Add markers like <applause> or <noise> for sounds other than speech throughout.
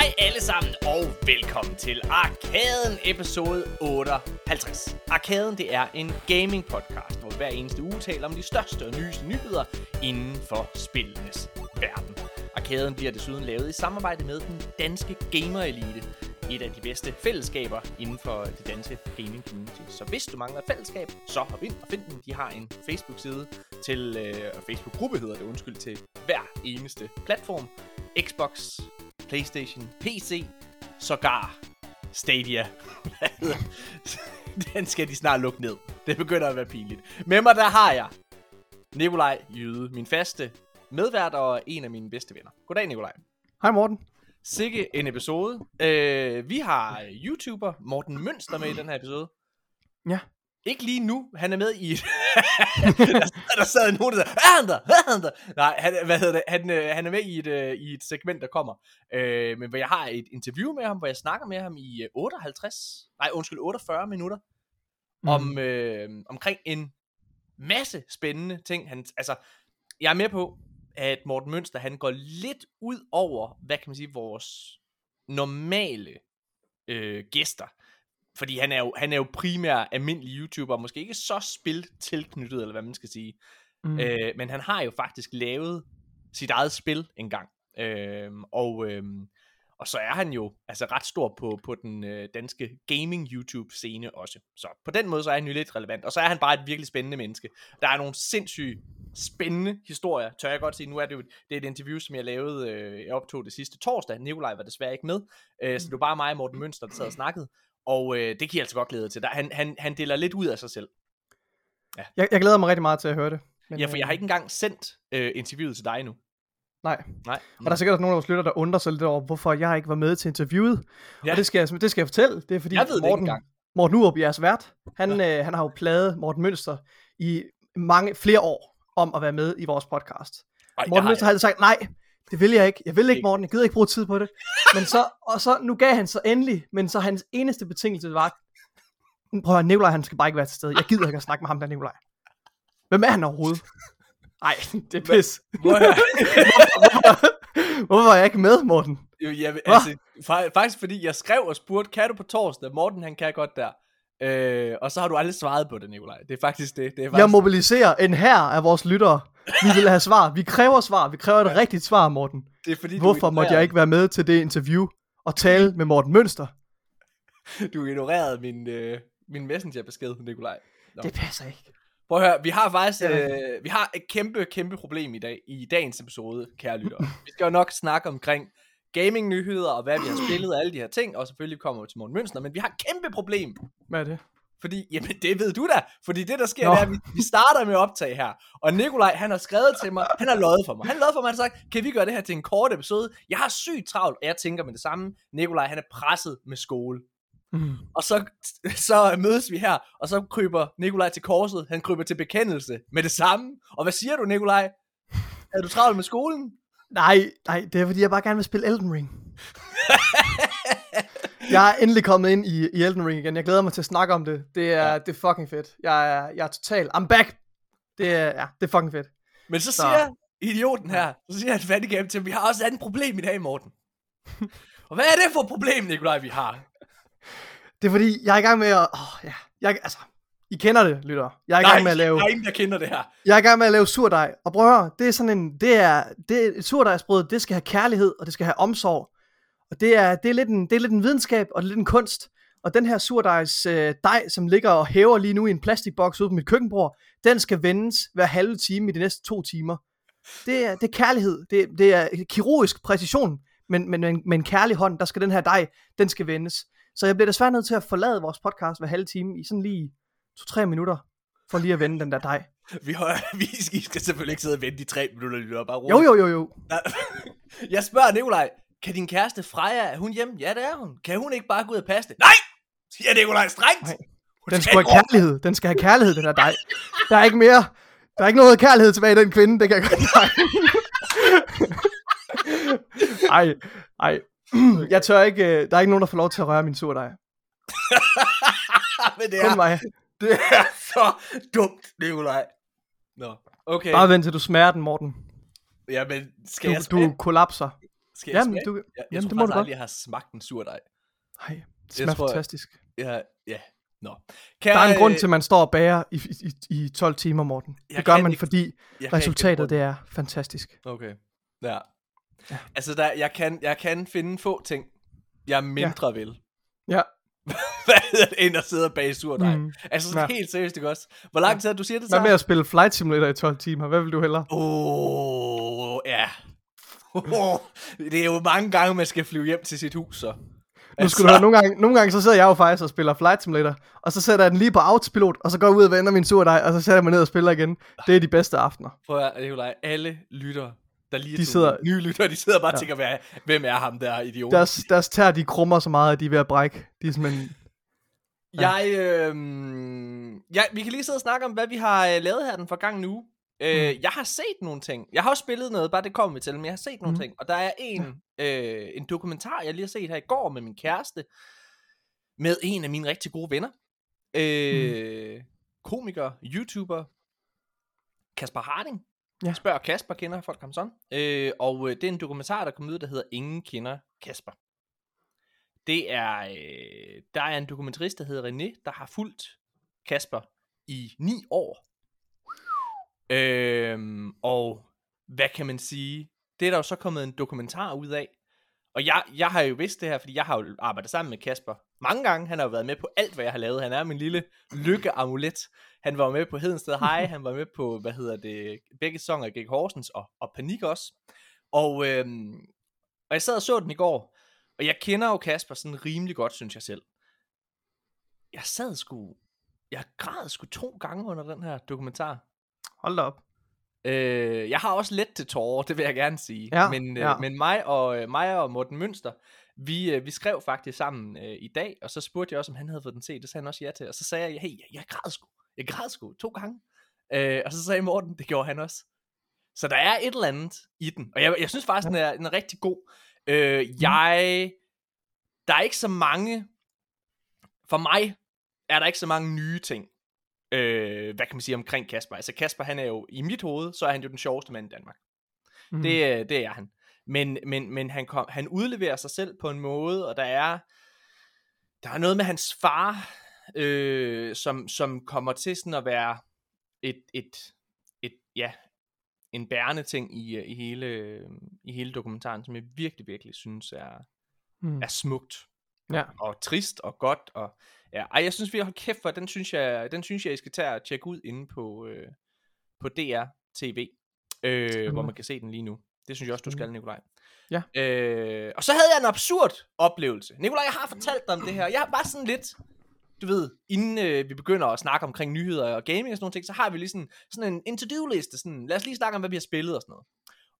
Hej alle sammen, og velkommen til Arkaden episode 58. Arkaden det er en gaming podcast, hvor vi hver eneste uge taler om de største og nyeste nyheder inden for spillenes verden. Arkaden bliver desuden lavet i samarbejde med den danske gamer elite, et af de bedste fællesskaber inden for det danske gaming community. Så hvis du mangler et fællesskab, så hop ind og find dem. De har en Facebook-side til, øh, Facebook-gruppe hedder det, undskyld, til hver eneste platform. Xbox, Playstation, PC, sågar Stadia. <laughs> Den skal de snart lukke ned. Det begynder at være pinligt. Med mig der har jeg Nikolaj Jyde, min faste medvært og en af mine bedste venner. Goddag Nikolaj. Hej Morten. Sikke en episode. Øh, vi har YouTuber Morten Mønster med i den her episode. Ja. Ikke lige nu. Han er med i... <laughs> der, der sad nogen, der sagde, er han der? Er han der? Nej, han, hvad hedder det? Han, øh, han er med i et, øh, i et segment, der kommer. Øh, men hvor jeg har et interview med ham, hvor jeg snakker med ham i øh, 58... Nej, undskyld, 48 minutter. Mm. Om, øh, omkring en masse spændende ting. Han, altså, jeg er med på, at Morten Mønster, han går lidt ud over, hvad kan man sige, vores normale øh, gæster. Fordi han er, jo, han er jo primært almindelig YouTuber, måske ikke så spil tilknyttet, eller hvad man skal sige. Mm. Øh, men han har jo faktisk lavet sit eget spil engang. Øh, og, øh, og så er han jo altså ret stor på, på den øh, danske gaming YouTube scene også. Så på den måde så er han jo lidt relevant. Og så er han bare et virkelig spændende menneske. Der er nogle sindssygt spændende historier, tør jeg godt sige. Nu er det jo det er et interview, som jeg lavede, øh, jeg optog det sidste torsdag. Nikolaj var desværre ikke med. Øh, så det var bare mig og Morten Mønster, der sad og snakkede. Og øh, det kan jeg altså godt glæde til. Der, han, han, han deler lidt ud af sig selv. Jeg, jeg glæder mig rigtig meget til at høre det. Men, Ja, for jeg har øh, ikke engang sendt øh, interviewet til dig nu. Nej, Nej. og der er sikkert nogle af vores lytter, der undrer sig lidt over, hvorfor jeg ikke var med til interviewet. Ja. Og det skal, jeg, det skal jeg fortælle. Det er fordi Jeg ved det ikke Morten, engang. Morten Urup, jeres vært, han, øh, han har jo plaget Morten Mønster i mange, flere år om at være med i vores podcast. Ej, Morten Mønster har altid sagt, nej, det vil jeg ikke. Jeg vil ikke. Morten. Jeg gider ikke bruge tid på det. Men så, <laughs> og så, nu gav han så endelig, men så hans eneste betingelse var, prøv at høre, Nikolaj, han skal bare ikke være til stede. Jeg gider ikke at snakke med ham der, Nikolaj. Hvem er han overhovedet? Nej, det er pis. At høre. Hvorfor <laughs> var jeg ikke med, Morten? Jo, jeg, altså, fa- faktisk fordi jeg skrev og spurgte, kan du på torsdag? Morten han kan godt der. Øh, og så har du aldrig svaret på det, Nikolaj. Det er faktisk det. det er faktisk... Jeg mobiliserer en her af vores lyttere. Vi vil have svar. Vi kræver svar. Vi kræver et rigtigt svar, Morten. det er fordi, Hvorfor du måtte jeg ikke være med til det interview og tale med Morten Mønster? <laughs> Du ignorerede min, øh, min messengerbesked, Nikolaj. Nå. Det passer ikke. Prøv at høre, vi har faktisk Ja. øh, vi har et kæmpe, kæmpe problem i dag, i dagens episode, kære lyttere. vi skal jo nok snakke omkring gaming-nyheder, og hvad vi har <clears throat> spillet, og alle de her ting, og selvfølgelig kommer vi til Morten Mønster, men vi har et kæmpe problem, Hvad er det? Fordi, jamen det ved du da, fordi det der sker, Nå. det er, at vi, vi starter med optag her, og Nikolaj, han har skrevet til mig, han har løjet for mig, han har løjet for mig, han har sagt, kan vi gøre det her til en kort episode? Jeg har sygt travlt, og jeg tænker med det samme, Nikolaj, han er presset med skole. Mm. Og så, så mødes vi her, og så kryber Nikolaj til korset, han kryber til bekendelse med det samme. Og hvad siger du, Nikolaj? Er du travlt med skolen? Nej, nej, det er fordi, jeg bare gerne vil spille Elden Ring. jeg er endelig kommet ind i, i Elden Ring igen. Jeg glæder mig til at snakke om det. Det er, Ja. det er fucking fedt. Jeg er, jeg er total... I'm back! Det er, ja, det er fucking fedt. Men så Så. siger idioten her, så siger han fattigame til, vi har også et andet problem i dag, Morten. <laughs> og hvad er det for et problem, Nikolaj, vi har? Det er fordi, jeg er i gang med at... Åh, ja. Jeg, altså, I kender det, lytter. Jeg er i gang med at lave... ingen, der kender det her. Jeg er i gang med at lave surdej. Og prøv at høre, det er sådan en... Det er, det et surdejsbrød, det skal have kærlighed, og det skal have omsorg. Og det er, det er, lidt, en, det er lidt en videnskab, og det er lidt en kunst. Og den her surdejs øh, dej, som ligger og hæver lige nu i en plastikboks ude på mit køkkenbord, den skal vendes hver halve time i de næste to timer. Det er, det er kærlighed. Det, det er kirurgisk præcision, men, men med, en, med en kærlig hånd, der skal den her dej, den skal vendes. Så jeg bliver desværre nødt til at forlade vores podcast hver halve time i sådan lige to-tre minutter, for lige at vende den der dej. <laughs> Vi, har, <laughs> vi skal, selvfølgelig ikke sidde og vente i tre minutter, lytter bare roligt. Jo, jo, jo, jo. <laughs> Jeg spørger Nikolaj, kan din kæreste Freja, er hun hjemme? Ja, det er hun. Kan hun ikke bare gå ud og passe det? Nej! Siger Nikolaj strengt. Nej. Den skal have kærlighed. Den skal have kærlighed, den der dej. Der er ikke mere. Der er ikke noget kærlighed tilbage i den kvinde, det kan jeg godt nej. Ej, ej. Jeg tør ikke, øh, der er ikke nogen, der får lov til at røre min surdej. Men det Kun er, mig. <laughs> det er så dumt, Nikolaj. Nå, okay. Bare vent til du smager den, Morten. Ja, men skal Du, jeg smage? du kollapser. Skal jeg Jamen, smage? du, Jeg, jeg jamen, tror det må du godt. aldrig, jeg har smagt en surdej. Nej, det smager tror, fantastisk. Ja, ja. Nå. Kan Der er en jeg, grund øh, til, at man står og bager i, i, i 12 timer, Morten. Det gør man, ikke- fordi resultatet det er fantastisk. Okay. Ja. Ja. Altså, der, jeg, kan, jeg kan finde få ting, jeg mindre vil. Ja, <laughs> Hvad end at sidde og bage surdej. Mm. Mm. Altså, sådan Ja. helt seriøst, ikke også? Hvor lang tid du siger det så? hvad med at spille Flight Simulator i 12 timer? Hvad vil du hellere? Åh, oh, ja. Oh, <laughs> det er jo mange gange, man skal flyve hjem til sit hus, så. Nu skal du høre, nogle gange, nogle gange så sidder jeg jo faktisk og spiller Flight Simulator, og så sætter jeg den lige på autopilot, og så går jeg ud og vender min surdej, og så sætter jeg mig ned og spiller igen. Det er de bedste aftener. Prøv at Nikolaj, alle lytter, der lige De sidder- nye lytter, de sidder bare og Ja. tænker, hvad, hvem er ham der idiot? Deres, deres tær, de krummer så meget, at de er ved at brække. De er simpelthen... Ja. Jeg, øh, ja, vi kan lige sidde og snakke om, hvad vi har øh, lavet her den forgangne uge. Øh, Mm. Jeg har set nogle ting. Jeg har også spillet noget, bare det kommer vi til, men jeg har set nogle Mm. ting. Og der er en, øh, en dokumentar, jeg lige har set her i går med min kæreste, med en af mine rigtig gode venner. Øh, Komiker, YouTuber, Kasper Harding. Ja. Spørg Kasper, kender folk ham sådan. Øh, og øh, det er en dokumentar, der kom ud, der hedder Ingen kender Kasper. Det er, øh, der er en dokumentarist, der hedder René, der har fulgt Kasper i ni år. Øh, og hvad kan man sige? Det er der jo så kommet en dokumentar ud af. Og jeg, jeg har jo vidst det her, fordi jeg har jo arbejdet sammen med Kasper mange gange. Han har jo været med på alt, hvad jeg har lavet. Han er min lille lykkeamulet. Han var med på Hedensted High, han var med på, hvad hedder det, begge sæsoner af Gik Horsens og, og Panik også. Og, øhm, og jeg sad og så den i går, og jeg kender jo Kasper sådan rimelig godt, synes jeg selv. Jeg sad sgu, jeg græd sgu to gange under den her dokumentar. Hold da op. Øh, jeg har også let til tårer, det vil jeg gerne sige. Ja, men, øh, ja. men mig og øh, mig og Morten Mønster, vi, øh, vi skrev faktisk sammen øh, i dag, og så spurgte jeg også, om han havde fået den set. Det sagde han også ja til. Og så sagde jeg, hey, jeg, jeg græd sgu. Jeg græd sgu to gange. Øh, og så sagde Morten, det gjorde han også. Så der er et eller andet i den. Og jeg, jeg synes faktisk, den, er, den er rigtig god. Øh, jeg... Der er ikke så mange... For mig er der ikke så mange nye ting øh, hvad kan man sige omkring Kasper? Altså Kasper, han er jo, i mit hoved, så er han jo den sjoveste mand i Danmark. Mm. Det, øh, det er han. Men, men, men han, kom, han udleverer sig selv på en måde, og der er, der er noget med hans far, øh, som, som kommer til sådan at være et, et, et ja, en bærende ting i, øh, i, hele, i hele dokumentaren, som jeg virkelig, virkelig synes er, Mm. er smukt Ja. og trist og godt og ja, ej, jeg synes vi har kæft for den synes jeg den synes jeg I skal tage og tjekke ud inde på øh, på DR TV øh, hvor man kan se den lige nu. Det synes jeg også du skal, Nikolaj. Ja. Øh, og så havde jeg en absurd oplevelse. Nikolaj, jeg har fortalt dig om det her. Jeg har bare sådan lidt du ved, inden øh, vi begynder at snakke omkring nyheder og gaming og sådan nogle ting, så har vi lige sådan, sådan en, interview-liste, Sådan, lad os lige snakke om, hvad vi har spillet og sådan noget.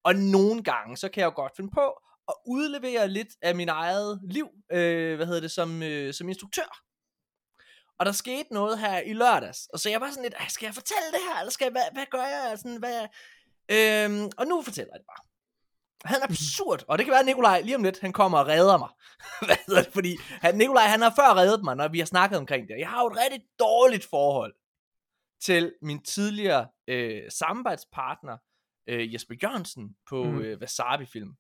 Og nogle gange, så kan jeg jo godt finde på at udlevere lidt af min eget liv, øh, hvad hedder det, som, øh, som instruktør. Og der skete noget her i lørdags, og så jeg var sådan lidt, skal jeg fortælle det her, eller skal jeg, hvad, hvad gør jeg? Sådan, hvad, øhm, og nu fortæller jeg det bare. Han er absurd, og det kan være, at Nikolaj lige om lidt, han kommer og redder mig. <laughs> Hvad hedder det? Fordi han, Nikolaj, han har før reddet mig, når vi har snakket omkring det. Jeg har jo et rigtig dårligt forhold til min tidligere øh, samarbejdspartner, øh, Jesper Jørgensen, på Mhm. mm. øh, Wasabi-film,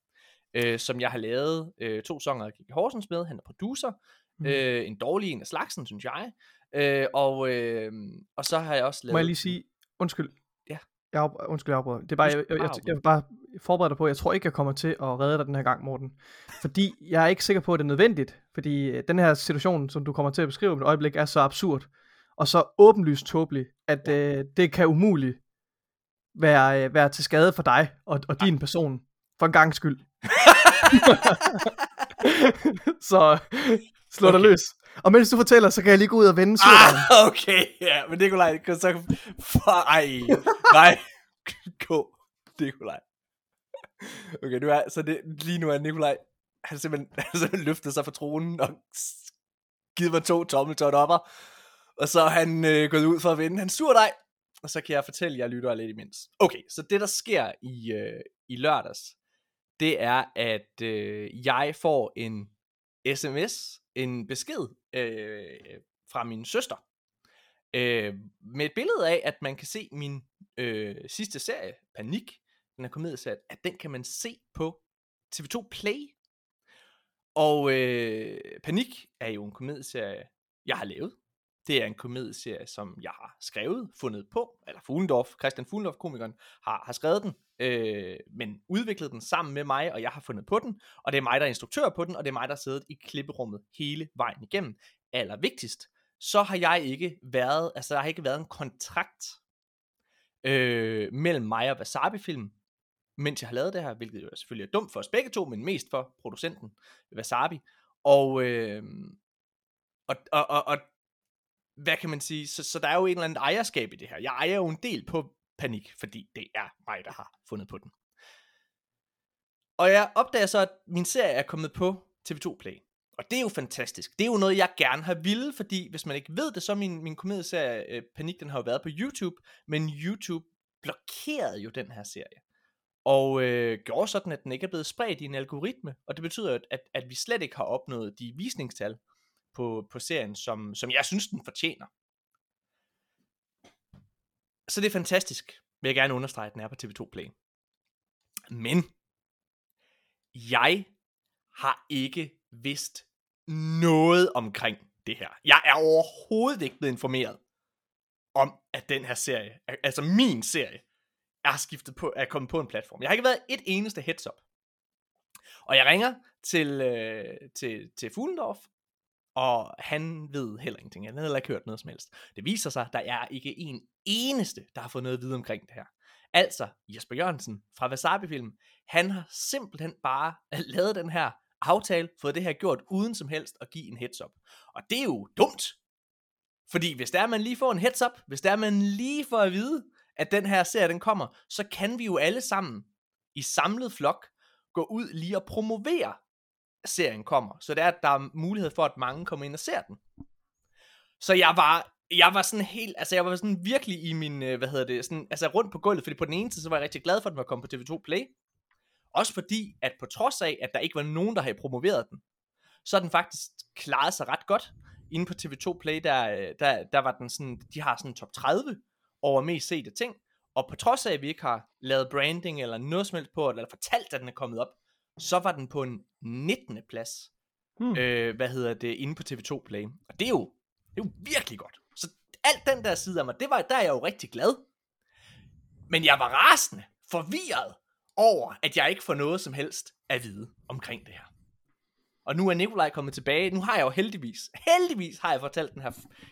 øh, som jeg har lavet øh, to sanger af Kiki Horsens med. Han er producer. Mm. Øh, en dårlig en af slagsen, synes jeg. Øh, og, øh, og så har jeg også lavet... Må jeg lige sige, undskyld. Jeg af, undskyld, jeg afbryder. Det er bare, jeg, jeg, bare jeg, jeg vil bare forberede dig på, jeg tror ikke, jeg kommer til at redde dig den her gang, Morten. Fordi jeg er ikke sikker på, at det er nødvendigt. Fordi øh, den her situation, som du kommer til at beskrive om et øjeblik, er så absurd. Og så åbenlyst tåbelig, at øh, det kan umuligt være, øh, være til skade for dig og, og din person. For en gang skyld. <laughs> <laughs> så slå dig Okay. løs. Og mens du fortæller, så kan jeg lige gå ud og vende surdejen. Ah, <laughs> okay, ja, men Nikolaj, så... For, ej, nej, <laughs> gå, Nikolaj. Okay, nu er, så det, lige nu er Nikolaj, han simpelthen, <laughs> han simpelthen løftet sig fra tronen og givet mig to tommeltot opper, og så er han øh, gået ud for at vinde hans surdej, og så kan jeg fortælle jer lytter lidt imens. Okay, så det der sker i, øh, i lørdags, det er, at øh, jeg får en sms, en besked øh, fra min søster, øh, med et billede af, at man kan se min øh, sidste serie, Panik, den er komedieserie, at den kan man se på TV2 Play. Og øh, Panik er jo en komedieserie, jeg har lavet. Det er en komedieserie, som jeg har skrevet, fundet på, eller Fuglendorf, Christian Fuglendorf, komikeren, har, har skrevet den, øh, men udviklet den sammen med mig, og jeg har fundet på den, og det er mig, der er instruktør på den, og det er mig, der har siddet i klipperummet hele vejen igennem. Allervigtigst, så har jeg ikke været, altså der har ikke været en kontrakt øh, mellem mig og Wasabi Film, mens jeg har lavet det her, hvilket jo selvfølgelig er dumt for os begge to, men mest for producenten Wasabi. Og, øh, og, og, og, og hvad kan man sige, så, så der er jo en eller anden ejerskab i det her. Jeg ejer jo en del på panik, fordi det er mig, der har fundet på den. Og jeg opdager så, at min serie er kommet på TV2 Play. Og det er jo fantastisk. Det er jo noget, jeg gerne har ville, fordi hvis man ikke ved det, så min, min komedieserie øh, Panik, den har jo været på YouTube, men YouTube blokerede jo den her serie. Og øh, gjorde sådan, at den ikke er blevet spredt i en algoritme, og det betyder, at, at, at vi slet ikke har opnået de visningstal på, på serien, som, som jeg synes, den fortjener. Så det er fantastisk, vil jeg gerne understrege, at den er på TV2 Play. Men, jeg har ikke vidst noget omkring det her. Jeg er overhovedet ikke blevet informeret om, at den her serie, altså min serie, er skiftet på, er kommet på en platform. Jeg har ikke været et eneste heads up. Og jeg ringer til, øh, til, til Fuglendorf, og han ved heller ingenting. Han havde heller ikke hørt noget som helst. Det viser sig, at der er ikke en eneste, der har fået noget at vide omkring det her. Altså, Jesper Jørgensen fra Wasabi Film, han har simpelthen bare <laughs> lavet den her aftale, fået det her gjort uden som helst at give en heads up. Og det er jo dumt. Fordi hvis der er, man lige får en heads up, hvis der er, man lige får at vide, at den her serie den kommer, så kan vi jo alle sammen i samlet flok gå ud lige og promovere serien kommer. Så det er, at der er mulighed for, at mange kommer ind og ser den. Så jeg var, jeg var sådan helt, altså jeg var sådan virkelig i min, øh, hvad hedder det, sådan, altså rundt på gulvet, fordi på den ene side, så var jeg rigtig glad for, at den var kommet på TV2 Play. Også fordi, at på trods af, at der ikke var nogen, der havde promoveret den, så har den faktisk klaret sig ret godt. Inde på TV2 Play, der, øh, der, der var den sådan, de har sådan top 30 over mest sete ting, og på trods af, at vi ikke har lavet branding eller noget som helst på, eller fortalt, at den er kommet op, så var den på en 19. plads, hmm. øh, hvad hedder det, inde på TV2 Play. Og det er jo, det er jo virkelig godt. Så alt den der side af mig, det var, der er jeg jo rigtig glad. Men jeg var rasende, forvirret over, at jeg ikke får noget som helst at vide omkring det her. Og nu er Nikolaj kommet tilbage. Nu har jeg jo heldigvis, heldigvis har jeg fortalt den her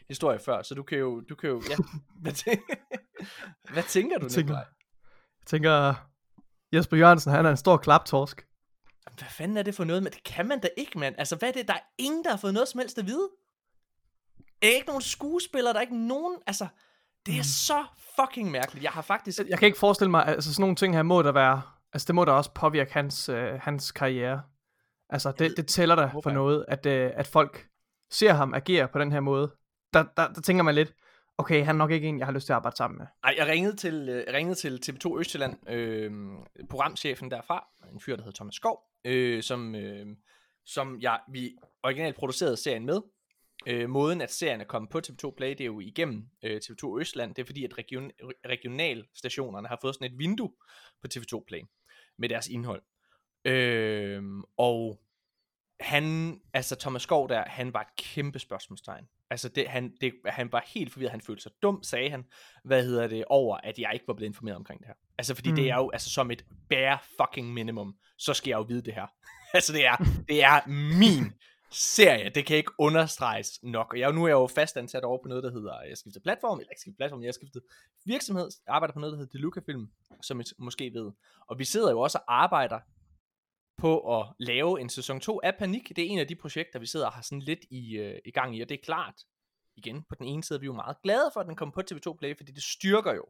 historie før, så du kan jo, du kan jo, ja. <laughs> Hvad, tænker, <laughs> hvad tænker du, Nikolaj? Jeg tænker, Jesper Jørgensen, han er en stor klaptorsk. Hvad fanden er det for noget? Men det kan man da ikke, mand. Altså, hvad er det? Der er ingen, der har fået noget som helst at vide. Er ikke nogen skuespillere, der er ikke nogen... Altså, det er mm. så fucking mærkeligt. Jeg har faktisk... Jeg kan ikke forestille mig, altså sådan nogle ting her må der være... Altså, det må da også påvirke hans, øh, hans karriere. Altså, det, det tæller da for noget, at, øh, at folk ser ham agere på den her måde. Der, der, der tænker man lidt, okay, han er nok ikke en, jeg har lyst til at arbejde sammen med. Nej, jeg ringede til, øh, jeg ringede til TV2 Østjylland, øh, programchefen derfra, en fyr, der hedder Thomas Skov, øh, som, øh, som jeg, vi originalt producerede serien med. Øh, måden, at serien er kommet på TV2 Play, det er jo igennem øh, TV2 Østland. Det er fordi, at region, regionalstationerne har fået sådan et vindue på TV2 Play med deres indhold. Øh, og han, altså Thomas Skov der, han var et kæmpe spørgsmålstegn. Altså det, han, det, han var helt forvirret, han følte sig dum, sagde han, hvad hedder det, over at jeg ikke var blevet informeret omkring det her. Altså fordi mm. det er jo altså som et bare fucking minimum, så skal jeg jo vide det her. <laughs> altså det er, det er min serie, det kan ikke understreges nok. Og jeg, nu er jeg jo fastansat over på noget, der hedder, jeg skifter platform, eller ikke skifter platform, jeg har skiftet virksomhed, jeg arbejder på noget, der hedder Deluca Film, som I måske ved. Og vi sidder jo også og arbejder på at lave en sæson 2 af Panik. Det er en af de projekter, vi sidder og har sådan lidt i, øh, i gang i, og det er klart, igen, på den ene side er vi jo meget glade for, at den kommer på TV2 Play, fordi det styrker jo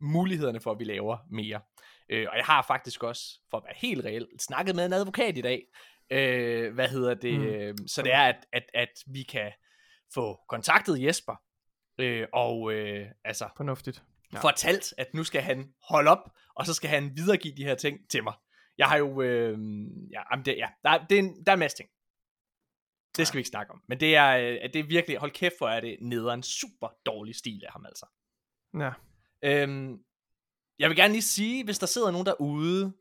mulighederne for, at vi laver mere. Øh, og jeg har faktisk også, for at være helt reelt, snakket med en advokat i dag, øh, hvad hedder det, mm. øh, så det er, at, at, at vi kan få kontaktet Jesper, øh, og øh, altså, Fornuftigt. Ja. fortalt, at nu skal han holde op, og så skal han videregive de her ting til mig. Jeg har jo, øh, ja, jamen det, ja der, det er en, der er en masse ting. Det skal ja. vi ikke snakke om. Men det er, øh, det er virkelig, hold kæft for, er det en super dårlig stil af ham altså. Ja. Øhm, jeg vil gerne lige sige, hvis der sidder nogen derude,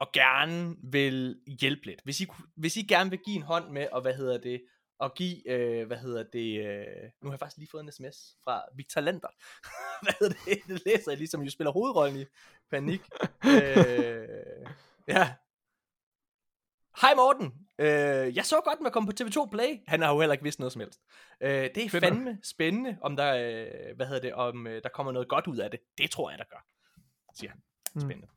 og gerne vil hjælpe lidt, hvis I, hvis I gerne vil give en hånd med, og hvad hedder det, og give, øh, hvad hedder det, øh, nu har jeg faktisk lige fået en sms fra Victor Lander, <laughs> hvad hedder det, det læser jeg ligesom, jo spiller hovedrollen i Panik. <laughs> øh, ja. Hej Morten, øh, jeg så godt med at komme på TV2 Play. Han har jo heller ikke vidst noget som helst. Øh, det er Fedt nok. fandme spændende, om der, øh, hvad hedder det, om øh, der kommer noget godt ud af det. Det tror jeg, der gør, siger han. Mm. Spændende.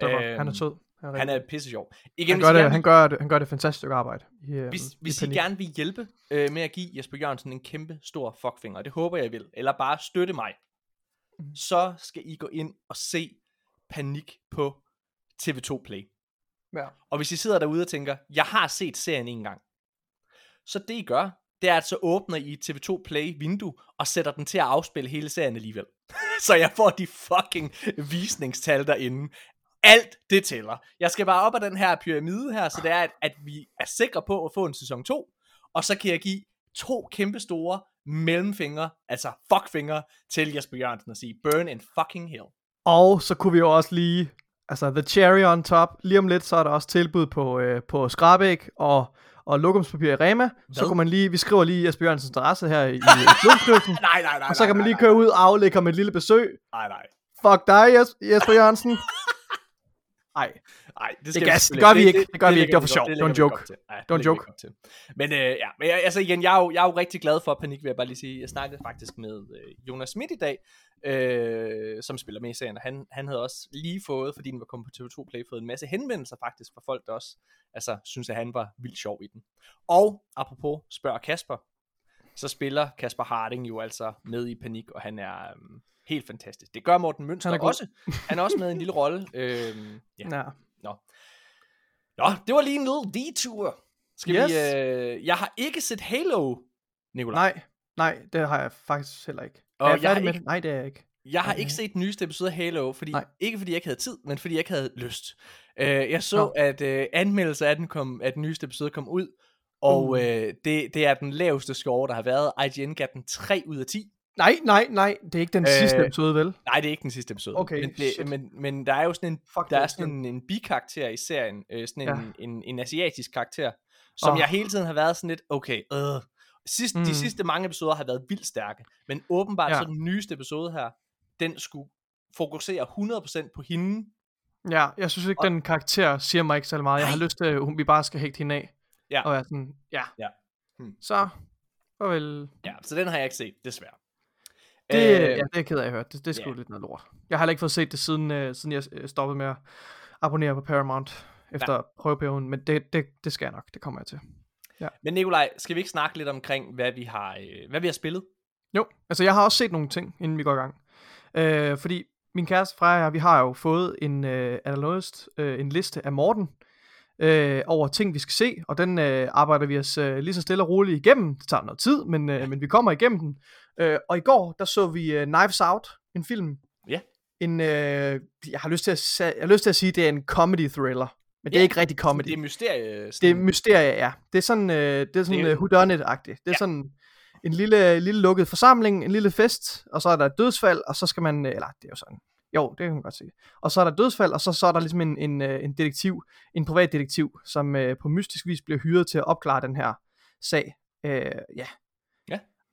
Var godt. han er Øhm, sød. Han er, Han er pisse sjov. Igen, han, gør det, gerne han, gør det, han gør det fantastisk stykke arbejde. I, øh, hvis, i hvis I gerne vil hjælpe øh, med at give Jesper Jørgensen en kæmpe stor fuckfinger, det håber jeg vil, eller bare støtte mig, Mhm. så skal I gå ind og se Panik på TV2 Play. Ja. Og hvis I sidder derude og tænker, jeg har set serien en gang, så det I gør, det er at så åbner I et TV2 Play vindue, og sætter den til at afspille hele serien alligevel. <laughs> så jeg får de fucking visningstal derinde. Alt det tæller. Jeg skal bare op ad den her pyramide her, så det er, at, at vi er sikre på at få en sæson 2, og så kan jeg give to kæmpe store mellemfingre, altså fuckfingre, til Jesper Jørgensen og sige, burn in fucking hell. Og så kunne vi jo også lige, altså the cherry on top, lige om lidt, så er der også tilbud på, øh, på skrabæk og, og lokumspapir i Rema. Så Hvad? kunne man lige, vi skriver lige Jesper Jørgensens adresse her i <laughs> klubknøsen, Nej, nej, nej. og så nej, kan man nej, lige køre ud og aflægge ham et lille besøg. Nej, nej. Fuck dig, Jes- Jesper Jørgensen. <laughs> Ej, Nej, det, Det skal gør- vi det gør vi ikke. Det, Det gør vi ikke. Det var for sjov. Det var en joke. Ja, Det var en joke. Men øh, ja, men jeg, altså igen, jeg er, jo, jeg er jo rigtig glad for Panik, vil jeg bare lige sige. Jeg snakkede faktisk med øh, Jonas Schmidt i dag, øh, som spiller med i serien, og han, han havde også lige fået, fordi den var kommet på TV2 Play, fået en masse henvendelser faktisk fra folk, der også altså, synes, at han var vildt sjov i den. Og apropos spørger Kasper, så spiller Kasper Harding jo altså med i Panik, og han er øhm, helt fantastisk. Det gør Morten Mønster Han er også. Han er også med i en lille rolle. Øhm, ja. ja. Nå, det var lige en lille detur. Skal Yes. vi, øh, jeg har ikke set Halo, Nikolaj. Nej, nej, det har jeg faktisk heller ikke. Og jeg jeg har ikke-? Nej, det er jeg ikke. Jeg har Nej, ikke set den nyeste episode af Halo, fordi, Nej. ikke fordi jeg ikke havde tid, men fordi jeg ikke havde lyst. Øh, jeg så, Nå. at øh, anmeldelser af den, kom, af den nyeste episode kom ud, og Uh. øh, det, det er den laveste score, der har været. IGN gav den 3 ud af 10. Nej, nej, nej, det er ikke den Øh, sidste episode, vel? Nej, det er ikke den sidste episode. Okay, men, det, shit. men, men der er jo sådan en, Fuck, der er sådan en, en bikarakter i serien, øh, sådan en, Ja. en, en asiatisk karakter, som Åh. jeg hele tiden har været sådan lidt, okay, øh. Sidst, Mm. De sidste mange episoder har været vildt stærke, men åbenbart Ja. så den nyeste episode her, den skulle fokusere 100% på hende. Ja, jeg synes ikke, Og- den karakter siger mig ikke så meget. Jeg har lyst til, at hun- vi bare skal hægte hende af. Ja. Og være sådan, ja. Ja. Hmm. Så, farvel. Ja, så den har jeg ikke set, desværre. Det, øh, ja, det er jeg ked af at høre. Det, det er sgu ja. lidt noget lort. Jeg har heller ikke fået set det, siden, øh, siden jeg øh, stoppede med at abonnere på Paramount efter ja. prøveperioden. Men det, det, det skal jeg nok. Det kommer jeg til. Men Nikolaj, skal vi ikke snakke lidt omkring, hvad vi har, øh, hvad vi har spillet? Jo, altså jeg har også set nogle ting, inden vi går i gang. Øh, fordi min kæreste Freja og jeg, vi har jo fået en, øh, allerløst, øh, en liste af Morten øh, over ting, vi skal se, og den øh, arbejder vi os øh, lige så stille og roligt igennem. Det tager noget tid, men, øh, men vi kommer igennem den. Øh, og i går, der så vi øh, Knives Out, en film. Ja. En, øh, jeg, har lyst til at, jeg har lyst til at sige, det er en comedy thriller. Men det er Ja, ikke rigtig comedy. Det er mysterie. Det er mysterie, ja. Det er sådan, øh, det er sådan Det er uh, jo- whodunit-agtigt. Det er Ja. sådan en lille, lille lukket forsamling, en lille fest, og så er der et dødsfald, og så skal man, øh, eller det er jo sådan, jo, det kan man godt sige. Og så er der dødsfald, og så, så er der ligesom en, en, øh, en detektiv, en privat detektiv, som øh, på mystisk vis bliver hyret til at opklare den her sag. Øh, ja.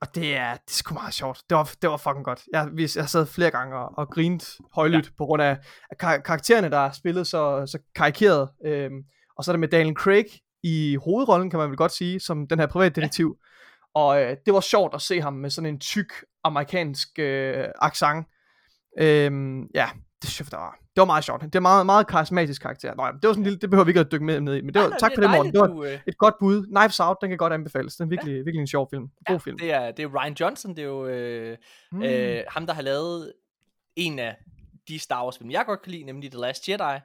Og det er, det er sgu meget sjovt. Det var, det var fucking godt. Jeg, jeg sad flere gange og, og grint højlydt ja. på grund af, kar- karaktererne, der er spillet så, så karikeret. Øhm, og så er det med Daniel Craig i hovedrollen, kan man vel godt sige, som den her privatdetektiv. Ja. Og øh, det var sjovt at se ham med sådan en tyk amerikansk øh, accent. Øhm, ja, det synes jeg, det var, det var meget sjovt. Det er meget, meget karismatisk karakter. Nå, ja, det var sådan en lille, det behøver vi ikke at dykke med ned i, men det var, nej, tak er for det, Morten. Det var du, øh, et godt bud. Knives Out, den kan godt anbefales. Den er virkelig, ja. virkelig en sjov film. God film. Det er, det er Ryan Johnson, det er jo øh, mm. øh, ham, der har lavet en af de Star Wars film, jeg godt kan lide, nemlig The Last Jedi.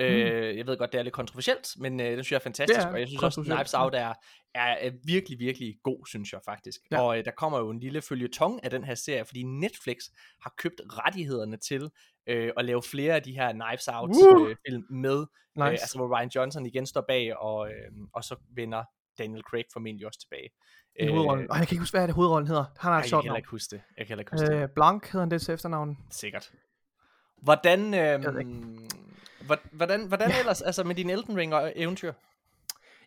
Øh, jeg ved godt, det er lidt kontroversielt, men øh, det synes jeg er fantastisk, Det er og jeg synes også, Knives Out er, er, er virkelig, virkelig god, synes jeg faktisk. Ja. Og øh, der kommer jo en lille følgetong af den her serie, fordi Netflix har købt rettighederne til øh, at lave flere af de her Knives Out Uh! øh, film med, Nice. øh, altså hvor Ryan Johnson igen står bag, og, øh, og så vender Daniel Craig formentlig også tilbage. I hovedrollen. Og jeg kan ikke huske, hvad det hovedrollen hedder. Han har et jeg sjovt kan heller navn. ikke huske det. Jeg kan heller ikke huske det. Øh, Blanc hedder han det til efternavn. Sikkert. Hvordan, øhm, hvor- hvordan, hvordan ellers, altså med din Elden Ring og eventyr?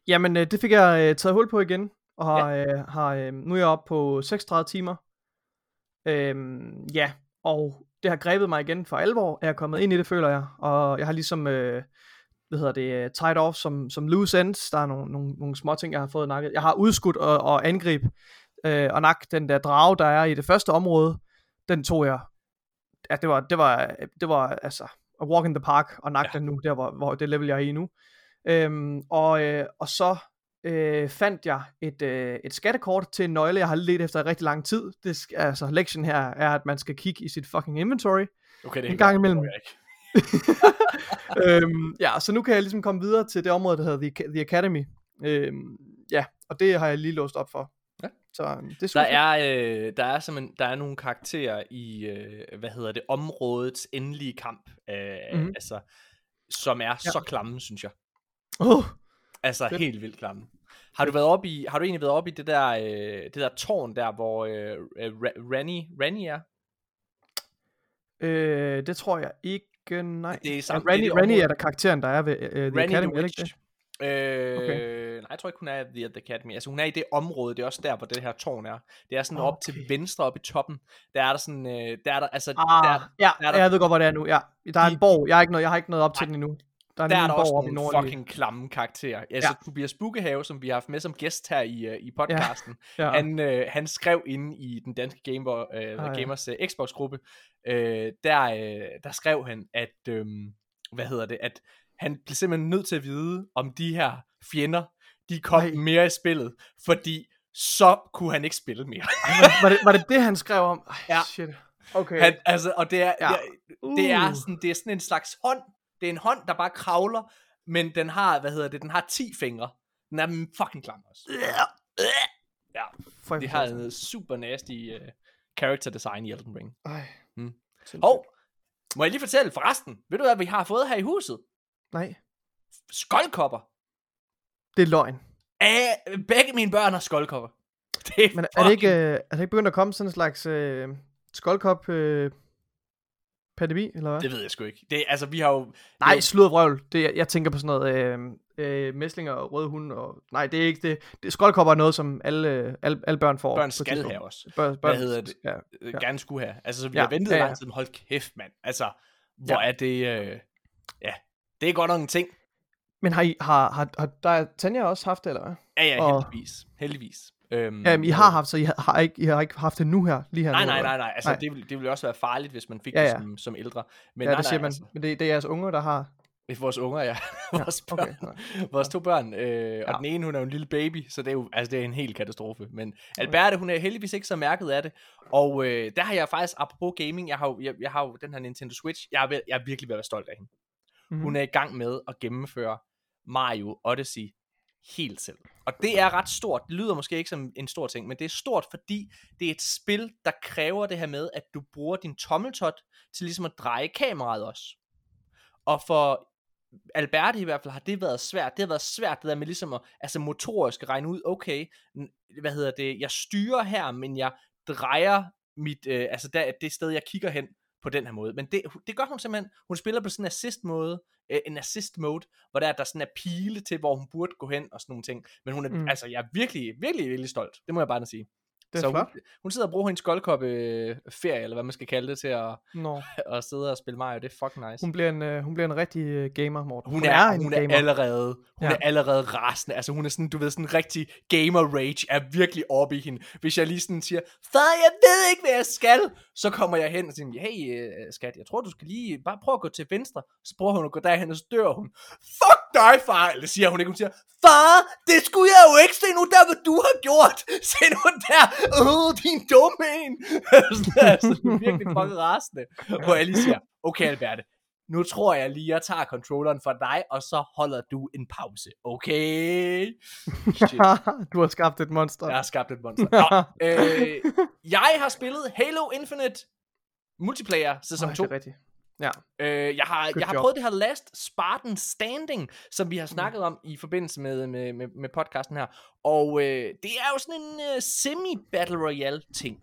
Jamen, øh, det fik jeg øh, taget hul på igen, og har, øh, har, øh, nu er jeg oppe på 36 timer. Øhm, ja, og det har grebet mig igen for alvor. Jeg er kommet ind i det, føler jeg, og jeg har ligesom, øh, hvad hedder det, øh, tied off som, som loose ends. Der er nogle, nogle, nogle små ting, jeg har fået nakket. Jeg har udskudt og, og angribe øh, og nak den der drage, der er i det første område. Den tog jeg, ja, det var, det var, det var altså, a walk in the park, og nak Ja. den nu, der hvor, hvor det level, jeg er i nu. Øhm, og, øh, og så øh, fandt jeg et, øh, et skattekort til en nøgle, jeg har let efter i rigtig lang tid. Det, altså, lektionen her er, at man skal kigge i sit fucking inventory. Okay, det er En gang imellem. det ikke. <laughs> <laughs> øhm, ja, så nu kan jeg ligesom komme videre til det område, der hedder The, The Academy. Øhm, ja, og det har jeg lige låst op for. Ja. Så øhm, det er Der er, øh, der er simpelthen, der er nogle karakterer i, øh, hvad hedder det, områdets endelige kamp, øh, Mhm. mm-hmm. altså, som er Ja. så klamme, synes jeg. Oh, Altså Fedt. helt vildt klamme. Har du været op i, har du egentlig været op i det der, øh, det der tårn der, hvor øh, øh, Ra- Ranny, Ranny er? øh, det tror jeg ikke, nej. Det er Ja, samme- Randy, det er det område- er der karakteren, der er ved uh, The Ranny Academy, the ikke Witch. det? Øh, Okay. Nej, jeg tror ikke, hun er at The, Academy. Altså, hun er i det område. Det er også der, hvor det her tårn er. Det er sådan okay. op til venstre op i toppen. Der er der sådan... Øh, der er der, altså, Ah, der, ja, der er der- jeg ved godt, hvor det er nu. Ja, der er en borg. Jeg, er ikke noget, jeg har ikke noget op til Nej. den endnu. Der er, der er en der også i nogle nordlige. fucking klamme karakterer. Altså, Ja. Tobias Bukkehave, som vi har haft med som gæst her i, uh, i podcasten, <laughs> Ja. han, øh, han skrev inde i den danske Gamer, øh, Ah, ja. Gamers øh, Xbox-gruppe, øh, der, øh, der skrev han, at, øh, hvad hedder det, at han blev simpelthen nødt til at vide, om de her fjender, de kom Ej. mere i spillet, fordi så kunne han ikke spille mere. var, det, var det det, han skrev om? Ej, Ja. shit. Okay. Han, altså, og det er, Ja. ja. det, er Uh. sådan, det er sådan en slags hånd. Det er en hånd, der bare kravler, men den har, hvad hedder det, den har 10 fingre. Den er fucking klam også. Ja, For de har en super nasty uh, character design i Elden Ring. Ej. Mm. Hov, må jeg lige fortælle forresten, ved du hvad vi har fået her i huset? Nej, Skoldkopper. det er løgn. Af, begge mine børn har skoldkopper. <laughs> Det er, Men er det ikke, øh, er det ikke begyndt at komme sådan en slags øh, skoldkop øh, pandemi, eller hvad? Det ved jeg sgu ikke. Det, altså, vi har jo... Nej, jo- sluddervrøvl. Det, er- jeg tænker på sådan noget øh, øh, mæslinger og røde hunde. Og, nej, det er ikke det. det skoldkopper er noget, som alle, øh, alle, alle børn får. Børn skal tidspunkt. have også. Børn, børn, hedder det? Ja. øh, Ja. gerne skulle have. Altså, så vi Ja, har ventet ja, ja, lang tid, hold kæft, mand. Altså, hvor Ja. er det... Øh, ja, det er godt nok en ting. Men har, I, har, har, har der er Tanja også haft det, eller hvad? Ja, ja, Og- heldigvis. Heldigvis. Øhm, Jamen, I har haft, så I har, har ikke, I har ikke haft det nu her, lige her Nej, nu, nej, nej, nej. Altså, Nej. Det, ville, det ville også være farligt, hvis man fik Ja, det ja. som, som ældre. Men ja, nej, det siger nej, man. Altså, Men det, det er jeres unger, der har. det er vores unger, ja. <laughs> vores børn. okay, vores to børn. Øh, og Ja. den ene, hun er jo en lille baby, så det er jo altså, det er en helt katastrofe. Men Alberte, hun er heldigvis ikke så mærket af det. Og øh, der har jeg faktisk, apropos gaming, jeg har jo, jeg, jeg har jo den her Nintendo Switch, jeg er, jeg er virkelig ved at være stolt af hende. Mhm. Hun er i gang med at gennemføre Mario Odyssey helt selv. Og det er ret stort. Det lyder måske ikke som en stor ting, men det er stort, fordi det er et spil, der kræver det her med, at du bruger din tommeltot til ligesom at dreje kameraet også. Og for Alberte i hvert fald har det været svært. Det har været svært det der med ligesom at altså motorisk regne ud, okay, hvad hedder det, jeg styrer her, men jeg drejer mit, øh, altså der, det sted, jeg kigger hen på den her måde. Men det, det gør hun simpelthen, hun spiller på sådan en assist måde, øh, en assist mode, hvor der, der sådan er pile til, hvor hun burde gå hen og sådan nogle ting. Men hun er, mm. altså jeg er virkelig, virkelig, virkelig stolt. Det må jeg bare sige. Det er så flot. hun, hun sidder og bruger hendes skoldkoppe øh, ferie, eller hvad man skal kalde det, til at, Nå. <laughs> at sidde og spille Mario. Det er fucking nice. Hun bliver en, øh, hun bliver en rigtig øh, gamer, Morten. Hun, hun er, en hun er gamer. allerede, hun Ja. er allerede rasende. Altså hun er sådan, du ved, sådan en rigtig gamer rage er virkelig oppe i hende. Hvis jeg lige sådan siger, far, jeg ved ikke, hvad jeg skal, så kommer jeg hen og siger, hey uh, skat, jeg tror, du skal lige bare prøve at gå til venstre. Så prøver hun at gå derhen, og så dør hun. Fuck dig, far! Eller siger hun ikke, hun siger, far, det skulle jeg jo ikke se nu der, hvad du har gjort. Se nu der, åh, din dumme en. sådan, <laughs> altså, hun er virkelig fucking rasende. Hvor jeg lige siger, okay Alberte, nu tror jeg lige, jeg tager controlleren fra dig, og så holder du en pause. Okay? Shit, <laughs> du har skabt et monster. jeg har skabt et monster. <laughs> Nå, øh, jeg har spillet Halo Infinite multiplayer sæson Ej, 2. det er rigtigt. Ja. Øh, jeg har, Good jeg har job. prøvet det her Last Spartan Standing, som vi har snakket om i forbindelse med, med, med, med podcasten her. Og øh, det er jo sådan en øh, semi-battle royale ting.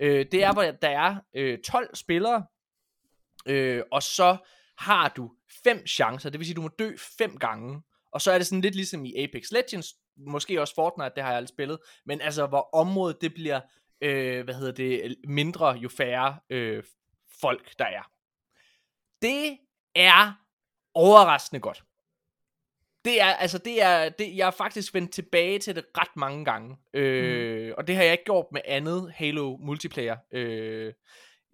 Øh, det er, hvor der er øh, 12 spillere, Øh, og så har du fem chancer, det vil sige, du må dø fem gange. Og så er det sådan lidt ligesom i Apex Legends, måske også Fortnite, det har jeg aldrig spillet, men altså hvor området det bliver, øh, hvad hedder det, mindre jo færre øh, folk der er. Det er overraskende godt. Det er, altså det er, det, jeg har faktisk vendt tilbage til det ret mange gange. Øh, mm. Og det har jeg ikke gjort med andet Halo multiplayer. Øh,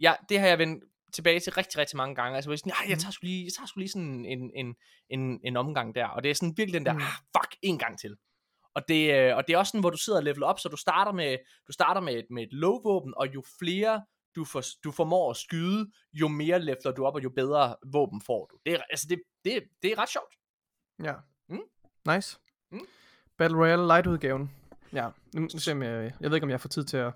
ja, det har jeg vendt tilbage til rigtig, rigtig mange gange. Altså, jeg, sådan, jeg, tager sgu lige, jeg tager sgu lige sådan en, en, en, en omgang der. Og det er sådan virkelig den der, mm. ah, fuck, en gang til. Og det, øh, og det er også sådan, hvor du sidder og leveler op, så du starter med, du starter med, et, med et low våben, og jo flere du, for, du formår at skyde, jo mere leveler du op, og jo bedre våben får du. Det er, altså, det, det, det er ret sjovt. Ja. Mm? Nice. Mm? Battle Royale Light-udgaven. Ja, nu ser jeg, jeg ved ikke, om jeg får tid til at,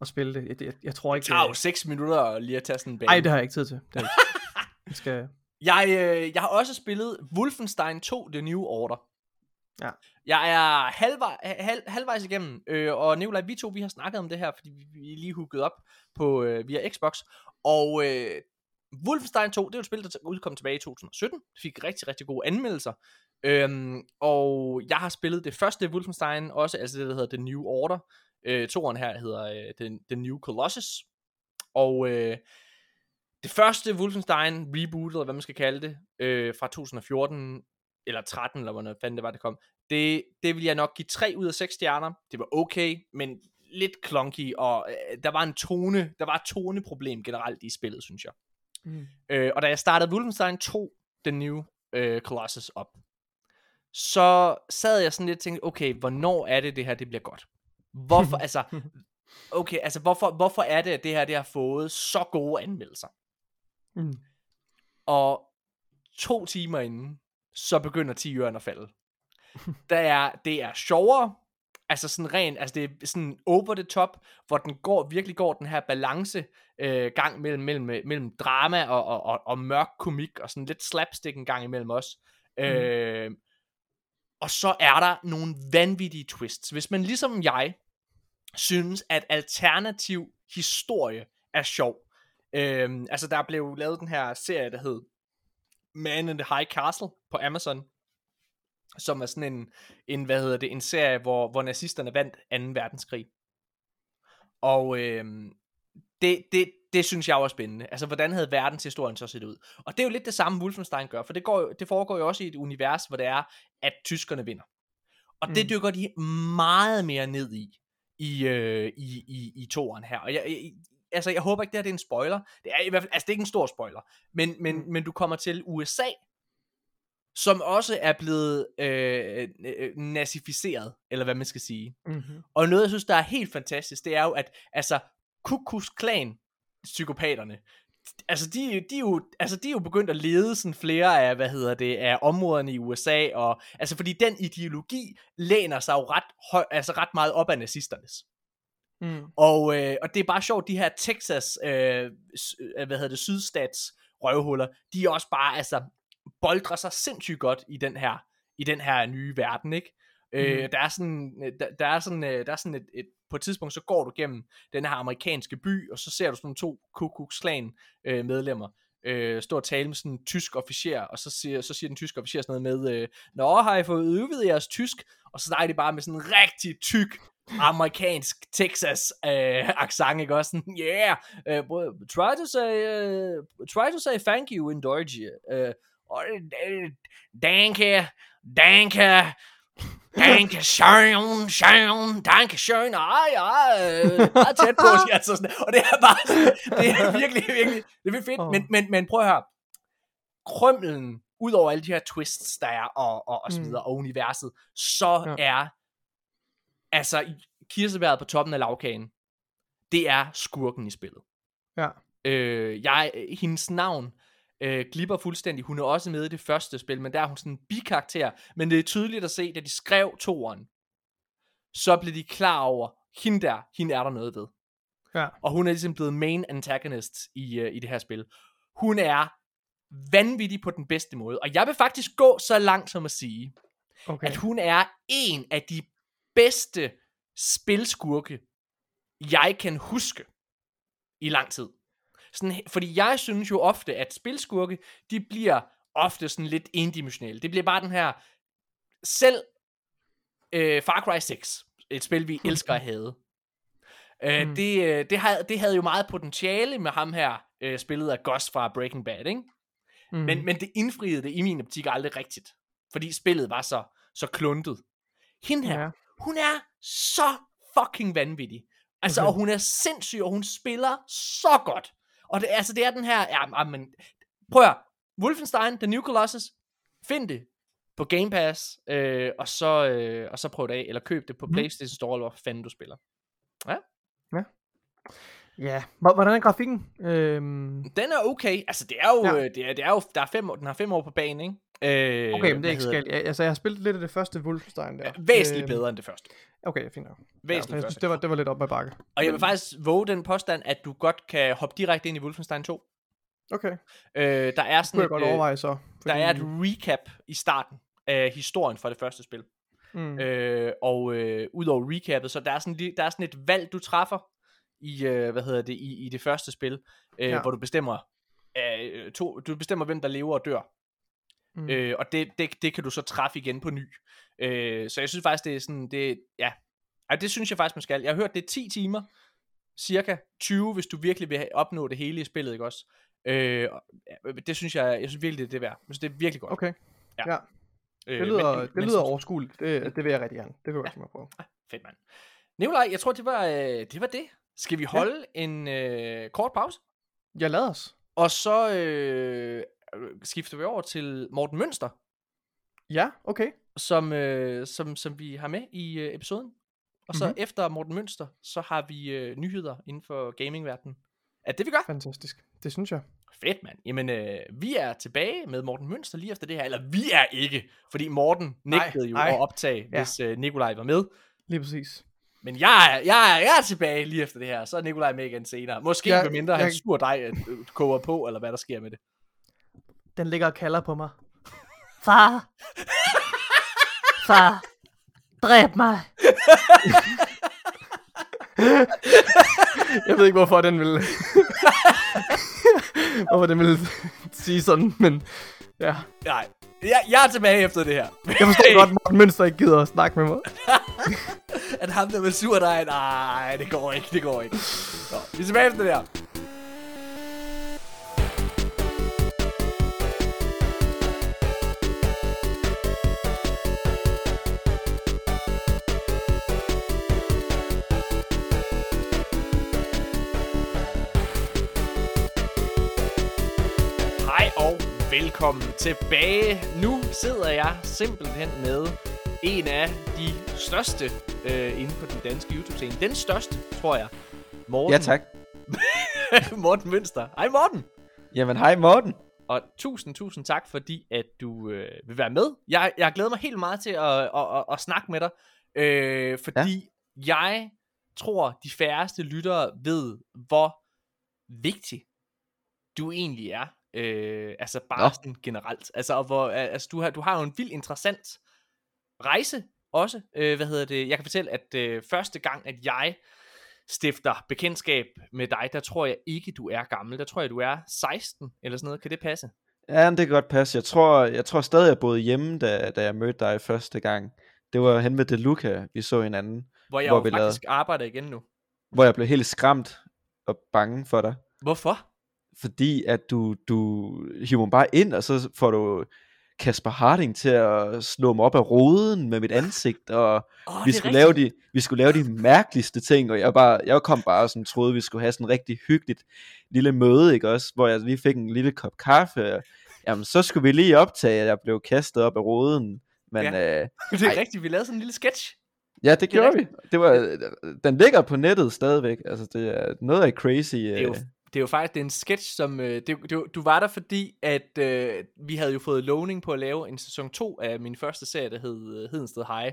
at spille det. Jeg, jeg, jeg tror ikke... Det tager jo 6 minutter lige at tage sådan en bane. Nej, det har jeg ikke tid til. Det <laughs> jeg skal... Jeg, øh, jeg har også spillet Wolfenstein 2 The New Order. Ja. Jeg er halvvej, halv, halvvejs igennem, øh, og Nikolaj, vi to, vi har snakket om det her, fordi vi, vi lige hooket op på, øh, via Xbox, og øh, Wolfenstein 2, det er jo et spil, der udkom tilbage i 2017, det fik rigtig, rigtig gode anmeldelser, øhm, og jeg har spillet det første Wolfenstein også, altså det, der hedder The New Order, øh, toeren her hedder øh, The, The New Colossus, og øh, det første Wolfenstein reboot, eller hvad man skal kalde det, øh, fra 2014, eller 13, eller hvordan fanden det var, det kom, det, det vil jeg nok give 3 ud af 6 stjerner. Det var okay, men lidt clunky, og øh, der var en tone, der var et toneproblem generelt i spillet, synes jeg. Mm. Øh, og da jeg startede Wolfenstein 2, The New øh, Colossus op, så sad jeg sådan lidt og tænkte, okay, hvornår er det, det her det bliver godt? Hvorfor, <laughs> altså, okay, altså, hvorfor, hvorfor er det, at det her, det har fået så gode anmeldelser? Mm. Og to timer inden, så begynder 10 ørerne at falde. Der er, det er sjovere, altså sådan ren, altså det er sådan over the top, hvor den går, virkelig går den her balance øh, gang mellem, mellem, mellem drama og, og, og, og mørk komik, og sådan lidt slapstick en gang imellem os. Mm. Øh, og så er der nogle vanvittige twists. Hvis man ligesom jeg synes, at alternativ historie er sjov. Øh, altså der blev lavet den her serie, der hed Man in the High Castle på Amazon, som er sådan en, en hvad hedder det, en serie, hvor, hvor nazisterne vandt 2. verdenskrig. Og øh, det, det, det synes jeg var spændende. Altså, hvordan havde verdenshistorien så set ud? Og det er jo lidt det samme, Wolfenstein gør, for det, går, det foregår jo også i et univers, hvor det er, at tyskerne vinder. Og mm. det dykker de meget mere ned i, i, øh, i, i, i toren her. Og jeg, jeg, altså, jeg håber ikke, det her det er en spoiler. Det er i hvert fald, altså, det er ikke en stor spoiler. Men, men, mm. men du kommer til USA, som også er blevet øh, øh, nazificeret, eller hvad man skal sige. Mm-hmm. Og noget, jeg synes, der er helt fantastisk, det er jo, at altså, Ku Klux Klan, psykopaterne, altså de, de, er jo, altså de er jo begyndt at lede sådan flere af, hvad hedder det, af områderne i USA, og, altså fordi den ideologi læner sig jo ret, høj, altså ret meget op af nazisternes. Mm. Og, øh, og det er bare sjovt, de her Texas, øh, hvad hedder det, sydstats røvhuller, de er også bare, altså, boldrer sig sindssygt godt i den her, i den her nye verden, ikke? Mm. Øh, der er sådan, der, der er sådan, øh, der er sådan et, et, på et tidspunkt, så går du gennem den her amerikanske by, og så ser du sådan to Ku Klux Klan øh, medlemmer, øh, stå og tale med sådan en tysk officer, og så siger, så siger den tyske officer sådan noget med, øh, Nå, har I fået øvet jeres tysk? Og så snakker de bare med sådan en rigtig tyk amerikansk Texas øh, accent, ikke også? Sådan, <laughs> yeah, uh, try to say, uh, try to say thank you in Deutsch. Uh, danke, danke, danke schön, schön, danke schön, ej, ej, meget tæt på, altså sådan, og det er bare, det er virkelig, virkelig, det er fedt, men, men, men prøv at høre, krømmelen, ud over alle de her twists, der er, og, og, og så mm. videre, mm. og universet, så ja. er, altså, kirsebæret på toppen af lavkagen, det er skurken i spillet. Ja. Øh, jeg, hendes navn øh, glipper fuldstændig. Hun er også med i det første spil, men der er hun sådan en bikarakter. Men det er tydeligt at se, da de skrev toren, så blev de klar over, hende der, hende er der noget ved. Ja. Og hun er ligesom blevet main antagonist i, uh, i det her spil. Hun er vanvittig på den bedste måde. Og jeg vil faktisk gå så langt som at sige, okay. at hun er en af de bedste spilskurke, jeg kan huske i lang tid. Sådan, fordi jeg synes jo ofte, at spilskurke, de bliver ofte sådan lidt endimensionelle. Det bliver bare den her, selv øh, Far Cry 6, et spil, vi elsker at have. Øh, Mm. det, øh, det, havde, det havde jo meget potentiale med ham her, øh, spillet af Gus fra Breaking Bad, ikke? Mm. Men, men det indfriede det i min optik aldrig rigtigt. Fordi spillet var så, så kluntet. Hende her, Ja. Ja. hun er så fucking vanvittig. Altså, Okay. og hun er sindssyg, og hun spiller så godt. Og det, altså, det er den her, ja, ah, men, prøv at. Wolfenstein, The New Colossus, find det på Game Pass, øh, og, så, øh, og så prøv det af, eller køb det på Mhm. PlayStation Store, eller hvor fanden du spiller. Ja, Hvor- hvordan er grafikken? Øhm, Den er okay, altså det er jo, Ja. ja. det er, det er jo der er fem, år- den har fem år på banen, ikke? Øh, okay, men det er ikke skæld. Jeg, altså, jeg har spillet lidt af det første Wolfenstein der. Ja, væsentligt Øhm, bedre end det første. Okay, fint nok. Ja, Væsentligt jeg synes, det var, det var lidt op ad bakke. Og jeg vil faktisk våge den påstand, at du godt kan hoppe direkte ind i Wolfenstein 2. Okay, Øh, der er det sådan godt et, øh, overveje så. der er et recap i starten af historien fra det første spil. Mm. Øh, og øh, udover recappet, så der er sådan, der er sådan et valg, du træffer i, øh, hvad hedder det, i, i det første spil, øh, Ja. ja. hvor du bestemmer, øh, to, du bestemmer, hvem der lever og dør. Mm. Mm. Øh, og det, det, det kan du så træffe igen på ny. Øh, så jeg synes faktisk, det er sådan, det, ja, Ej, det synes jeg faktisk, man skal. Jeg har hørt, det er 10 timer, cirka 20, hvis du virkelig vil opnå det hele i spillet, ikke også? Øh, ja, det synes jeg, jeg synes virkelig, det er det værd. Jeg synes, det er virkelig godt. Okay, Ja. ja. Øh, det lyder, men- det men- lyder overskueligt. Det, det vil jeg rigtig gerne. Det vil jeg godt mig at prøve. Fedt, mand. Nikolaj, jeg tror, det var, øh, det var det. Skal vi holde ja. en øh, kort pause? Jeg lader os. Og så øh, skifter vi over til Morten Mønster, Ja, okay. som, øh, som, som vi har med i øh, episoden. Og så Mhm. mm-hmm. efter Morten Mønster, så har vi øh, nyheder inden for gamingverdenen. Er det, vi gør? Fantastisk. Det synes jeg. Fedt, mand. Jamen, øh, vi er tilbage med Morten Mønster lige efter det her. Eller vi er ikke, fordi Morten nægtede jo ej. at optage, Ja. hvis øh, Nikolaj var med. Lige præcis. Men jeg er, jeg, er, jeg er tilbage lige efter det her. Så er Nikolaj med igen senere. Måske ja, mindre jeg- han sur dig øh, koger på, eller hvad der sker med det. Den ligger og kalder på mig. Far. Far. Dræb mig. Jeg ved ikke, hvorfor den vil... hvorfor den vil sige sådan, men... Ja. Nej, jeg, jeg er tilbage efter det her. Jeg forstår godt, at Morten Mønster ikke gider at snakke med mig. <laughs> At ham der vil sur dig, nej, det går ikke, det går ikke. Nå, vi er tilbage efter det her. Velkommen tilbage. Nu sidder jeg simpelthen med en af de største øh, inden for den danske YouTube-scene. Den største, tror jeg. Morten, Ja, tak. <laughs> Morten Mønster. Hej Morten. Jamen, hej Morten. Og tusind, tusind tak, fordi at du øh, vil være med. Jeg, jeg glæder mig helt meget til at, at, at, at snakke med dig, øh, fordi ja. jeg tror, de færreste lyttere ved, hvor vigtig du egentlig er. Øh, altså bare Nå. sådan generelt. Altså, og hvor, altså du, har, du har jo en vild interessant rejse også. Øh, hvad hedder det? Jeg kan fortælle, at øh, første gang, at jeg stifter bekendtskab med dig, der tror jeg ikke, du er gammel. Der tror jeg, du er 16 eller sådan noget. Kan det passe? Ja, det kan godt passe. Jeg tror, jeg tror stadig, jeg boede hjemme, da, da jeg mødte dig første gang. Det var hen ved De Luca, vi så hinanden. Hvor jeg Hvor hvor vi jo faktisk arbejder igen nu. Hvor jeg blev helt skræmt og bange for dig. Hvorfor? Fordi at du, du hiver mig bare ind, og så får du Kasper Harding til at slå mig op af roden med mit ansigt, og Oh, vi skulle, lave de, vi skulle lave de mærkeligste ting, og jeg, bare, jeg kom bare og sådan, troede, vi skulle have sådan en rigtig hyggeligt lille møde, ikke også, hvor jeg, vi fik en lille kop kaffe, og, jamen så skulle vi lige optage, at jeg blev kastet op af roden, men ja, øh, <laughs> Det er Ej. rigtigt, vi lavede sådan en lille sketch. ja det gjorde vi. Det var, den ligger på nettet stadigvæk, altså det er noget af crazy. Det er jo, Øh, det er jo faktisk det er en sketch, som... Øh, det, det, du var der, fordi at øh, vi havde jo fået lovning på at lave en sæson 2 af min første serie, der hed øh, Hedensted High.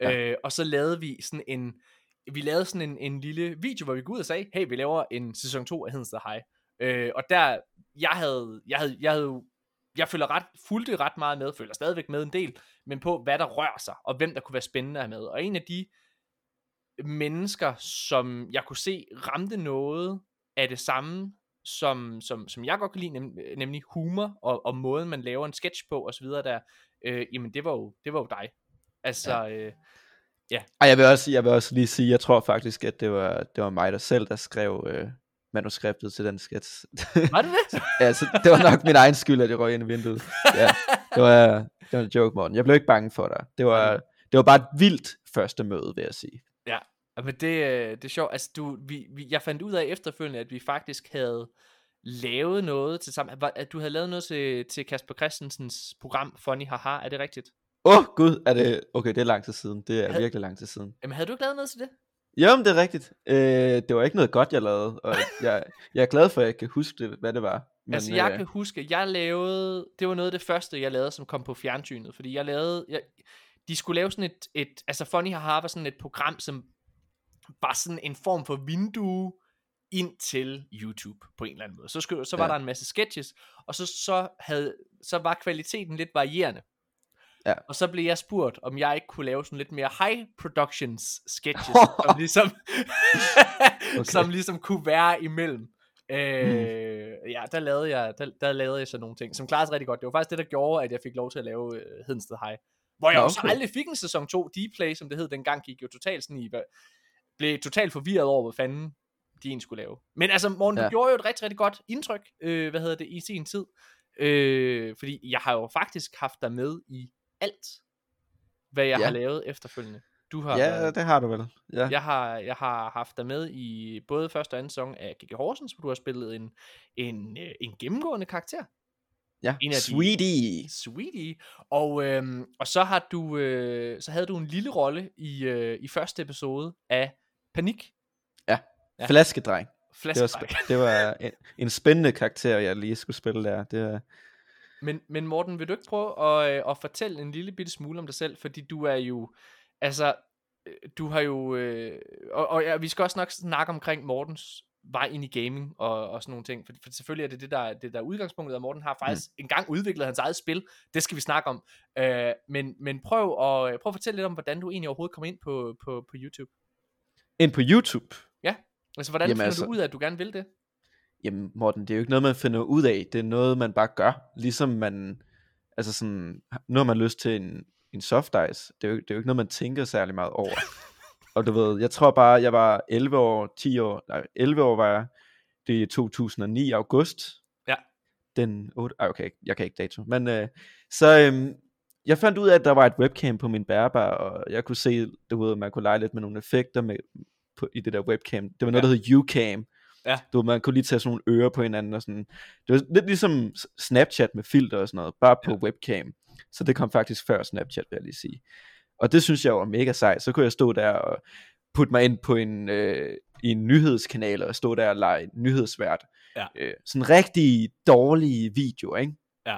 Ja. Øh, og så lavede vi sådan en... Vi lavede sådan en, en lille video, hvor vi gik ud og sagde, hey, vi laver en sæson 2 af Hedensted High. Øh, og der, jeg havde, jeg havde, jeg havde jo- jeg føler ret, fulgte ret meget med, føler stadigvæk med en del, men på hvad der rører sig, og hvem der kunne være spændende at have med. Og en af de mennesker, som jeg kunne se ramte noget af det samme, som, som, som jeg godt kan lide, nem, nemlig humor og, og måden, man laver en sketch på osv. der, øh, jamen det var jo, det var jo dig. Altså, ja. øh, Ej, jeg vil, også, jeg vil også lige sige, jeg tror faktisk, at det var, det var mig der selv, der skrev øh, manuskriptet til den sketch. var det det? <laughs> ja, så det var nok min egen skyld, at jeg røg ind i vinduet. Ja, det var, det var en joke, Morten. Jeg blev ikke bange for dig. Det var, det var bare et vildt første møde, vil jeg sige. Ja, men det, øh, det er sjovt. Altså, du, vi, vi, jeg fandt ud af efterfølgende, at vi faktisk havde lavet noget til sammen. At du havde lavet noget til, til Kasper Christensens program Funny Haha, er det rigtigt? Åh, oh, gud, er det... Okay, det er lang tid siden. Det er Havde- virkelig lang tid siden. Jamen, havde du ikke lavet noget til det? Jo, men det er rigtigt. Øh, det var ikke noget godt, jeg lavede, og jeg, jeg er glad for, at jeg kan huske, det, hvad det var. Men, altså, jeg øh, kan huske, jeg lavede, det var noget af det første, jeg lavede, som kom på fjernsynet, fordi jeg lavede, jeg, de skulle lave sådan et, et, altså Funny Haha var sådan et program, som var sådan en form for vindue ind til YouTube på en eller anden måde. Så, skulle, så var Ja. der en masse sketches, og så, så, havde, så var kvaliteten lidt varierende. Ja. Og så blev jeg spurgt, om jeg ikke kunne lave sådan lidt mere high productions sketches, som <laughs> ligesom, okay. som ligesom kunne være imellem. Øh, ja, der lavede, jeg, der, der lavede jeg så nogle ting, som klarede sig rigtig godt. Det var faktisk det, der gjorde, at jeg fik lov til at lave uh, Hedensted High. Hvor jeg Nå, også okay. aldrig fik en sæson 2 D-Play, som det hed dengang, gik jo totalt sådan i, hvad, blev totalt forvirret over, hvad fanden de egentlig skulle lave. Men altså, Morten, ja. Du gjorde jo et rigtig, rigtig godt indtryk, øh, hvad hedder det, i sin tid. Øh, fordi jeg har jo faktisk haft dig med i alt, hvad jeg ja. Har lavet efterfølgende. Du har Ja, det har du vel. Ja. jeg, har, jeg har haft dig med i både første og anden sæson af G.G. Horsens, hvor du har spillet en, en, øh, en gennemgående karakter. ja. en af de- Sweetie. Sweetie. Og, øhm, og så har du øh, så havde du en lille rolle i, øh, i første episode af Panik. Ja. Ja. Flaskedreng. Det var, Flaskedreng. det var en, en spændende karakter, jeg lige skulle spille der. Det var, Men, men Morten, vil du ikke prøve at, øh, at fortælle en lille bitte smule om dig selv? Fordi du er jo, altså, øh, du har jo, øh, og, og ja, vi skal også nok snakke omkring Mortens vej ind i gaming og, og sådan nogle ting. For, for selvfølgelig er det det, der, er- det der er udgangspunktet, og Morten har faktisk mm. engang udviklet hans eget spil. Det skal vi snakke om. Øh, men, men prøv at, prøv at fortælle lidt om, hvordan du egentlig overhovedet kom ind på, på, på YouTube. Ind på YouTube. Altså, hvordan Jamen finder altså- du ud af, at du gerne vil det? Jamen Morten, det er jo ikke noget, man finder ud af. Det er noget, man bare gør. Ligesom man, altså sådan, nu har man lyst til en, en soft ice. Det er, jo, det er jo ikke noget, man tænker særlig meget over. <laughs> og du ved, jeg tror bare, jeg var 11 år, 10 år, nej, 11 år var jeg, det er i 2009 august. Ja. Den 8, ej, okay, jeg kan ikke dato. Men øh, så, øhm, jeg fandt ud af, at der var et webcam på min bærbar, og jeg kunne se, du ved, man kunne lege lidt med nogle effekter med, på, i det der webcam. Det var noget, Ja. der hed Ucam. Ja. Du, ved, man kunne lige tage sådan nogle ører på hinanden og sådan. Det var lidt ligesom Snapchat med filter og sådan noget, bare på ja. webcam. Så det kom faktisk før Snapchat, vil jeg lige sige. Og det synes jeg var mega sejt. Så kunne jeg stå der og putte mig ind på en, øh, i en nyhedskanal og stå der og lege nyhedsvært. Ja. Øh, sådan rigtig dårlige videoer, ikke? Ja.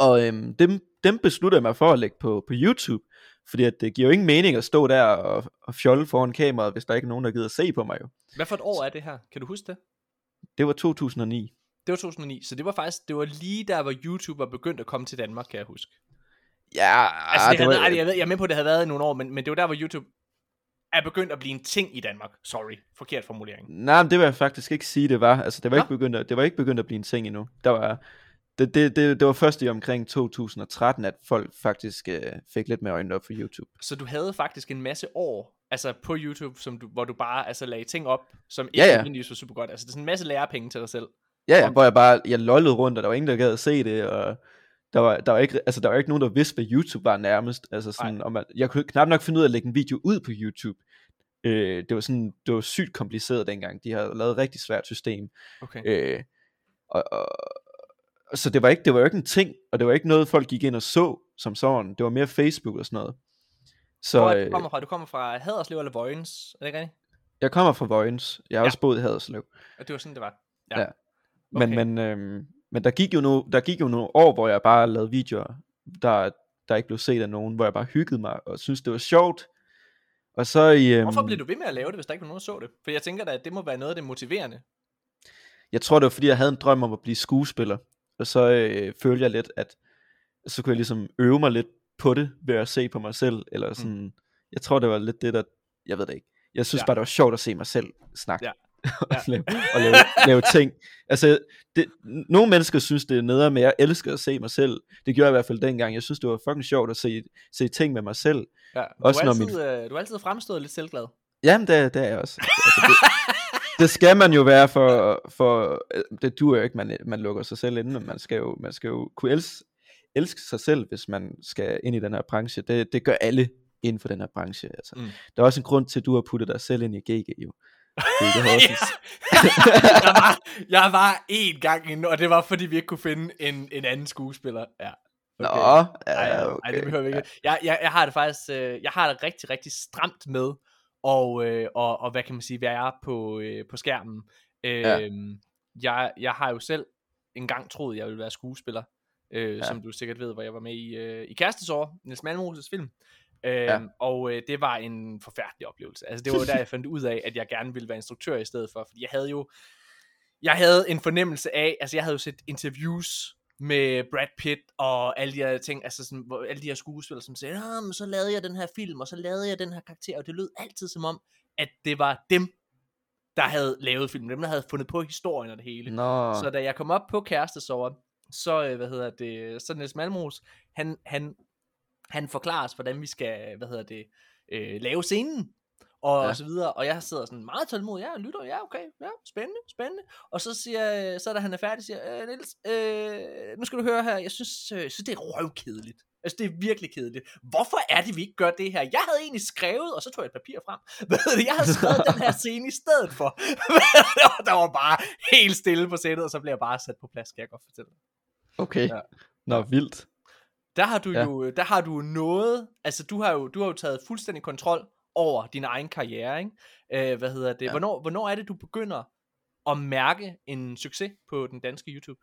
Og øhm, dem, dem besluttede jeg mig for at lægge på, på YouTube, fordi at det giver jo ingen mening at stå der og, og fjolle foran kameraet, hvis der ikke er nogen, der gider se på mig jo. Hvad for et år er det her? Kan du huske det? Det var 2009. Det var 2009, så det var faktisk, det var lige der, hvor YouTube var begyndt at komme til Danmark, kan jeg huske. Ja, Altså, det det havde, var, ej, jeg, ved, jeg er med på, at det havde været i nogle år, men, men det var der, hvor YouTube er begyndt at blive en ting i Danmark. Sorry, forkert formulering. Nej, men det vil jeg faktisk ikke sige, det var. Altså, det var, Nå. ikke begyndt at, det var ikke begyndt at blive en ting endnu. Der var, det, det, det, det var først i omkring 2013, at folk faktisk øh, fik lidt mere øjnene op for YouTube. Så du havde faktisk en masse år, altså på YouTube, som du, hvor du bare altså, lagde ting op, som ikke Ja, ja. nødvendigvis var super godt. Altså det er sådan en masse lærepenge til dig selv. Ja, ja, Om- hvor jeg bare, jeg lollede rundt, og der var ingen, der gad at se det, og der var, der var ikke, altså der var ikke nogen, der vidste, hvad YouTube var nærmest. Altså sådan, og man, jeg kunne knap nok finde ud af at lægge en video ud på YouTube. Øh, det var sådan, det var sygt kompliceret dengang. De havde lavet et rigtig svært system. Okay. Øh, og, og, så det var, ikke, det var ikke en ting, og det var ikke noget, folk gik ind og så som sådan. Det var mere Facebook og sådan noget. Så Hvor er det, øh, du kommer fra? Du kommer fra Haderslev eller Vojens? Er det ikke rigtigt? jeg kommer fra Vojens. Jeg har Ja. også boet i Haderslev. Og det var sådan, det var. Ja. Men, Okay. men, øhm, men der, gik jo no, der gik jo nogle år, hvor jeg bare lavede videoer, der, der ikke blev set af nogen, hvor jeg bare hyggede mig og synes det var sjovt. Og så i, øhm, Hvorfor blev du ved med at lave det, hvis der ikke var nogen, der så det? For jeg tænker da, at det må være noget af det motiverende. jeg tror det var fordi, jeg havde en drøm om at blive skuespiller. Og så øh, følte jeg lidt, at så kunne jeg ligesom øve mig lidt på det, ved at se på mig selv. Eller sådan, mm. jeg tror det var lidt det, der, jeg ved det ikke. Jeg synes Ja. bare, det var sjovt at se mig selv snakke. Ja. <laughs> og, lave, og lave, lave ting. Altså, det, nogle mennesker synes, det er nederen, men jeg elsker at se mig selv. Det gjorde jeg i hvert fald dengang. Jeg synes, det var fucking sjovt at se, se ting med mig selv. Ja, Også du, når har min- altid, øh, du har altid fremstået lidt selvglad. Jamen, det, det er jeg også. Altså, det, <laughs> det skal man jo være for, for øh, det duer jo ikke, man, man lukker sig selv inde, men man skal jo, man skal jo kunne elske, elske sig selv, hvis man skal ind i den her branche. Det, det gør alle inden for den her branche. Altså. Mm. Der er også en grund til, at du har puttet dig selv ind i GG, jo. Det er <laughs> Horsens. <laughs> jeg, var, jeg var én gang inde, og det var fordi vi ikke kunne finde en, en anden skuespiller. Ja. Nå, Ej, ja, okay. okay. Ej, det behøver vi ikke. Jeg, jeg, jeg har det faktisk, øh, jeg har det rigtig, rigtig stramt med, og, øh, og, og hvad kan man sige, være på, øh, på skærmen. Øh, Ja. jeg, jeg har jo selv engang troet, jeg ville være skuespiller, øh, Ja. som du sikkert ved, hvor jeg var med i, øh, i Kærestesår, Niels Malmoses film. Øh, Ja. Og øh, det var en forfærdelig oplevelse. Altså det var der, jeg fandt ud af, at jeg gerne ville være instruktør i stedet for, fordi jeg havde jo, jeg havde en fornemmelse af, altså jeg havde jo set interviews med Brad Pitt og alle de her ting, altså sådan, hvor alle de her skuespillere, som sagde, ah, men så lavede jeg den her film, og så lavede jeg den her karakter, og det lød altid som om, at det var dem, der havde lavet filmen, dem, der havde fundet på historien og det hele. Nå, Så da jeg kom op på kærestesover, så, øh, hvad hedder det, så Niels Malmros, han, han, han forklarer os, hvordan vi skal, hvad hedder det, øh, lave scenen, og, ja. Og så videre, og jeg sidder sådan meget tålmodig, ja, lytter, ja, okay, ja, spændende, spændende, og så siger, så da han er færdig, siger, øh, Niels, øh, nu skal du høre her, jeg synes, øh, synes det er røvkedeligt, altså det er virkelig kedeligt, hvorfor er det, vi ikke gør det her, jeg havde egentlig skrevet, og så tog jeg et papir frem, <laughs> hedder det, jeg havde skrevet den her scene i stedet for, og <laughs> der var bare helt stille på sættet, og så blev jeg bare sat på plads, skal jeg godt fortælle okay. Ja. Nå, vildt. Der har du Ja. jo, der har du noget, altså du har jo, du har jo taget fuldstændig kontrol over din egen karriere, ikke? Øh, hvad hedder det? Ja. Hvornår, hvornår er det, du begynder at mærke en succes på den danske YouTube?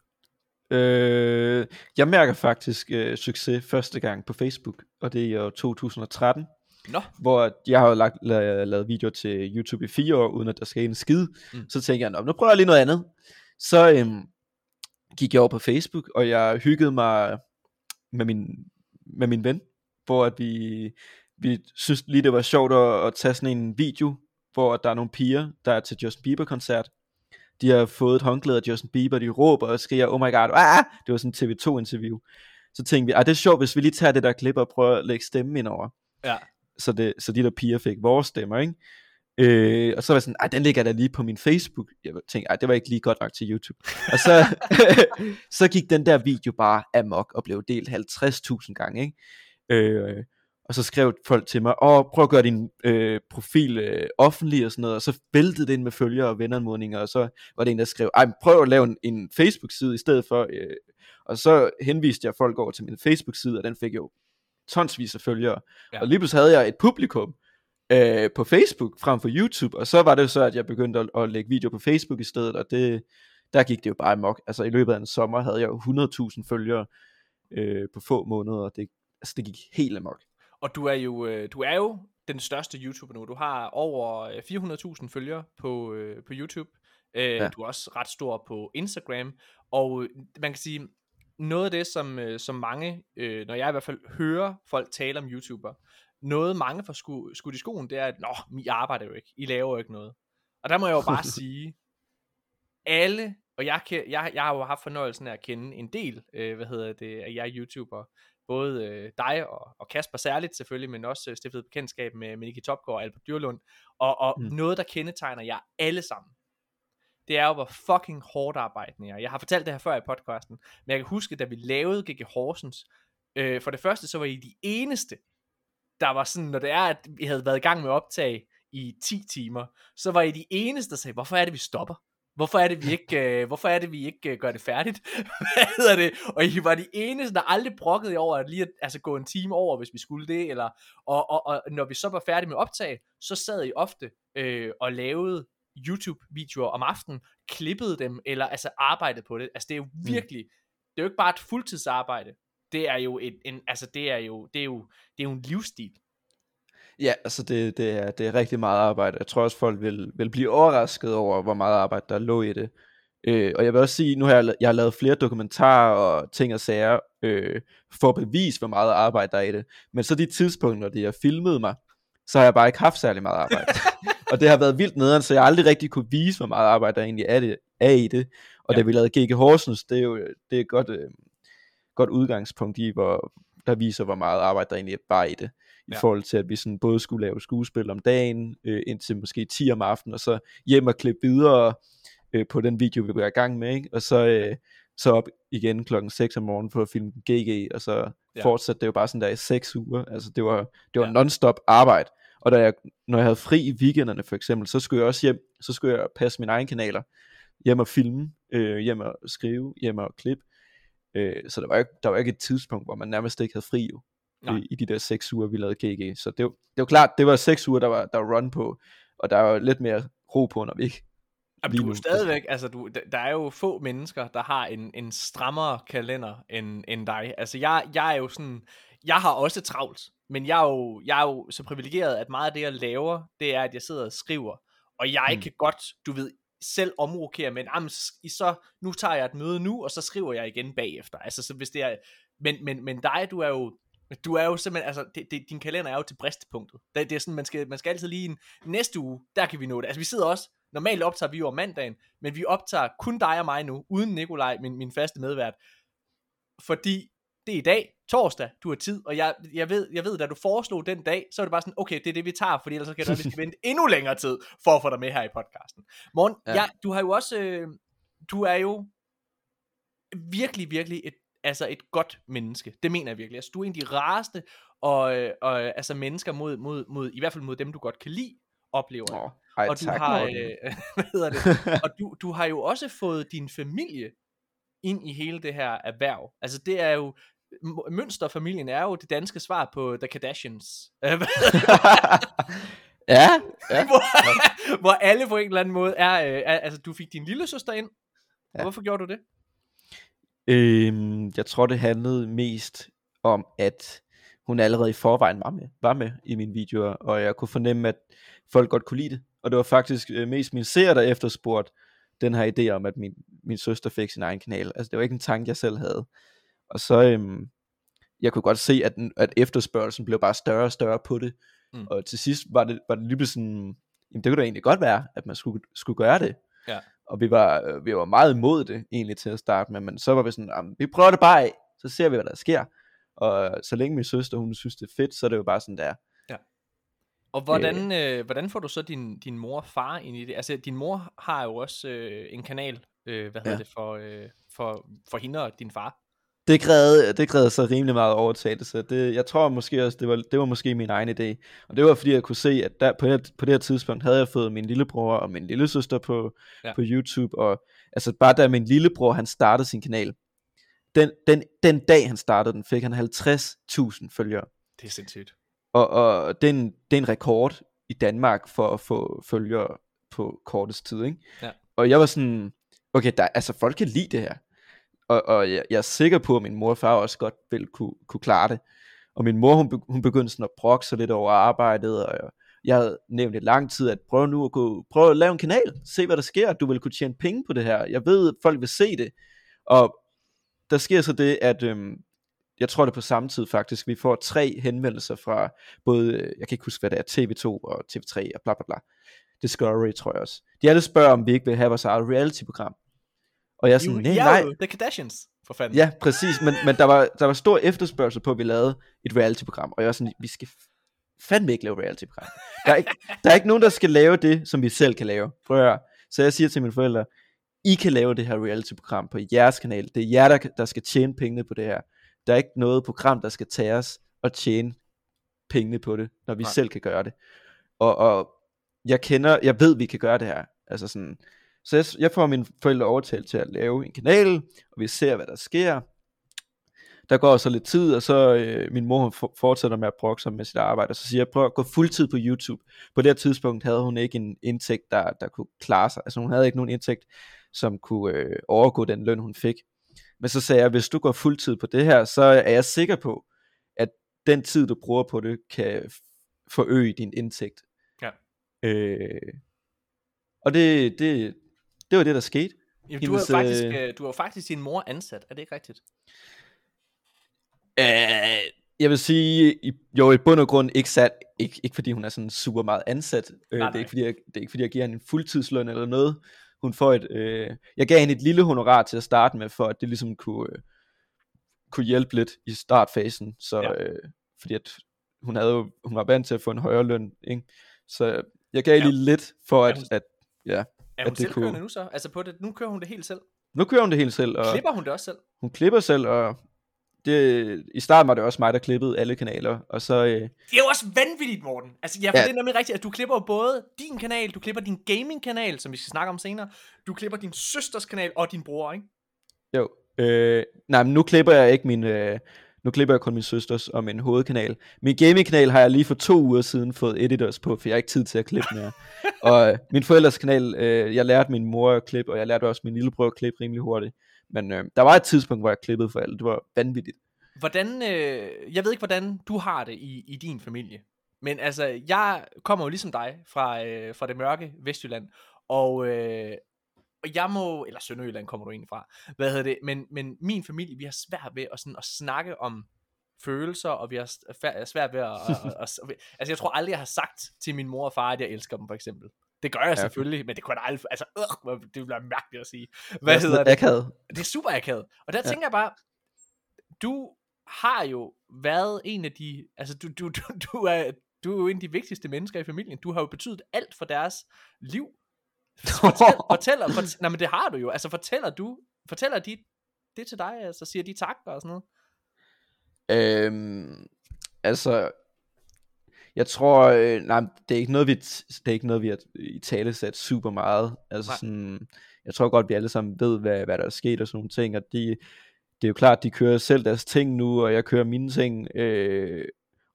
Øh, jeg mærker faktisk øh, succes første gang på Facebook, og det er i år 2013, Nå, hvor jeg har jo lagt, la, lavet videoer til YouTube i fire år, uden at der skal en skid. Mm. Så tænker jeg, "Nå, nu prøver jeg lige noget andet. Så øhm, gik jeg over på Facebook, og jeg hyggede mig med min, med min ven, hvor at vi, vi synes lige, det var sjovt at, at tage sådan en video, hvor der er nogle piger, der er til Justin Bieber-koncert. De har fået et håndklæde af Justin Bieber, de råber og skriger, oh my god, ah! det var sådan en TV2-interview. Så tænkte vi, ah, det er sjovt, hvis vi lige tager det der klip og prøver at lægge stemmen ind over. Ja. Så, det, så de der piger fik vores stemmer, ikke? Øh, og så var jeg sådan, ej, den ligger der lige på min Facebook. Jeg tænkte, ej, det var ikke lige godt nok til YouTube. Og så, <laughs> så gik den der video bare amok og blev delt 50.000 gange, ikke? Øh, og så skrev folk til mig, åh, prøv at gøre din øh, profil øh, offentlig og sådan noget, og så væltede det ind med følgere og venneranmodninger, og så var det en, der skrev, ej, prøv at lave en, en Facebook-side i stedet for, øh, og så henviste jeg folk over til min Facebook-side, og den fik jo tonsvis af følgere, Ja. ja. og lige pludselig havde jeg et publikum, øh, på Facebook frem for YouTube, og så var det jo så, at jeg begyndte at, at lægge video på Facebook i stedet, og det, der gik det jo bare amok. Altså i løbet af en sommer havde jeg jo 100.000 følgere øh, på få måneder, og det, altså, det gik helt amok. Og du er jo, øh, du er jo den største YouTuber nu. Du har over øh, 400.000 følgere på, øh, på YouTube. Øh, ja. Du er også ret stor på Instagram. Og øh, man kan sige, noget af det, som, øh, som mange, øh, når jeg i hvert fald hører folk tale om YouTuber, noget mange får sku, skudt i skoen, det er, at Nå, I arbejder jo ikke. I laver jo ikke noget. Og der må jeg jo bare <laughs> sige, alle, og jeg, jeg, jeg har jo haft fornøjelsen af at kende en del, øh, hvad hedder det, af jer YouTuber, både øh, dig og, og Kasper særligt selvfølgelig, men også øh, stiftet bekendtskab med, med Niki Topgaard og Albert Dyrlund, og, og mm. Noget, der kendetegner jer alle sammen, det er jo, hvor fucking hårdt arbejdende jeg. Jeg har fortalt det her før i podcasten, men jeg kan huske, da vi lavede GG Horsens, øh, for det første, så var I de eneste, der var sådan, når det er, at vi havde været i gang med optag i 10 timer, så var I de eneste, der sagde, hvorfor er det, vi stopper? Hvorfor er det, vi ikke, øh, hvorfor er det, vi ikke øh, gør det færdigt? <laughs> Hvad hedder det? Og I var de eneste, der aldrig brokkede jer over at lige at altså, gå en time over, hvis vi skulle det. Eller, og, og, og når vi så var færdige med optag, så sad I ofte øh, og lavede YouTube-videoer om aftenen, klippede dem, eller altså arbejdede på det. Altså det er jo virkelig, mm. det er jo ikke bare et fuldtidsarbejde. Det er jo et, en, altså det er jo, det er jo, det er jo en livsstil. Ja, altså det, det, er, det er rigtig meget arbejde. Jeg tror også, folk vil, vil blive overrasket over, hvor meget arbejde der lå i det. Øh, og jeg vil også sige, nu har jeg, jeg har lavet flere dokumentarer og ting og sager, øh, for at bevise, hvor meget arbejde der er i det. Men så de tidspunkter, når de har filmet mig, så har jeg bare ikke haft særlig meget arbejde. <laughs> og det har været vildt nederen, så jeg aldrig rigtig kunne vise, hvor meget arbejde der egentlig er, det, er i det. Og ja. Da vi lavede GG Horsens, det er jo det er et godt, øh, godt udgangspunkt i, hvor der viser, hvor meget arbejde der egentlig var i det. I Ja. forhold til, at vi sådan både skulle lave skuespil om dagen, øh, indtil måske 10 om aftenen, og så hjem og klippe videre øh, på den video, vi var i gang med, ikke? og så, øh, så op igen klokken 6 om morgenen for at filme GG, og så Ja. fortsatte det jo bare sådan der i 6 uger. Altså det var, det var ja. non-stop arbejde. Og da jeg, når jeg havde fri i weekenderne for eksempel, så skulle jeg også hjem, så skulle jeg passe mine egne kanaler, hjem og filme, øh, hjem og skrive, hjem og klippe. Øh, så der var, ikke, der var ikke et tidspunkt, hvor man nærmest ikke havde fri jo, Nej. i, i de der 6 uger, vi lavede GG. Så det, var- det var klart, det var 6 uger, der var, der var run på, og der var lidt mere ro på, når vi ikke Jamen, du er stadigvæk, altså du, der- er jo få mennesker, der har en, en strammere kalender end, end dig. Altså jeg, jeg er jo sådan, jeg har også travlt, men jeg er, jo, jeg er jo så privilegeret, at meget af det, jeg laver, det er, at jeg sidder og skriver. Og jeg Mm. kan godt, du ved, selv omrokere, men jamen, så, nu tager jeg et møde nu, og så skriver jeg igen bagefter. Altså, så hvis det er, men, men, men dig, du er jo, du er jo simpelthen, altså, det, det, din kalender er jo til bristepunktet. Det, det er sådan, man skal, man skal altid lige en, næste uge, der kan vi nå det. Altså, vi sidder også, normalt optager vi jo om mandagen, men vi optager kun dig og mig nu, uden Nikolaj, min, min faste medvært. Fordi det er i dag, torsdag, du har tid, og jeg, jeg, ved, jeg ved, da du foreslog den dag, så er det bare sådan, okay, det er det, vi tager, fordi ellers så kan vi skal vente endnu længere tid, for at få dig med her i podcasten. Morgen, ja. Ja, du har jo også, øh, du er jo virkelig, virkelig et, altså et godt menneske. Det mener jeg virkelig. Altså, du er en af de rareste, og, og altså mennesker mod, mod, mod, i hvert fald mod dem, du godt kan lide, oplever jeg Åh, ej, og du tak, har, øh, <laughs> hvad hedder det, <laughs> og du, du har jo også fået din familie ind i hele det her erhverv. Altså det er jo, Mønsterfamilien er jo det danske svar på The Kardashians. Øh, <laughs> ja, ja. hvor, hvor alle på en eller anden måde er, øh, altså du fik din lille søster ind. Ja. Hvorfor gjorde du det? Øhm, jeg tror, det handlede mest om, at hun allerede i forvejen var med, var med i mine videoer, og jeg kunne fornemme, at folk godt kunne lide det. Og det var faktisk øh, mest min seere, der efterspurgte den her idé om, at min, min søster fik sin egen kanal. Altså, det var ikke en tanke, jeg selv havde. Og så, øhm, jeg kunne godt se, at, den, at efterspørgelsen blev bare større og større på det. Mm. Og til sidst var det, var det lige sådan, jamen det kunne da egentlig godt være, at man skulle, skulle gøre det. Ja. Og vi var, øh, vi var meget imod det egentlig til at starte med, men så var vi sådan, vi prøver det bare af, så ser vi, hvad der sker. Og så længe min søster, hun synes, det er fedt, så er det jo bare sådan der. Og hvordan, øh, hvordan får du så din, din mor og far ind i det? Altså din mor har jo også øh, en kanal, øh, hvad hedder Ja. det, for, øh, for, for hende og din far. Det krævede, det krævede så rimelig meget overtagelse. Det, jeg tror måske også, det var, det var måske min egen idé. Og det var fordi, jeg kunne se, at der, på, det, på det her tidspunkt havde jeg fået min lillebror og min lille søster på, ja. på YouTube. Og altså bare da min lillebror, han startede sin kanal, den, den, den dag han startede den, fik han 50.000 følgere. Det er sindssygt. Og, og det, er en, det er en rekord i Danmark for at få følgere på kortest tid, ikke? Ja. Og jeg var sådan, okay, der, altså folk kan lide det her. Og, og jeg, jeg er sikker på, at min mor og far også godt vil kunne, kunne klare det. Og min mor, hun, hun begyndte sådan at brokke sig lidt over arbejdet, og jeg, jeg havde nævnt i lang tid, at prøv nu at gå, prøv at lave en kanal, se hvad der sker, du vil kunne tjene penge på det her. Jeg ved, at folk vil se det. Og der sker så det, at øhm, jeg tror det på samme tid faktisk, vi får tre henvendelser fra både, øh, jeg kan ikke huske hvad det er, TV2 og TV3 og bla bla bla. Discovery tror jeg også. De alle spørger, om vi ikke vil have vores eget reality-program. Og jeg er sådan, I er nej. The Kardashians, for fanden. Ja, præcis, men, men der, var, der var stor efterspørgsel på, at vi lavede et reality-program, og jeg var sådan, vi skal fandme ikke lave reality-program. Der er, ikke, der er ikke nogen, der skal lave det, som vi selv kan lave. Prøv at høre. Så jeg siger til mine forældre, I kan lave det her reality-program på jeres kanal. Det er jer, der, der skal tjene pengene på det her. Der er ikke noget program, der skal tage os og tjene pengene på det, når vi. Nej. selv kan gøre det. Og, og jeg kender, jeg ved, vi kan gøre det her. Altså sådan, så jeg, jeg får mine forældre overtalt til at lave en kanal, og vi ser, hvad der sker. Der går så lidt tid, og så øh, min mor for- fortsætter med at brokke sig med sit arbejde, og så siger jeg, prøv at gå fuldtid på YouTube. På det her tidspunkt havde hun ikke en indtægt, der, der kunne klare sig. Altså hun havde ikke nogen indtægt, som kunne øh, overgå den løn, hun fik. Men så sagde jeg, hvis du går fuldtid på det her, så er jeg sikker på, at den tid, du bruger på det, kan forøge din indtægt. Ja. Øh, og det, det, det var det, der skete. Jamen, du, har Hendes, faktisk, øh, øh, du har faktisk din mor ansat, er det ikke rigtigt? Øh, Jeg vil sige, jo i bund og grund ikke sat, ikke, ikke fordi hun er sådan super meget ansat. Øh, Nej, det, er ikke, fordi jeg, det er ikke fordi jeg giver hende en fuldtidsløn eller noget. Hun får et, øh, jeg gav hende et lille honorar til at starte med, for at det ligesom kunne, øh, kunne hjælpe lidt i startfasen. Så, Ja. ja. øh, fordi at hun, havde jo, hun var vant til at få en højere løn. Ikke? Så jeg gav Ja. lige lidt for at, hun- at ja. Er hun det selvkørende kunne- nu så? Altså på det, nu kører hun det helt selv. Nu kører hun det helt selv, og Klipper hun det også selv? hun klipper selv, og det, i starten var det også mig, der klippede alle kanaler, og så, øh, Det er jo også vanvittigt, Morten. Altså, for ja. Det er nemlig rigtigt, at du klipper både din kanal, du klipper din gaming-kanal, som vi skal snakke om senere, du klipper din søsters kanal og din bror, ikke? jo, øh, nej, men nu klipper jeg ikke min, øh, nu klipper jeg kun min søsters og min hovedkanal. Min gaming-kanal har jeg lige for to uger siden fået editors på, for jeg har ikke tid til at klippe mere. <laughs> og øh, min forældres kanal, øh, jeg lærte min mor at klippe, og jeg lærte også min lillebror at klippe rimelig hurtigt. Men øh, der var et tidspunkt, hvor jeg klippede for alle. Det var vanvittigt. Hvordan, øh, jeg ved ikke, hvordan du har det i, i din familie. Men altså, jeg kommer jo ligesom dig fra, øh, fra det mørke Vestjylland. Og, øh, og jeg må, eller Sønderjylland kommer du egentlig fra. Hvad hedder det? Men, men min familie, vi har svært ved at, sådan, at snakke om følelser, og vi har svært ved at, at, at, at... Altså, jeg tror aldrig, jeg har sagt til min mor og far, at jeg elsker dem, for eksempel. Det gør jeg okay. selvfølgelig, men det kunne jeg aldrig... Altså, øh, det bliver mærkeligt at sige. Det Hvad er sådan hedder det? akavet. Det er super akavet. Og der Ja. tænker jeg bare, du har jo været en af de, altså du, du, du, du, er, du er jo en af de vigtigste mennesker i familien. Du har jo betydet alt for deres liv. Fortæl, fortæller, fortæller, nej, men det har du jo. Altså fortæller du, fortæller de det til dig, altså siger de tak og sådan noget? Øhm, altså, jeg tror, øh, nej, det er ikke noget, vi, det er ikke noget, vi har i tale sat super meget. Altså Nej. sådan, jeg tror godt, vi alle sammen ved, hvad, hvad der er sket og sådan nogle ting, og de, det er jo klart, de kører selv deres ting nu, og jeg kører mine ting, øh,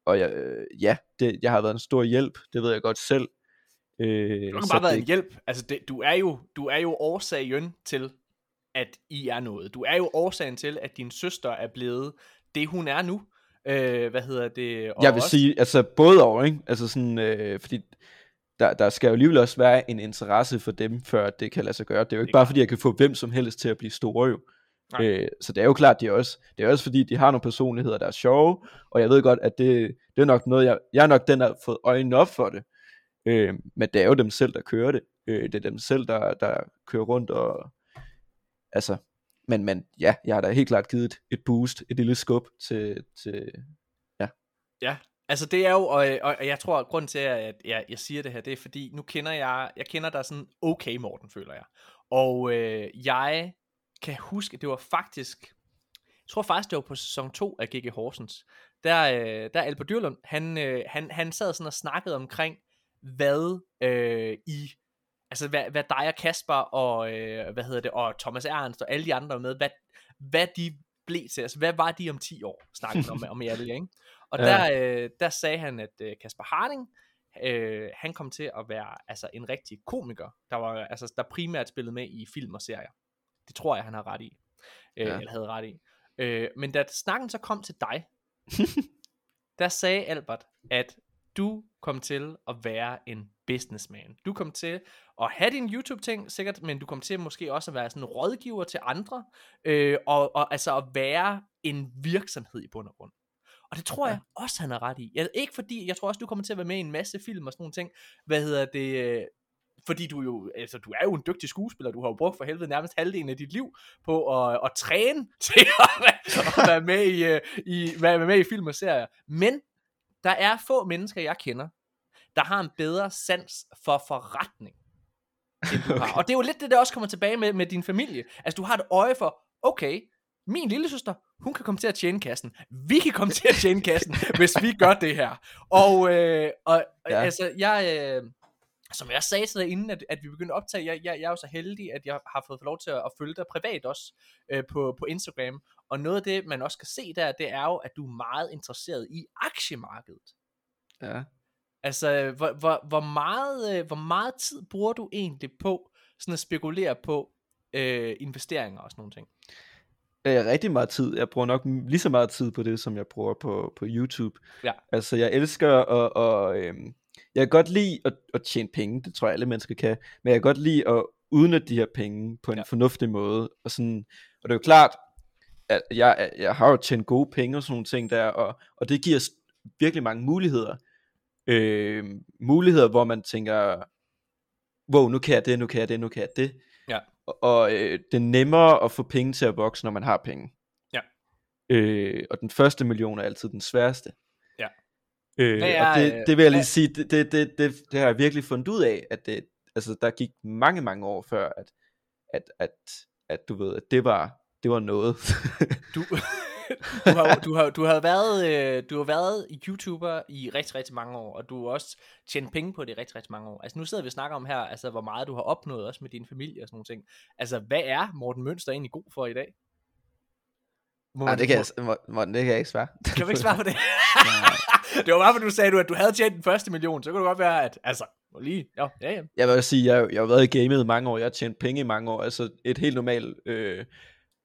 og jeg, øh, ja, det, jeg har været en stor hjælp, det ved jeg godt selv. Øh, Det har bare været det- en hjælp. Altså det, du, er jo, du er jo årsagen til, at I er noget. Du er jo årsagen til, at din søster er blevet det, hun er nu. Øh, hvad hedder det? Og jeg vil også- sige, altså både over, ikke? Altså sådan, øh, fordi der, der skal jo alligevel også være en interesse for dem, før det kan lade sig gøre. Det er jo ikke Det bare fordi, jeg kan få hvem som helst til at blive store jo. Nej. Øh, så det er jo klart, de er også, det er også fordi, de har nogle personligheder, der er sjove, og jeg ved godt, at det, det er nok noget, jeg, jeg er nok den, der har fået øjnene op for det. Øh, men det er jo dem selv, der kører det. Øh, det er dem selv, der, der kører rundt og, altså, men, men ja, jeg har da helt klart givet et, et boost, et lille skub til, til Ja, altså det er jo, og, og, og jeg tror, at grunden til, at jeg, jeg siger det her, det er fordi, nu kender jeg, jeg kender dig sådan okay, Morten, føler jeg. Og øh, jeg kan huske, det var faktisk, jeg tror faktisk, det var på sæson 2 af GG Horsens, der, øh, der Albert Dyrlund, han, øh, han, han sad sådan og snakkede omkring, hvad øh, I, altså hvad, hvad dig og Kasper og, øh, hvad hedder det, og Thomas Ernst og alle de andre med, hvad, hvad de blev til, altså hvad var de om 10 år, snakkede om, om jer, ikke? Og Ja. der, øh, der sagde han, at øh, Kasper Harding, øh, han kom til at være altså en rigtig komiker, der var altså der primært spillede med i film og serier. Det tror jeg, han har ret i. Øh, Ja. Eller havde ret i. Øh, men da snakken så kom til dig, <laughs> der sagde Albert, at du kom til at være en businessman. Du kom til at have din YouTube-ting, sikkert, men du kom til måske også at være sådan en rådgiver til andre, øh, og, og altså at være en virksomhed i bund og grund. Og det tror Ja. jeg også, han har ret i. Jeg, ikke fordi, jeg tror også, du kommer til at være med i en masse film og sådan nogle ting. Hvad hedder det? øh, Fordi du jo, altså du er jo en dygtig skuespiller. Du har jo brugt for helvede nærmest halvdelen af dit liv på at, at træne <laughs> til at, være- at være, med i, øh, i, være med i film og serier. Men der er få mennesker, jeg kender, der har en bedre sans for forretning, end du <laughs> har. Okay. Og det er jo lidt det, der også kommer tilbage med, med din familie. Altså, du har et øje for, okay, min lille søster, hun kan komme til at tjene kassen. Vi kan komme til at tjene <laughs> kassen, hvis vi gør det her. Og, øh, og ja. Ja. altså, jeg... Øh, som jeg sagde til dig inden, at, at vi begyndte at optage, jeg, jeg, jeg er jo så heldig, at jeg har fået lov til at, at følge dig privat også øh, på, på Instagram. Og noget af det, man også kan se der, det er jo, at du er meget interesseret i aktiemarkedet. ja. Altså, hvor, hvor, hvor, meget, øh, hvor meget tid bruger du egentlig på sådan at spekulere på øh, investeringer og sådan nogle ting? Øh, rigtig meget tid. Jeg bruger nok lige så meget tid på det, som jeg bruger på, på YouTube. Ja. Altså, jeg elsker at... Og, øhm, jeg kan godt lide at, at tjene penge, det tror jeg alle mennesker kan, men jeg kan godt lide at udnytte de her penge på en ja. fornuftig måde. Og, sådan, og det er jo klart, at jeg, jeg har jo tjent gode penge og sådan nogle ting der, og, og det giver virkelig mange muligheder. Øh, muligheder, hvor man tænker, wow, nu kan jeg det, nu kan jeg det, nu kan jeg det. Ja. Og, og øh, det er nemmere at få penge til at vokse, når man har penge. Ja. Øh, og den første million er altid den sværeste. Ja. Øh, er, og det, det vil jeg lige hvad- sige, det, det, det, det, det har jeg virkelig fundet ud af, at det, altså, der gik mange, mange år før, at, at, at, at du ved, at det var, det var noget. Du, <laughs> <laughs> du, har, du, har, du har været øh, du har været YouTuber i rigtig, rigtig mange år, og du har også tjent penge på det i rigtig, rigtig mange år. Altså nu sidder vi og snakker om her, altså hvor meget du har opnået også med din familie og sådan nogle ting. Altså hvad er Morten Mønster egentlig god for i dag? Må Nej, det kan, må- jeg, Morten, Morten, det kan jeg ikke svare. Kan du ikke svare på det? <laughs> det var bare, fordi du sagde, du, at du havde tjent den første million, så kunne det godt være, at altså, må lige, jo, ja, ja. Jeg vil sige, jeg, jeg har været i gamet i mange år, jeg har tjent penge i mange år, altså et helt normalt øh,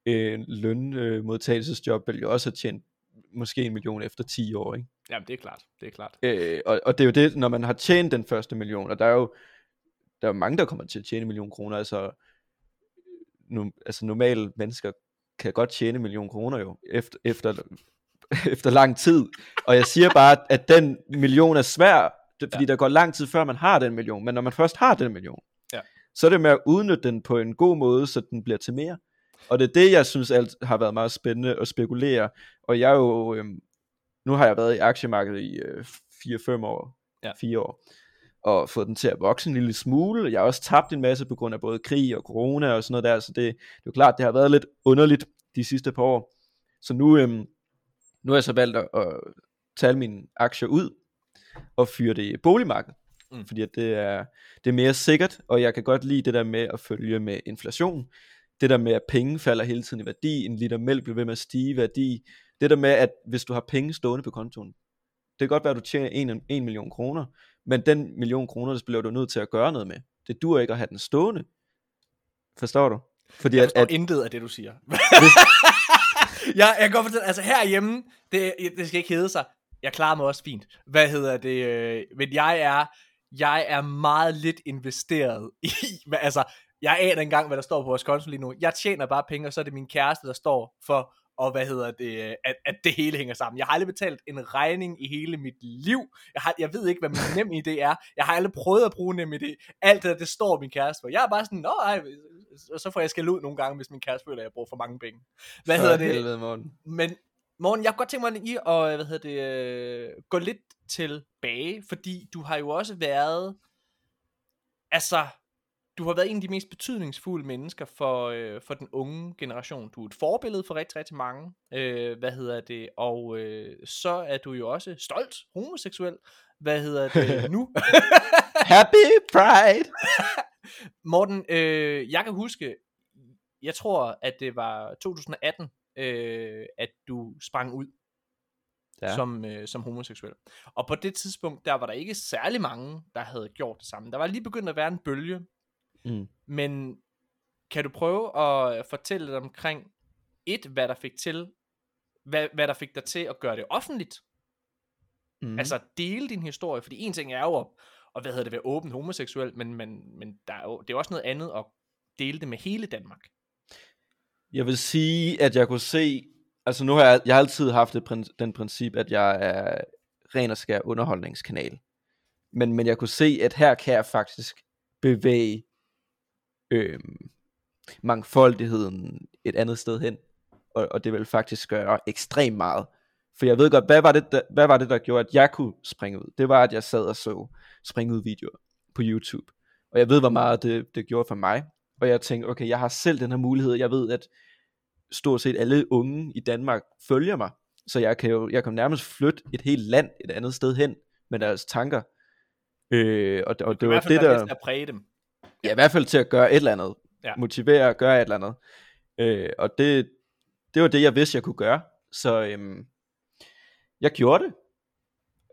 øh, lønmodtagelsesjob vil jo også have tjent måske en million efter 10 år, ikke? Jamen, det er klart, det er klart. Øh, og, og det er jo det, når man har tjent den første million, og der er jo der er mange, der kommer til at tjene en million kroner, altså, nu, altså normale mennesker kan godt tjene en million kroner jo, efter, efter, <laughs> efter lang tid, og jeg siger bare, at den million er svær, fordi ja. der går lang tid før man har den million, men når man først har den million, Ja. så er det med at udnytte den på en god måde, så den bliver til mere. Og det er det, jeg synes alt har været meget spændende at spekulere. Og jeg er jo, øhm, nu har jeg været i aktiemarkedet i øh, 4-5 år, Ja. 4 år, og fået den til at vokse en lille smule. Jeg har også tabt en masse på grund af både krig og corona og sådan noget der, så det, det er jo klart, det har været lidt underligt de sidste par år. Så nu, øhm, nu har jeg så valgt at, at tage mine aktier ud og fyre det i boligmarkedet. Mm. Fordi at det, er, det er mere sikkert, og jeg kan godt lide det der med at følge med inflation. Det der med, at penge falder hele tiden i værdi, en liter mælk bliver ved med at stige i værdi. Det der med, at hvis du har penge stående på kontoen, det kan godt være, at du tjener en, en million kroner, men den million kroner, det bliver du nødt til at gøre noget med. Det dur ikke at have den stående. Forstår du? Fordi Jeg at, forstår at, intet af det, du siger. <laughs> jeg, jeg kan godt fortælle, altså herhjemme, det, det skal ikke hedde sig, jeg klarer mig også fint. Hvad hedder det? øh, Men jeg er, jeg er meget lidt investeret i, <laughs> altså, jeg aner ikke engang, hvad der står på vores konto lige nu. Jeg tjener bare penge, og så er det min kæreste, der står for, og hvad hedder det, at, at det hele hænger sammen. Jeg har aldrig betalt en regning i hele mit liv. Jeg, har, jeg ved ikke, hvad min <laughs> nem idé er. Jeg har aldrig prøvet at bruge nem idé. Alt det, det står min kæreste for. Jeg er bare sådan, nå ej, og så får jeg skæld ud nogle gange, hvis min kæreste føler, at jeg bruger for mange penge. Hvad For hedder det? helvede, Morten. Men Morgen, jeg kunne godt tænke mig lige at hvad hedder det, øh, gå lidt tilbage, fordi du har jo også været, altså, du har været en af de mest betydningsfulde mennesker for, øh, for den unge generation. Du er et forbillede for rigtig, rigtig mange, øh, hvad hedder det, og øh, så er du jo også stolt homoseksuel, hvad hedder det <laughs> nu? <laughs> Happy Pride! <laughs> Morten, øh, jeg kan huske, jeg tror, at det var 2018, øh, at du sprang ud ja. Som, øh, som homoseksuel. Og på det tidspunkt, der var der ikke særlig mange, der havde gjort det samme. Der var lige begyndt at være en bølge, Mm. men kan du prøve at fortælle lidt omkring, et, hvad der fik til, hvad, hvad der fik dig til at gøre det offentligt? Mm. Altså dele din historie, fordi en ting er jo at, og hvad hedder det, være åbent homoseksuel, men, men, men der er jo, det er også noget andet at dele det med hele Danmark. Jeg vil sige, at jeg kunne se, altså nu har jeg, jeg har altid haft det, den princip, at jeg er ren og skær underholdningskanal. Men, men jeg kunne se, at her kan jeg faktisk bevæge øhm, mangfoldigheden et andet sted hen. Og, og det vil faktisk gøre ekstremt meget. For jeg ved godt, hvad var, det, der, hvad var det, der gjorde, at jeg kunne springe ud? Det var, at jeg sad og så springe ud videoer på YouTube. Og jeg ved, hvor meget det, det gjorde for mig. Og jeg tænkte, okay, jeg har selv den her mulighed. Jeg ved, at stort set alle unge i Danmark følger mig. Så jeg kan jo jeg kan nærmest flytte et helt land et andet sted hen med deres tanker. Øh, og, og Det det var det, der... at præge dem. Ja, i hvert fald til at gøre et eller andet. Ja. Motivere at gøre et eller andet. Øh, og det, det var det, jeg vidste, jeg kunne gøre. Så øhm, jeg gjorde det.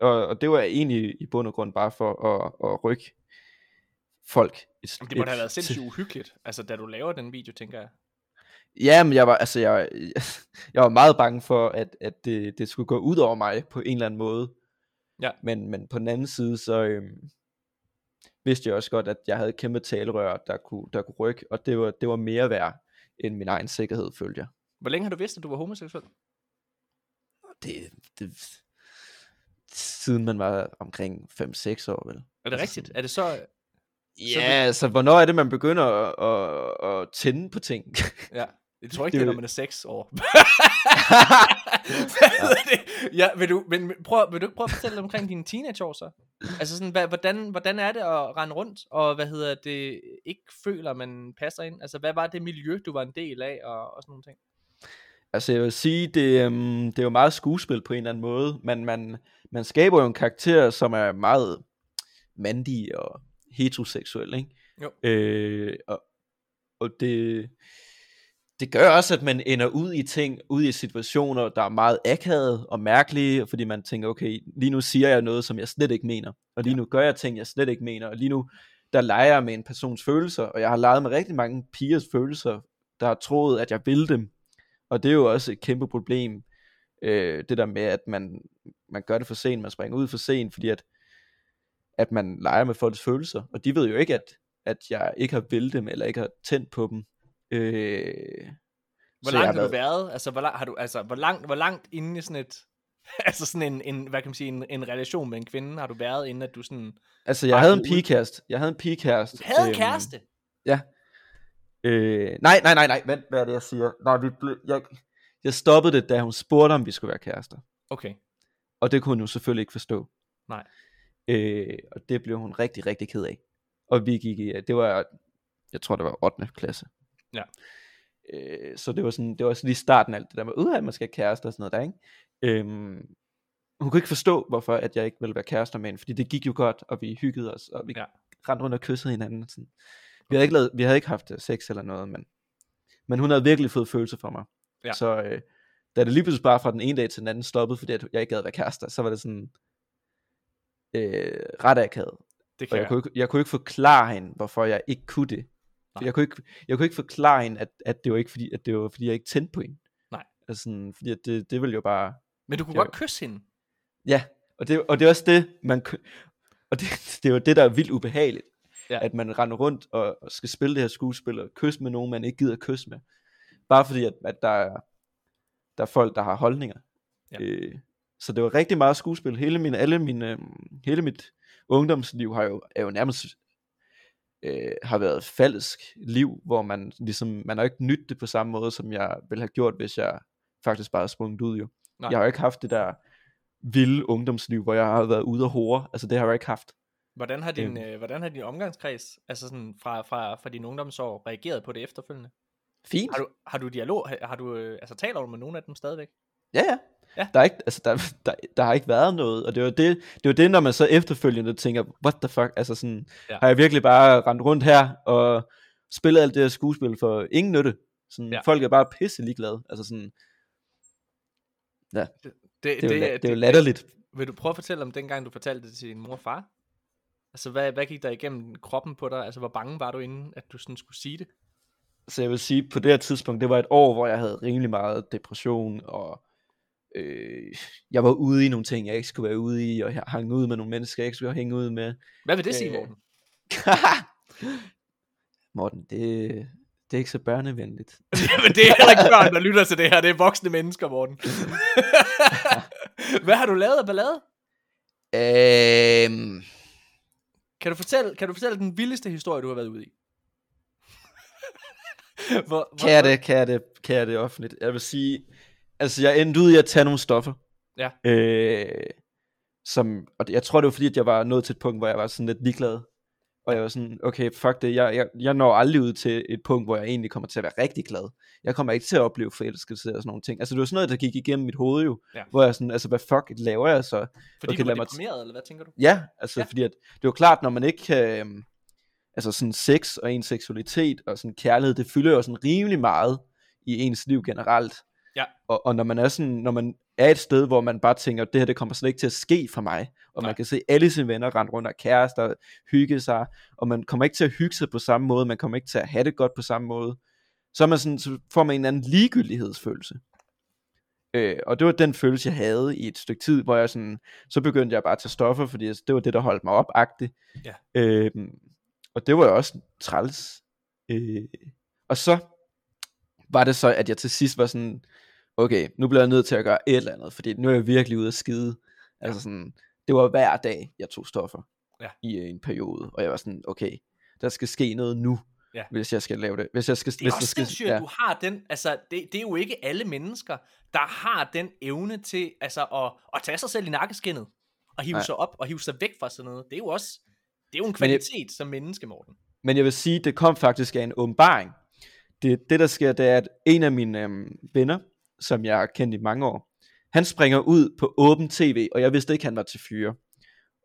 Og, og det var egentlig i bund og grund bare for at, at rykke folk. Et, Det må da have et- været sindssygt uhyggeligt, altså da du laver den video, tænker jeg. Ja, men jeg var, altså, jeg, <laughs> jeg var meget bange for, at, at det, det skulle gå ud over mig på en eller anden måde. Ja. Men, men på den anden side, så øhm, vidste jeg også godt, at jeg havde et kæmpe talerør, der kunne, der kunne rykke, og det var, det var mere værd end min egen sikkerhed, følte jeg. Hvor længe har du vidst, at du var homoseksuel? Det, det, siden man var omkring 5-6 år, vel? Er det Altså rigtigt? Er det så... Ja, altså, hvornår er det, man begynder at, at, at tænde på ting? Ja. <laughs> Jeg tror ikke, Det det, er når man er 6 år. <laughs> Ja, vil du, men men prøv, vil du ikke prøve at fortælle omkring dine teenageår så? Altså sådan, hvad, hvordan, hvordan er det at rende rundt, og hvad hedder det, ikke føler, man passer ind? Altså, hvad var det miljø, du var en del af, og, og sådan nogle ting? Altså jeg vil sige, det, øhm, det er jo meget skuespil på en eller anden måde, men man, man skaber jo en karakter, som er meget mandig og heteroseksuel, ikke? Jo. Øh, og, og det, det gør også, at man ender ud i ting, ud i situationer, der er meget akavet og mærkelige, fordi man tænker, okay, lige nu siger jeg noget, som jeg slet ikke mener, og lige nu gør jeg ting, jeg slet ikke mener, og lige nu, der leger jeg med en persons følelser, og jeg har leget med rigtig mange pigers følelser, der har troet, at jeg vil dem, og det er jo også et kæmpe problem, øh, det der med, at man, man gør det for sent, man springer ud for sent, fordi at, at man leger med folks følelser, og de ved jo ikke, at, at jeg ikke har vil dem, eller ikke har tændt på dem. Øh, Hvor langt har du været-? Altså, hvor, lang, har du, altså, hvor, langt, hvor langt inde i sådan et... <laughs> Altså sådan en, en, hvad kan man sige, en, en relation med en kvinde har du været, inden at du sådan... Altså, jeg havde en pigekæreste. Jeg havde en pigekæreste. Havde øhm, øhm, kæreste? Øh, nej, nej, nej, nej, vent, hvad er det, jeg siger? Nej, vi ble, jeg, jeg stoppede det, da hun spurgte, om vi skulle være kærester. Okay. Og det kunne hun jo selvfølgelig ikke forstå. Nej. Øh, og det blev hun rigtig, rigtig ked af. Og vi gik i, det var, jeg tror det var 8. klasse. Ja. Øh, så det var sådan, det var sådan lige starten af alt det der med, ud af, at man skal have kærester og sådan noget der, ikke? Øhm, hun kunne ikke forstå, hvorfor at jeg ikke ville være kærester med hende, fordi det gik jo godt, og vi hyggede os, og vi Ja. rendte rundt og kyssede hinanden. og Sådan. Vi, havde ikke lavet, vi havde ikke haft øh, sex eller noget, men, men hun havde virkelig fået følelser for mig. Ja. Så øh, da det lige pludselig bare fra den ene dag til den anden stoppede, fordi at jeg ikke gad være kærester, så var det sådan øh, ret akavet. Det Og kan jeg jeg. kunne, ikke, jeg kunne ikke forklare hende, hvorfor jeg ikke kunne det. Nej. jeg kunne ikke, jeg kunne ikke forklare hende, at, at det var ikke fordi, at det var fordi jeg ikke tændte på hende. Nej. Altså sådan, fordi at det, det ville jo bare, Men du kunne var- godt kysse hende. ja, og det, og det er også det, man, og det, <laughs> det er jo det, der er vildt ubehageligt. Ja. At man render rundt og, og skal spille det her skuespil og kysse med nogen, man ikke gider kysse med. Bare fordi, at, at der, er, der er folk, der har holdninger. Ja. Øh, så det var rigtig meget skuespil. Hele, min, alle mine, øh, hele mit ungdomsliv har jo, er jo nærmest øh, har været falsk liv, hvor man ligesom, man har ikke nydt det på samme måde, som jeg ville have gjort, hvis jeg faktisk bare sprunget ud jo. Nej. Jeg har jo ikke haft det der vilde ungdomsliv, hvor jeg har været ude og hore. Altså det har jeg ikke haft. Hvordan har din, Øhm. øh, hvordan har din omgangskreds, altså sådan fra, fra, fra din ungdomsår, reageret på det efterfølgende? Fint. Har du, har du dialog, har, har du, øh, altså taler du med nogen af dem stadigvæk? Ja, ja. Ja. Der, er ikke, altså, der, der, der har ikke været noget, og det var det, det var det, når man så efterfølgende tænker, what the fuck, altså sådan, Ja. ja. har jeg virkelig bare rendt rundt her, og spillet alt det her skuespil for ingen nytte. Sådan, Ja. ja. Folk er bare pisse ligeglade. Altså sådan, Det, det, er jo, la- det er jo latterligt. Vil du prøve at fortælle om dengang, du fortalte det til din mor og far? Altså, hvad, hvad gik der igennem kroppen på dig? Altså, hvor bange var du inden, at du sådan skulle sige det? Så jeg vil sige, på det her tidspunkt, det var et år, hvor jeg havde rimelig meget depression, og øh, jeg var ude i nogle ting, jeg ikke skulle være ude i, og jeg hang ud med nogle mennesker, jeg ikke skulle hænge ud med. Hvad vil det sige, Øh, Morten? <laughs> Morten, det, det er ikke så børnevenligt. Jamen, <laughs> det er heller ikke børn, der lytter til det her. Det er voksne mennesker, Morten. <laughs> hvad har du lavet af ballade? Øhm, Kan du fortælle, kan du fortælle den vildeste historie, du har været ude i? hvor, hvor, kan jeg det, kan jeg det, kan jeg det offentligt? Jeg vil sige, altså jeg endte ud i at tage nogle stoffer. Ja. Øh, som, og jeg tror det var fordi, at jeg var nået til et punkt, hvor jeg var sådan lidt ligeglad. Og jeg var sådan, okay, fuck det, jeg, jeg, jeg når aldrig ud til et punkt, hvor jeg egentlig kommer til at være rigtig glad. Jeg kommer ikke til at opleve forelskelse og sådan nogle ting. Altså det var sådan noget, der gik igennem mit hoved jo. Ja. Hvor jeg sådan, altså hvad fuck laver jeg så? Fordi okay, du var mig deprimeret, eller hvad tænker du? Ja, altså Ja. fordi at, det jo klart, når man ikke kan, øhm, altså sådan sex og ens seksualitet og sådan kærlighed, det fylder jo sådan rimelig meget i ens liv generelt. Ja. Og, og når man er sådan, når man er et sted, hvor man bare tænker, det her det kommer slet ikke til at ske for mig, og Nej. man kan se alle sine venner rende rundt og kærester, hygge sig, og man kommer ikke til at hygge sig på samme måde, man kommer ikke til at have det godt på samme måde, så, er man sådan, så får man en anden ligegyldighedsfølelse. Øh, og det var den følelse, jeg havde i et stykke tid, hvor jeg sådan, så begyndte jeg bare at tage stoffer, fordi det var det, der holdt mig op -agtigt. Ja. Øhm, og det var jo også træls. Øh, og så, var det så, at jeg til sidst var sådan, okay, nu bliver jeg nødt til at gøre et eller andet, fordi nu er jeg virkelig ude at skide. Altså sådan, det var hver dag, jeg tog stoffer Ja. i øh, en periode, og jeg var sådan, okay, der skal ske noget nu, Ja. hvis jeg skal lave det. Hvis jeg skal, Det er hvis også skal, sindssygt, at du har den, altså det, det er jo ikke alle mennesker, der har den evne til altså, at, at tage sig selv i nakkeskinnet, og hive Nej. sig op, og hive sig væk fra sådan noget. Det er jo også, det er jo en Men jeg- kvalitet som menneske, Morten. Men jeg vil sige, det kom faktisk af en åbenbaring. Det, det der sker, det er, at en af mine øhm, venner, som jeg har kendt i mange år, han springer ud på åben tv, og jeg vidste ikke, han var til fyre.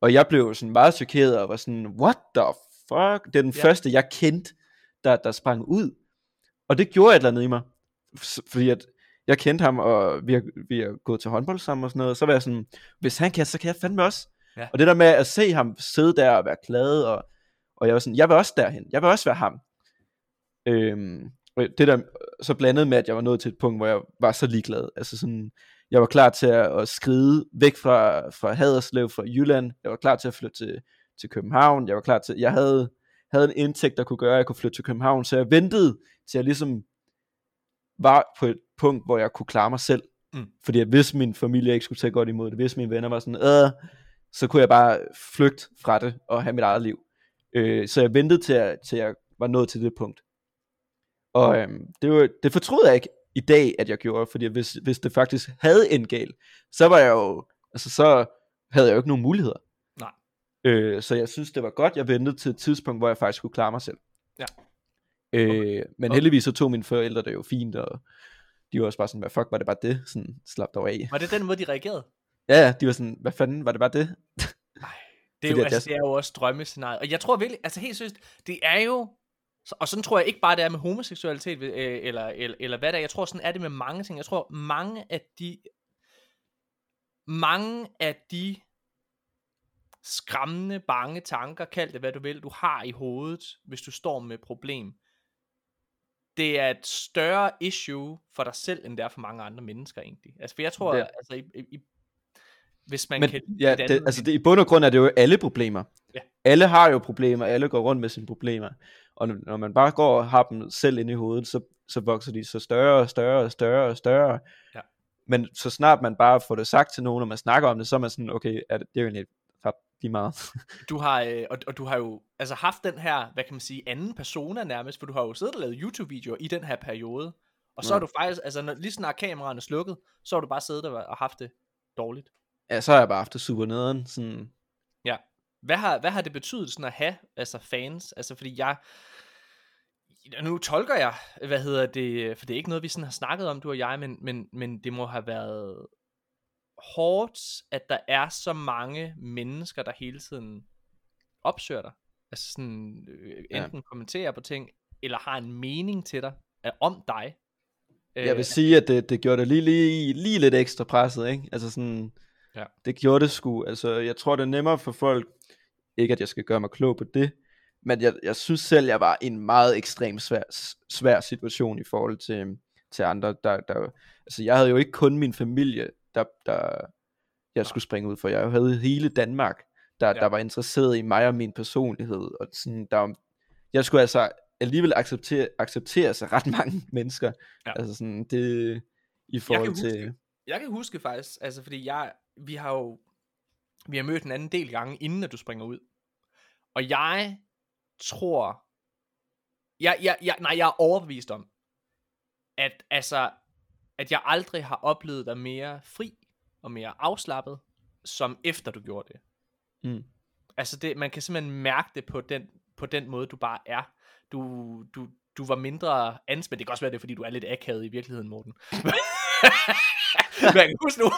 Og jeg blev sådan meget chokeret og var sådan, what the fuck? Det er den Ja. første, jeg kendte, der, der sprang ud. Og det gjorde et eller andet i mig. Fordi at jeg kendte ham, og vi har, vi har gået til håndbold sammen og sådan noget, og så var jeg sådan, hvis han kan, så kan jeg fandme også. Ja. Og det der med at se ham sidde der og være glad, og, og jeg var sådan, jeg vil også derhen, jeg vil også være ham. Øhm, det der, så blandet med, at jeg var nået til et punkt, hvor jeg var så ligeglad. Altså sådan, jeg var klar til at, at skride væk fra, fra Haderslev, fra Jylland. Jeg var klar til at flytte til, til København. Jeg var klar til, jeg havde, havde en indtægt, der kunne gøre, at jeg kunne flytte til København. Så jeg ventede til jeg ligesom var på et punkt, hvor jeg kunne klare mig selv. Mm. Fordi at hvis min familie ikke skulle tage godt imod det, hvis mine venner var sådan, øh, så kunne jeg bare flygte fra det og have mit eget liv. Øh, så jeg ventede til, at, til jeg var nået til det punkt. Og øhm, det, var, det fortrød jeg ikke i dag, at jeg gjorde, fordi hvis, hvis det faktisk havde en gal, så var jeg jo, altså så havde jeg jo ikke nogen muligheder. Nej. Øh, så jeg synes, det var godt, jeg ventede til et tidspunkt, hvor jeg faktisk kunne klare mig selv. Ja. Øh, men Og- heldigvis så tog mine forældre det jo fint, og de var også bare sådan, hvad fuck var det bare det? Sådan, slap dog af. Var det den måde, de reagerede? Ja, de var sådan, hvad fanden, var det bare det? Det er, jo, altså, jeg- det er jo også drømmescenariet. Og jeg tror virkelig, altså helt seriøst, det er jo, så- og sådan tror jeg ikke bare, det er med homoseksualitet, øh, eller, eller, eller hvad det er. Jeg tror, sådan er det med mange ting. Jeg tror, mange af de, mange af de skræmmende, bange tanker, kald det hvad du vil, du har i hovedet, hvis du står med et problem, det er et større issue for dig selv, end det er for mange andre mennesker egentlig. Altså, for jeg tror, Det- altså, i, i, hvis man Men kan ja, et det, andet altså det, i bund og grund er det jo alle problemer. Ja. Alle har jo problemer, alle går rundt med sine problemer. Og når- man bare går og har dem selv inde i hovedet, så, så vokser de så større og større og større og større. Ja. Men så snart man bare får det sagt til nogen, og man snakker om det, så er man sådan, okay, er det, det er jo egentlig ret lige meget. <laughs> du har, øh, og, og du har jo altså haft den her, hvad kan man sige, anden persona nærmest, for du har jo siddet og lavet YouTube-videoer i den her periode, og så Ja. har du faktisk, altså når, lige snart kameraerne er slukket, så har du bare siddet og, og haft det dårligt. ja, så har jeg bare haft det super nederen. Sådan, Ja. Hvad har, hvad har det betydet sådan at have altså fans? Altså fordi jeg, nu tolker jeg, hvad hedder det, for det er ikke noget, vi sådan har snakket om, du og jeg, men, men, men det må have været hårdt, at der er så mange mennesker, der hele tiden opsøger dig. Altså sådan, øh, Ja. enten kommenterer på ting, eller har en mening til dig, øh, om dig. jeg vil sige, at det, det gjorde det lige, lige, lige lidt ekstra presset, ikke? Altså sådan, Ja. det gjorde det sgu. Altså, jeg tror, det er nemmere for folk, ikke at jeg skal gøre mig klog på det, men jeg, jeg synes selv, jeg var i en meget ekstrem svær, svær situation i forhold til, til andre. Der, der, altså, jeg havde jo ikke kun min familie, der, der jeg skulle springe ud for. Jeg havde hele Danmark, der, Ja. der var interesseret i mig og min personlighed. Og sådan, der, jeg skulle altså alligevel acceptere, acceptere sig ret <laughs> mange mennesker. Ja. Altså sådan, det i forhold huske- til... Jeg kan huske faktisk, altså fordi jeg, vi har jo, vi har mødt en anden del gange, inden at du springer ud. Og jeg tror, jeg, jeg, jeg, nej, jeg er overbevist om, at altså, at jeg aldrig har oplevet dig mere fri og mere afslappet, som efter du gjorde det. Mm. Altså det, man kan simpelthen mærke det på den, på den måde, du bare er. Du, du, du var mindre anspændt. Det kan også være, det er, fordi du er lidt akavet i virkeligheden, Morten. <laughs> <laughs> Men jeg kan huske nogle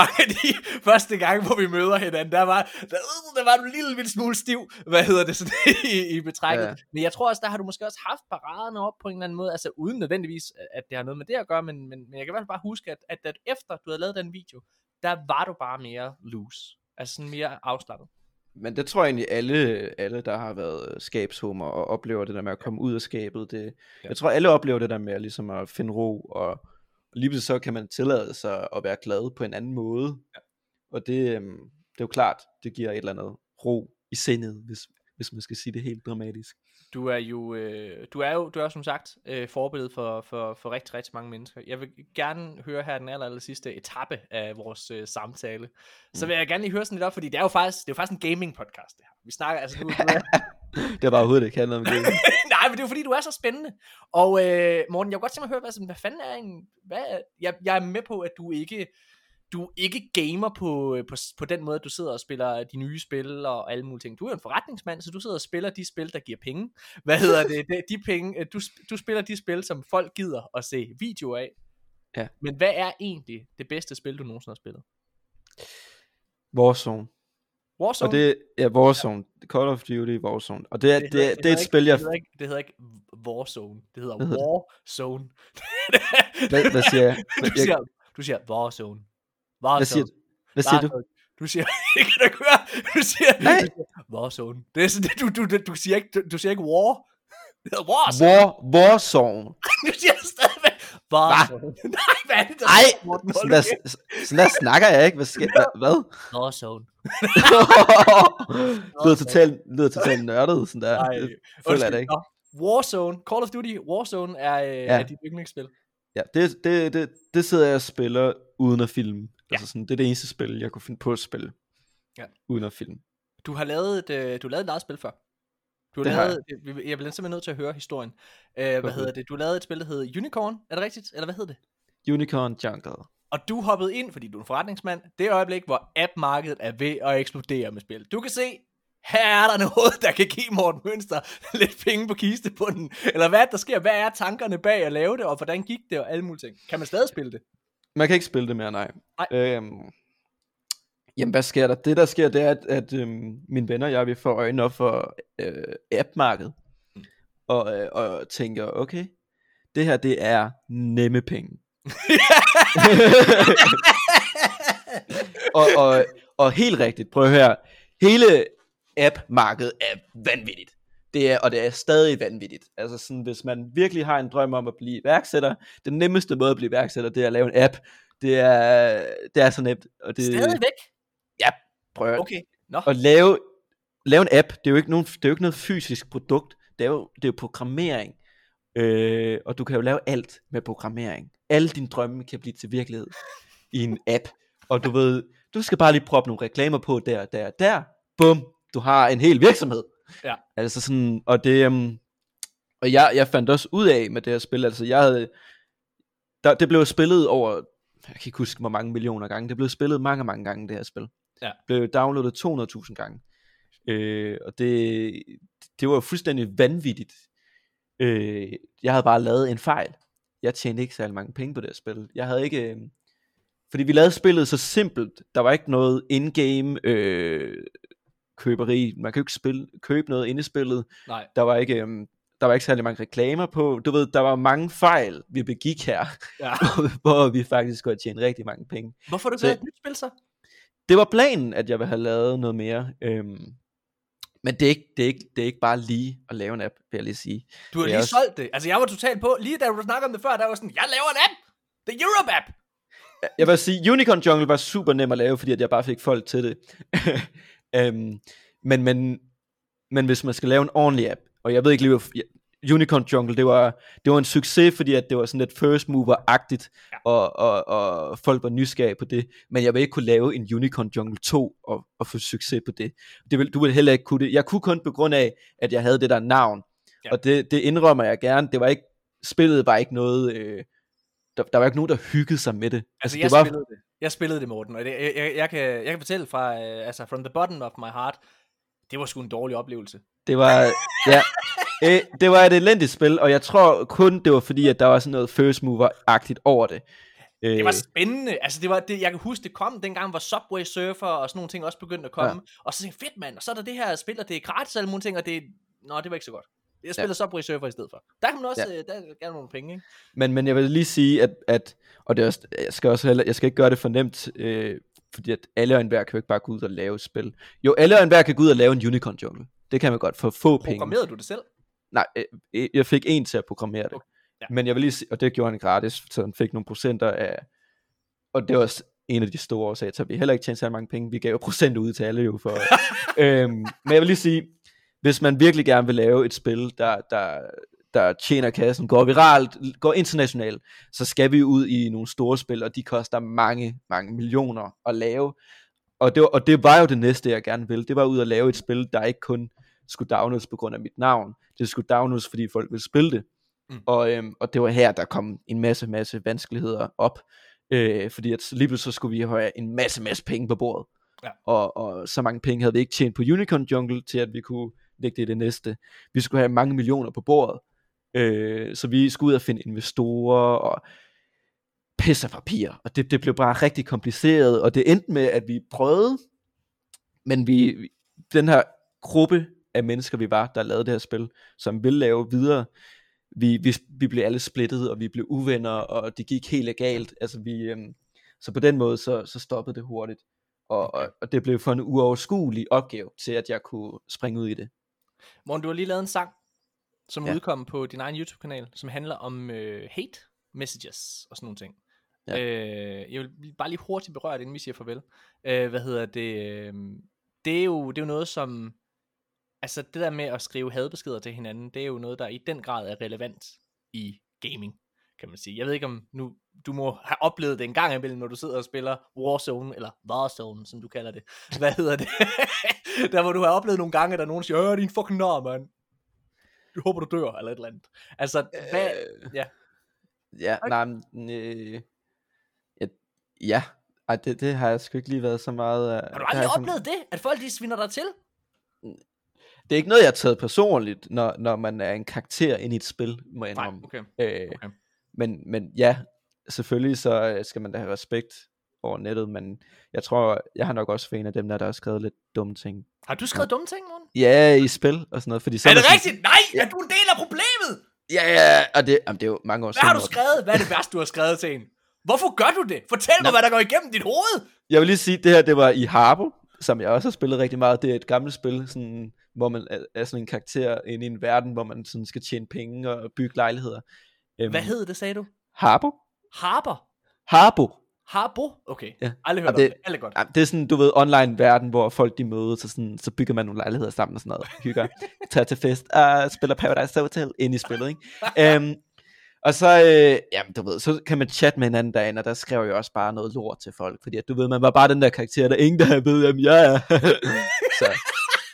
mange af de første gange, hvor vi møder hinanden, der var, der, der var du en lille, lille smule stiv, hvad hedder det, sådan, <laughs> i, i betrækket. Ja. Men jeg tror også, der har du måske også haft paraderne op på en eller anden måde, altså uden nødvendigvis, at det har noget med det at gøre, men, men, men jeg kan i hvert fald bare huske, at, at, at efter du havde lavet den video, der var du bare mere loose. Altså sådan mere afslappet. Men det tror jeg egentlig alle, alle der har været skabshummer og oplever det der med at komme ud af skabet. Det, ja. Jeg tror alle oplever det der med at, ligesom at finde ro, og lige pludselig så kan man tillade sig at være glad på en anden måde. Ja. Og det, øhm, det er jo klart, det giver et eller andet ro i sindet, hvis, hvis man skal sige det helt dramatisk. Du er jo, øh, du er jo, du er jo som sagt øh, forbillede for, for, for rigtig, rigtig mange mennesker. Jeg vil gerne høre her den aller, aller sidste etape af vores øh, samtale. Så Mm. vil jeg gerne lige høre sådan lidt op, fordi det er jo faktisk, det er jo faktisk en gaming podcast det her. Vi snakker, altså <laughs> er, Det har bare overhovedet ikke handlet om det. <laughs> Nej, men det er jo fordi, du er så spændende. Og øh, Morten, jeg kunne godt tænke mig at høre, hvad, sådan, hvad fanden er en... Hvad, jeg, jeg er med på, at du ikke du ikke gamer på, øh, på, på den måde, at du sidder og spiller de nye spil og alle mulige ting. Du er jo en forretningsmand, så du sidder og spiller de spil, der giver penge. Hvad hedder det? De, de penge, øh, du, du spiller de spil, som folk gider at se videoer af. Ja. Men hvad er egentlig det bedste spil, du nogensinde har spillet? Warzone. Warzone? Og det er Warzone. Call of Duty Warzone. Og det er, det, det, hedder- det, er hedder et ikke- spil, jeg... Det hedder ikke, det hedder ikke Warzone. Det hedder hedder det? Warzone. Hvad, hvad <laughs> siger jeg? du, jeg siger, du siger Warzone. Warzone. hvad siger, hvad siger du? Warzone. Du siger, <laughs> det kan du høre, du siger, siger Warzone. Det er sådan, du, du, du, du, siger ikke, du, du siger ikke War. <laughs> Det hedder Warzone. War, Warzone. Du siger stadigvæk <laughs> Warzone. Nej, hvad er det, der Ej, Morten? sådan der, sådan der snakker jeg ikke. Hvad sker hvad? hvad? <laughs> Warzone. lyder totalt, lyder totalt nørdet, sådan der. Nej, det føler jeg det ikke. Warzone. Call of Duty Warzone er, øh, Ja. er dit yndlingsspil. Ja, det, det, det, det sidder jeg og spiller uden at filme. Ja. Altså sådan, det er det eneste spil, jeg kunne finde på at spille. Ja. Uden at filme. Du har lavet et, øh, du har lavet et eget spil før. Du har Det lavet, jeg. jeg bliver simpelthen nødt til at høre historien. Øh, hvad Okay. hedder det? Du har lavet et spil, der hedder Unicorn. Er det rigtigt? Eller hvad hedder det? Unicorn Jungle. Og du hoppede ind, fordi du er en forretningsmand, det øjeblik, hvor app-markedet er ved at eksplodere med spil. Du kan se, her er der noget, der kan give Morten Mønster <laughs> lidt penge på kistebunden. Eller hvad er der sker? Hvad er tankerne bag at lave det, og hvordan gik det, og alle mulige ting. Kan man stadig spille det? Man kan ikke spille det mere, nej. Nej. Øhm, jamen, hvad sker der? Det, der sker, det er, at, at øhm, mine venner og jeg, vi får øjnene op for øh, app-markedet, Og, øh, og tænker, okay, det her, det er nemme penge. og, og, og helt rigtigt, prøv at høre. Hele app-markedet er vanvittigt. Det er, og det er stadig vanvittigt. Altså sådan, hvis man virkelig har en drøm om at blive iværksætter, den nemmeste måde at blive iværksætter, det er at lave en app. Det er, det er så nemt. Og det, Stadigvæk? Prøv at. Okay. Nå. at lave, lave en app, det er jo ikke, nogen, det er jo ikke noget fysisk produkt, det er jo, det er jo programmering. Øh, og du kan jo lave alt med programmering. Alle dine drømme kan blive til virkelighed i en app. Og du ved, du skal bare lige proppe nogle reklamer på der, der, der. Bum, du har en hel virksomhed. Ja. Altså sådan, og det, um, og jeg, jeg fandt også ud af med det her spil, altså jeg havde, der, det blev spillet over, jeg kan ikke huske hvor mange millioner gange, det blev spillet mange, mange gange det her spil. Ja. Blev downloadet 200.000 gange. Øh, og det, det var jo fuldstændig vanvittigt. Øh, jeg havde bare lavet en fejl. Jeg tjente ikke særlig mange penge på det her spil. Jeg havde ikke... Øh, fordi vi lavede spillet så simpelt. Der var ikke noget in-game øh, køberi. Man kan jo ikke spille, købe noget inde i spillet. Nej. Der var ikke... Øh, der var ikke særlig mange reklamer på. Du ved, der var mange fejl, vi begik her, Ja. <laughs> hvor vi faktisk kunne tjene rigtig mange penge. Hvorfor du Så- et nyt spil så? Det var planen, at jeg ville have lavet noget mere. Øhm, men det er, ikke, det, er ikke, det er ikke bare lige at lave en app, vil jeg lige sige. Du har lige også- solgt det. Altså, jeg var totalt på. Lige da du snakkede om det før, der var sådan, jeg laver en app. The Europe app. Jeg vil sige, Unicorn Jungle var super nem at lave, fordi at jeg bare fik folk til det. <laughs> øhm, men, men, men hvis man skal lave en ordentlig app, og jeg ved ikke lige, Unicorn Jungle, det var, det var en succes, fordi at det var sådan lidt first mover-agtigt, Ja. og, og, og folk var nysgerrige på det, men jeg vil ikke kunne lave en Unicorn Jungle 2 og, og få succes på det. det vil, du vil heller ikke kunne det. Jeg kunne kun på grund af, at jeg havde det der navn, Ja. og det, det indrømmer jeg gerne. Det var ikke, spillet var ikke noget, øh, der, der var ikke nogen, der hyggede sig med det. Altså, det jeg var, spillede det. Jeg spillede det, Morten, og det, jeg, jeg, jeg, kan, jeg kan fortælle fra, uh, altså, from the bottom of my heart, det var sgu en dårlig oplevelse. Det var, ja, <laughs> øh, det var et elendigt spil, og jeg tror kun, det var fordi, at der var sådan noget first mover-agtigt over det. Øh, Det var spændende. Altså, det var det, jeg kan huske, det kom dengang, hvor Subway Surfer og sådan nogle ting også begyndte at komme. Ja. Og så tænkte jeg, fedt mand, og så er der det her spil, og det er gratis og alle mulige ting, og det er... Nå, det var ikke så godt. Jeg spiller ja. Subway Surfer i stedet for. Der kan man også, ja. der er gerne nogle penge, ikke? men, men jeg vil lige sige, at, at og det er også, jeg skal også heller, jeg skal ikke gøre det for nemt, øh, fordi at alle og enhver kan jo ikke bare gå ud og lave et spil. Jo, alle og enhver kan gå ud og lave en Unicorn Jungle. Det kan man godt for få penge. Programmerede du det selv? Nej, øh, jeg fik en til at programmere det. Okay, ja. Men jeg vil lige og det gjorde han gratis, så han fik nogle procenter af, og det var også en af de store årsager til, at vi heller ikke tjente så mange penge. Vi gav jo procent ud til alle jo for. <laughs> øhm, men jeg vil lige sige, hvis man virkelig gerne vil lave et spil, der, der, der tjener kassen, går viralt, går internationalt, så skal vi ud i nogle store spil, og de koster mange, mange millioner at lave. Og det, var, og det var jo det næste, jeg gerne ville. Det var ud at lave et spil, der ikke kun skulle downloades på grund af mit navn. Det skulle downloades, fordi folk ville spille det. Mm. Og, øhm, og det var her, der kom en masse, masse vanskeligheder op. Øh, fordi at lige pludselig så skulle vi have en masse, masse penge på bordet. Ja. Og, og så mange penge havde vi ikke tjent på Unicorn Jungle, til at vi kunne lægge det i det næste. Vi skulle have mange millioner på bordet. Øh, så vi skulle ud og finde investorer og pisse papir. Og det, det blev bare rigtig kompliceret, og det endte med, at vi prøvede, men vi, den her gruppe af mennesker, vi var, der lavede det her spil, som ville lave videre, vi, vi, vi blev alle splittet, og vi blev uvenner, og det gik helt galt. Altså vi, øhm, så på den måde, så, så stoppede det hurtigt. Og, og, og det blev for en uoverskuelig opgave til, at jeg kunne springe ud i det. Morten, du har lige lavet en sang, som Ja. udkom på din egen YouTube-kanal, som handler om øh, hate messages og sådan nogle ting. Ja. Øh, jeg vil bare lige hurtigt berøre det, inden vi siger farvel. Øh, hvad hedder det? Øh, det, er jo, det er jo noget, som... Altså det der med at skrive hadbeskeder til hinanden, det er jo noget, der i den grad er relevant i gaming, kan man sige. Jeg ved ikke om nu, du må have oplevet det en gang imellem, når du sidder og spiller Warzone, eller Warzone, som du kalder det. Hvad hedder det? <laughs> der hvor du har oplevet nogle gange, at der er nogen, der siger, øh, din fucking nar, mand. Jeg håber, du dør, eller et eller andet. Altså, hvad... Øh, ja. Ja, nej, men, øh, ja, ja. Ej, det, det har jeg sgu ikke lige været så meget af. Har du aldrig jeg sådan- oplevet det? At folk de sviner dig til? Det er ikke noget, jeg har taget personligt, når, når man er en karakter ind i et spil, må jeg indrømme. okay. Øh, okay. men, men ja, selvfølgelig så øh, skal man da have respekt over nettet, men jeg tror, jeg har nok også været en af dem, der, der har skrevet lidt dumme ting. Har du skrevet dumme ting, Morten? Ja, i spil og sådan noget. Fordi så Er det sådan- rigtigt? Nej, er du en del af problemet? Ja, ja, og det, jamen, det er jo mange år Hvad har du skrevet? Hvad er det <laughs> værste, du har skrevet til en? Hvorfor gør du det? Fortæl mig, Nå. hvad der går igennem dit hoved. Jeg vil lige sige, det her, det var i Harbo, som jeg også har spillet rigtig meget. Det er et gammelt spil, sådan, hvor man er, sådan en karakter inde i en verden, hvor man sådan skal tjene penge og bygge lejligheder. Øhm, Hvad hed det, sagde du? Harbo? Harper? Harbo. Harbo? Okay. Ja. Aldrig hørt Jamen, om det-. Alt godt. Det er sådan, du ved, online verden, hvor folk de mødes, så, sådan, så bygger man nogle lejligheder sammen og sådan noget. Hygger, <laughs> tager til fest, og spiller Paradise Hotel ind i spillet, ikke? <laughs> øhm, og så, øh, jamen, du ved, så kan man chatte med hinanden derinde, og der skrev jeg også bare noget lort til folk, fordi at, du ved, man var bare den der karakter, der ingen der ved, hvem jeg er. så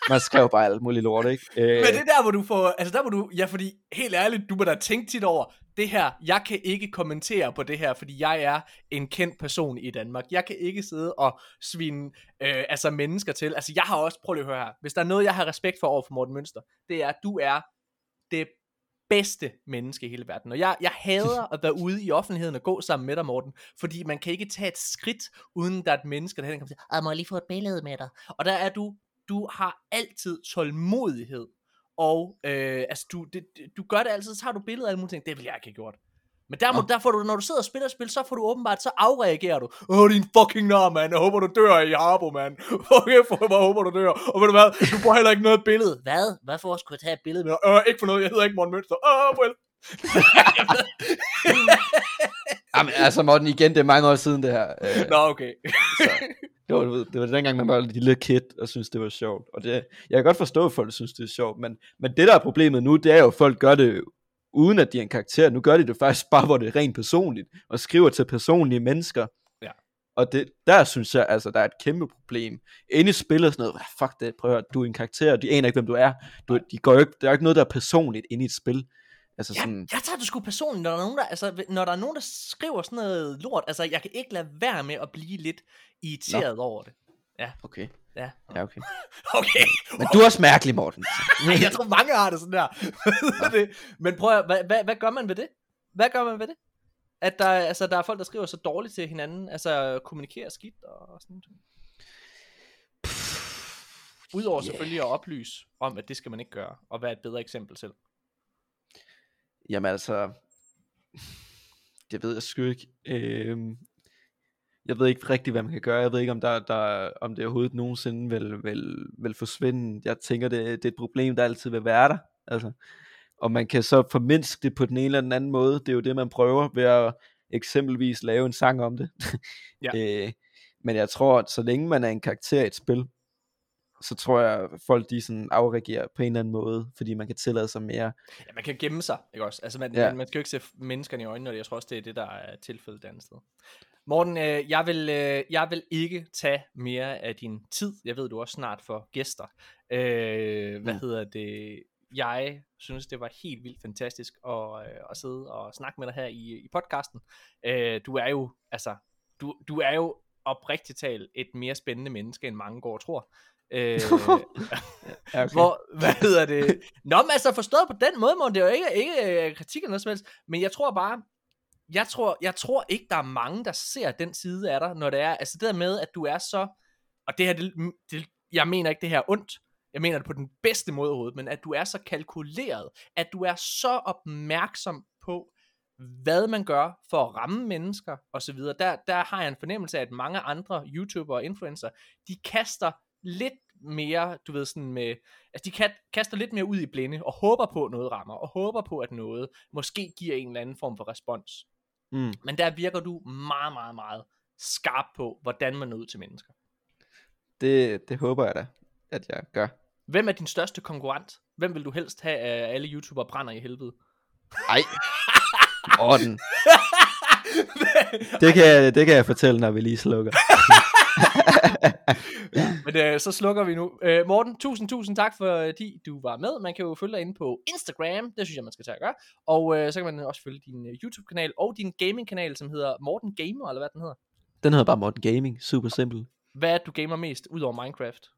man skrev bare alt muligt lort, ikke? Øh, Men det er der, hvor du får... Altså der, hvor du... Ja, fordi helt ærligt, du må da tænke tit over, det her, jeg kan ikke kommentere på det her, fordi jeg er en kendt person i Danmark. Jeg kan ikke sidde og svine øh, altså mennesker til. Altså jeg har også... Prøv lige at høre her. Hvis der er noget, jeg har respekt for over for Morten Mønster, det er, at du er det bedste menneske i hele verden. Og jeg, jeg hader <laughs> at være ude i offentligheden og gå sammen med dig, Morten, fordi man kan ikke tage et skridt, uden der er et menneske, der hen kan sige, "Ah, må jeg lige få et billede med dig? Og der er du, du har altid tålmodighed, og øh, altså, du, det- du gør det altid, så tager du billeder af alle mulige ting, det vil jeg ikke have gjort. Men der, må, der får du, når du sidder og spiller spil, så får du åbenbart, så afreagerer du. Åh, din fucking nar, mand. Jeg håber, du dør i Harbo, mand. <laughs> Okay, for jeg håber, du dør. Og ved du hvad, du får heller ikke noget billede. Hvad? Hvad for skulle jeg tage et billede med? Øh, ikke for noget, jeg hedder ikke Morten Mønster. Åh, well. <laughs> Jamen, altså Morten, igen, det er mange år siden det her. Øh, Nå, okay. så, det, var, du ved, det var dengang, man var en lille kid og synes det var sjovt. Og det, jeg kan godt forstå, at folk synes, det er sjovt, men, men det, der er problemet nu, det er jo, at folk gør det uden at de er en karakter. Nu gør de det faktisk bare, hvor det er rent personligt, og skriver til personlige mennesker. Ja. Og det, der synes jeg, altså, der er et kæmpe problem. Inde i spillet og sådan noget, "Ah, fuck det, prøv at høre, du er en karakter, de aner ikke, hvem du er. Du, de går jo ikke, der er ikke noget, der er personligt inde i et spil. Altså Ja, sådan, jeg tager det sgu personligt, når der er nogen, der, altså, når der er nogen, der skriver sådan noget lort. Altså, jeg kan ikke lade være med at blive lidt irriteret Nå. over det. okay. Ja. Ja, okay. <laughs> Okay. Men du er også mærkelig, Morten. Nej, <laughs> jeg tror mange har det sådan der. <laughs> Det? Men prøv at, hvad, hvad, hvad gør man ved det? Hvad gør man ved det? At der, altså, der er folk, der skriver så dårligt til hinanden, altså kommunikerer skidt og sådan noget. Udover Ja. selvfølgelig at oplyse om, at det skal man ikke gøre, og være et bedre eksempel selv. Jamen altså, det ved jeg sgu ikke. Øhm, jeg ved ikke rigtig, hvad man kan gøre. Jeg ved ikke, om, der, der, om det overhovedet nogensinde vil, vil, vil forsvinde. Jeg tænker, det, det er et problem, der altid vil være der. Altså, og man kan så formindske det på den ene eller den anden måde. Det er jo det, man prøver ved at eksempelvis lave en sang om det. <laughs> Ja. øh, men jeg tror, at så længe man er en karakter i et spil, så tror jeg, at folk de sådan afreagerer på en eller anden måde, fordi man kan tillade sig mere. Ja, man kan gemme sig, ikke også? Altså, man, Ja. man, man skal jo ikke se menneskerne i øjnene, og jeg tror også, det er det, der er tilfældet et andet sted. Morten, øh, jeg, vil, øh, jeg vil ikke tage mere af din tid. Jeg ved, du også snart får gæster. Øh, hvad Mm. hedder det? Jeg synes, det var helt vildt fantastisk at, øh, at sidde og snakke med dig her i, i podcasten. Øh, du er jo, altså, du, du er jo oprigtigt talt et mere spændende menneske, end mange går og tror. Øh, <laughs> okay. hvor, hvad hedder det? Nå, men altså forstået på den måde, Morten, det er jo ikke, ikke øh, kritik eller noget som helst, men jeg tror bare, jeg tror, jeg tror ikke, der er mange, der ser den side af dig, når det er, altså det der med, at du er så, og det her, det, mm, det, jeg mener ikke det her ondt, jeg mener det på den bedste måde overhovedet, men at du er så kalkuleret, at du er så opmærksom på, hvad man gør for at ramme mennesker og så videre. Der, der har jeg en fornemmelse af, at mange andre YouTubere og influencer, de kaster lidt mere, du ved sådan med, altså de kan, kaster lidt mere ud i blinde, og håber på, at noget rammer, og håber på, at noget måske giver en eller anden form for respons. Mm. Men der virker du meget, meget, meget skarp på, hvordan man når ud til mennesker. Det, det håber jeg da, at jeg gør. Hvem er din største konkurrent? Hvem vil du helst have af alle YouTubere brænder i helvede? Ej, Morten. <laughs> Det kan, jeg, det kan jeg fortælle, når vi lige slukker. <laughs> Men øh, så slukker vi nu. Øh, Morten, tusind, tusind tak, fordi du var med. Man kan jo følge dig inde på Instagram. Det synes jeg, man skal tage at gøre. Og øh, så kan man også følge din øh, YouTube-kanal og din gaming-kanal, som hedder Morten Gamer, eller hvad den hedder. Den hedder bare Morten Gaming. Super simpel. Hvad er du gamer mest, ud over Minecraft?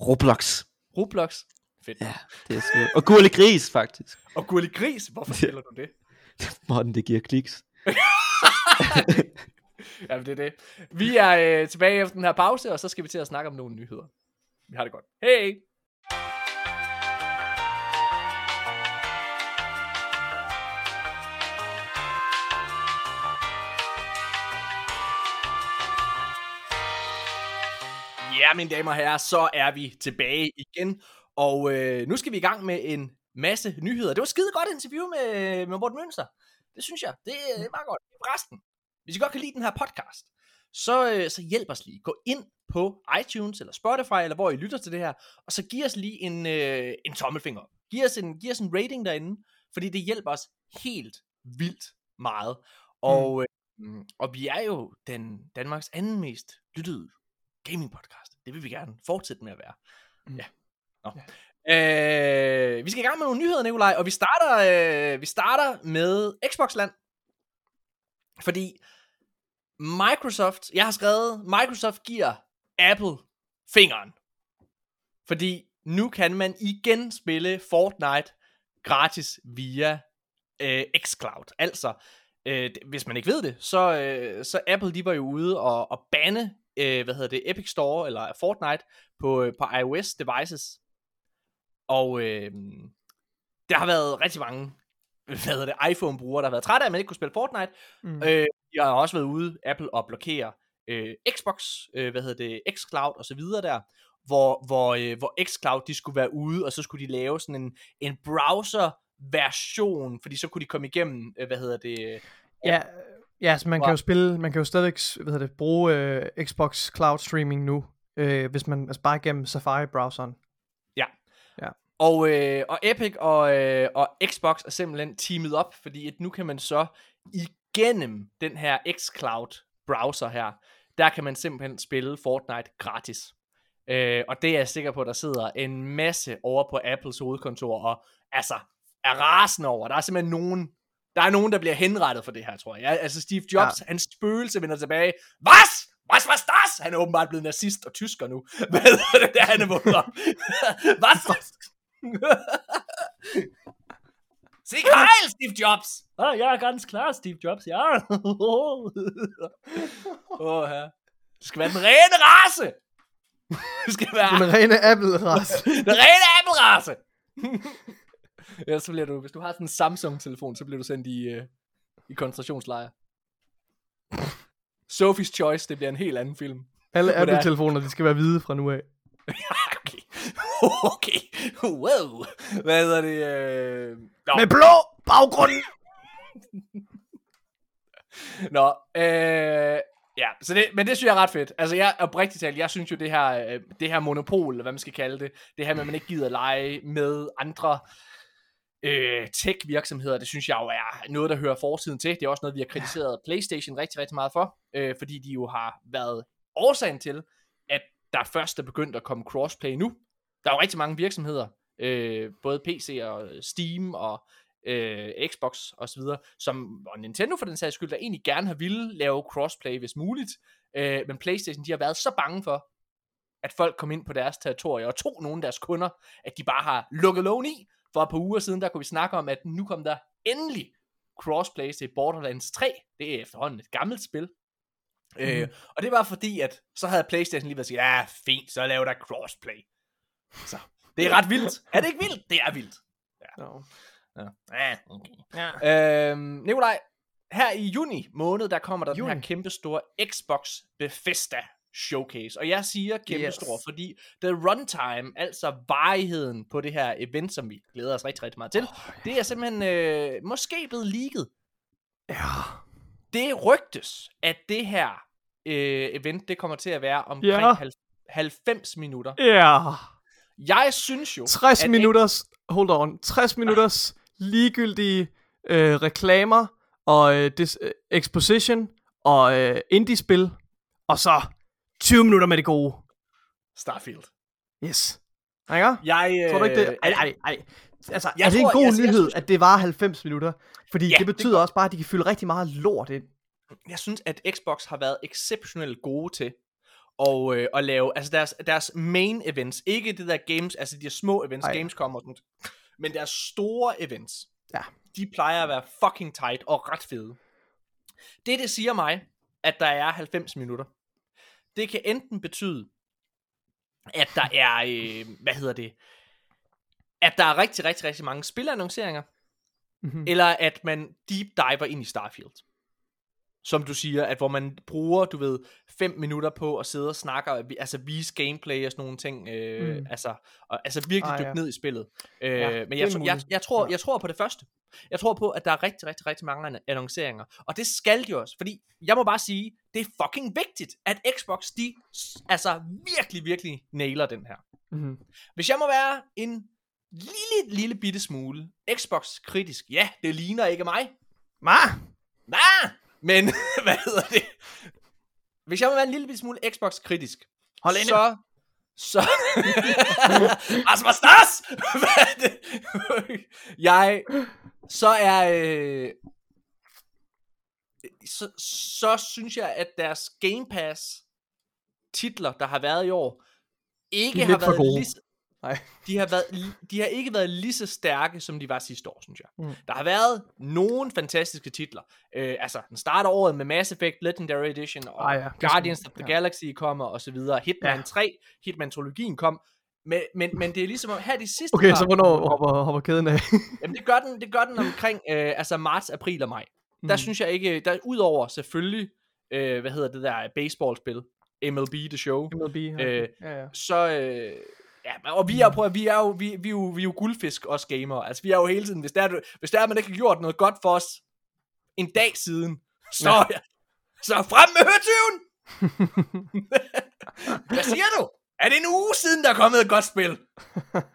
Roblox. Roblox? Fedt. Ja, det er sgu. Og gurlig gris, faktisk. Og Gurli Gris, hvorfor spiller du det? <laughs> Morten, det giver kliks. <laughs> <laughs> Ja, det er det. Vi er øh, tilbage efter den her pause, og så skal vi til at snakke om nogle nyheder. Vi har det godt. Hej! Ja, mine damer og herrer, så er vi tilbage igen. Og øh, nu skal vi i gang med en masse nyheder. Det var skide godt interview med, med Morten Mønster. Det synes jeg. Det, øh, det var godt. Resten, hvis I godt kan lide den her podcast, så, øh, så hjælp os lige. Gå ind på iTunes eller Spotify, eller hvor I lytter til det her, og så giv os lige en, øh, en tommelfinger. op. Giv os, en, giv os en rating derinde, fordi det hjælper os helt vildt meget. Og, mm. øh, og vi er jo den Danmarks anden mest lyttede gaming podcast. Det vil vi gerne fortsætte med at være. Mm. Ja. Nå. Øh, vi skal i gang med nogle nyheder, Nikolaj, og vi starter, øh, vi starter med Xbox-land. Fordi Microsoft, jeg har skrevet, Microsoft giver Apple fingeren. Fordi nu kan man igen spille Fortnite gratis via øh, xCloud. Altså, øh, hvis man ikke ved det, så, øh, så Apple de var jo ude og, og bande, øh, hvad hedder det, Epic Store eller Fortnite på, øh, på iOS devices. Og øh, der har været rigtig mange <laughs> hvad hedder det, iPhone-brugere, der har været trætte af, at man ikke kunne spille Fortnite. Mm. Øh, jeg har også været ude, Apple, og blokere øh, Xbox, øh, hvad hedder det, xCloud og så videre der, hvor, hvor, øh, hvor xCloud, de skulle være ude, og så skulle de lave sådan en, en browser-version, fordi så kunne de komme igennem, øh, hvad hedder det, Ja, ja så man Wow. kan jo spille, man kan jo stadigvæk hvad hedder det, bruge øh, Xbox Cloud Streaming nu, øh, hvis man altså bare gennem Safari-browseren. Og, øh, og Epic og, øh, og Xbox er simpelthen teamet op, fordi at nu kan man så igennem den her xCloud browser her, der kan man simpelthen spille Fortnite gratis. Øh, og det er jeg sikker på, at der sidder en masse over på Apples hovedkontor, og altså er rasende over. Der er simpelthen nogen, der er nogen, der bliver henrettet for det her, tror jeg. Altså Steve Jobs, ja. hans spøgelse vender tilbage. Was? Was, was das? Han er åbenbart blevet nazist og tysker nu. <laughs> Hvad er det, der han er vågnet op? <laughs> Was, was? <laughs> Sig Heil, Steve Jobs! Ah, ja, ganz klar, Steve Jobs, ja. <laughs> Åh, her. Det skal være den rene race! <laughs> Det skal være Den rene Apple-race. den rene Apple-race! ja, så bliver du, hvis du har sådan en Samsung-telefon, så bliver du sendt i, uh, i koncentrationslejr. Sophie's Choice, det bliver en helt anden film. Alle er- Apple-telefoner, de skal være hvide fra nu af. <laughs> okay. Wow. Hvad hedder det? Øh... Nå. Med blå baggrund! <laughs> Nå, øh, Ja, så det, men det synes jeg er ret fedt. Altså jeg oprigtigt talt, jeg synes jo det her, øh, det her monopol, eller hvad man skal kalde det, det her med, at man ikke gider lege med andre øh, tech-virksomheder, det synes jeg jo er noget, der hører fortiden til. Det er også noget, vi har kritiseret PlayStation rigtig, rigtig meget for, øh, fordi de jo har været årsagen til, at der først er begyndt at komme crossplay nu. Der er jo rigtig mange virksomheder, øh, både PC og Steam og øh, Xbox og så videre, som, og Nintendo for den sags skyld, der egentlig gerne har ville lave crossplay, hvis muligt, øh, men Playstation, de har været så bange for, at folk kom ind på deres territorie, og tog nogle af deres kunder, at de bare har lukket lån i. For et par uger siden, der kunne vi snakke om, at nu kom der endelig crossplay til Borderlands 3. Det er efterhånden et gammelt spil. Mm. Øh, og det var fordi, at så havde Playstation lige været sige, ja, fint, så laver der crossplay. Så det er ret vildt. Er det ikke vildt? Det er vildt. No. Ja, ja okay. Ja. Øhm, Nikolaj, her i juni måned, der kommer der juni. den her kæmpe store Xbox Bethesda showcase. Og jeg siger kæmpe yes. stor, fordi the runtime, altså varigheden på det her event, som vi glæder os rigtig, rigtig meget til, oh, det er simpelthen øh, måske blevet leaget. Ja. Det rygtes, at det her øh, event, det kommer til at være omkring Ja. 90 minutter. Ja. Jeg synes jo, 60 at minutters, hold on, 60 minutters ligegyldige øh, reklamer og øh, dis, øh, exposition og øh, indie-spil, og så 20 minutter med det gode. Starfield. Yes. Ikke? Jeg, øh, Tror du ikke det? Ej, ej, ej. Altså, Jeg er det en tror- god jeg- jeg nyhed, synes- at det var 90 minutter? Fordi Ja, det det betyder også bare, at de kan fylde rigtig meget lort ind. jeg synes, at Xbox har været exceptionelt gode til og, øh, at lave, altså deres, deres main events, ikke det der games, altså de små events, Ej. Gamescom og sådan men deres store events, Ja. de plejer at være fucking tight og ret fede. Det, det siger mig, at der er 90 minutter, det kan enten betyde, at der er, øh, hvad hedder det, at der er rigtig, rigtig, rigtig mange spilannonceringer, Mhm. eller at man deep diver ind i Starfield. Som du siger, at hvor man bruger, du ved, 5 minutter på at sidde og snakke, og altså vise gameplay og sådan nogle ting, øh, Mm. altså, og, altså virkelig Ah, dykke ja. ned i spillet. Øh, Ja, men jeg, jeg, muligt. jeg, tror, jeg tror på det første. Jeg tror på, at der er rigtig, rigtig, rigtig mange ann- annonceringer. Og det skal de også, fordi jeg må bare sige, det er fucking vigtigt, at Xbox, de altså virkelig, virkelig nailer den her. Mhm. Hvis jeg må være en lille, lille bitte smule Xbox-kritisk, ja, det ligner ikke mig. Ma! Nej, men <laughs> hvad hedder det? Hvis jeg må være en lille smule Xbox-kritisk, Hold inde. så... Så... <laughs> Rasmus Stas! Hvad er det? jeg... Så er... Øh, så, så synes jeg, at deres Game Pass titler, der har været i år, ikke har været lige, Nej. <laughs> de har, været, de har ikke været lige så stærke, som de var sidste år, synes jeg. Mm. Der har været nogle fantastiske titler. Øh, altså, den starter året med Mass Effect Legendary Edition, og Ah, ja. Guardians of the Ja. Galaxy kommer, og så videre. Hitman Ja. 3, Hitman-trilogien kom. Men, men, men det er ligesom, om- her de sidste Okay, par- så hvornår hopper, hopper kæden af? <laughs> Jamen, det gør den, det gør den omkring øh, altså marts, april og maj. Der Mm. synes jeg ikke, der udover selvfølgelig, øh, hvad hedder det der baseballspil, MLB The Show, MLB. Ja, Øh, ja, ja. så, øh, ja, og vi er, prøv, vi er jo, vi, vi, er jo, vi er jo guldfisk, os gamere. Altså, vi er jo hele tiden, hvis der, er, hvis der er, man ikke har gjort noget godt for os en dag siden, så, ja. så frem med høtyven! <laughs> Hvad siger du? Er det en uge siden, der er kommet et godt spil?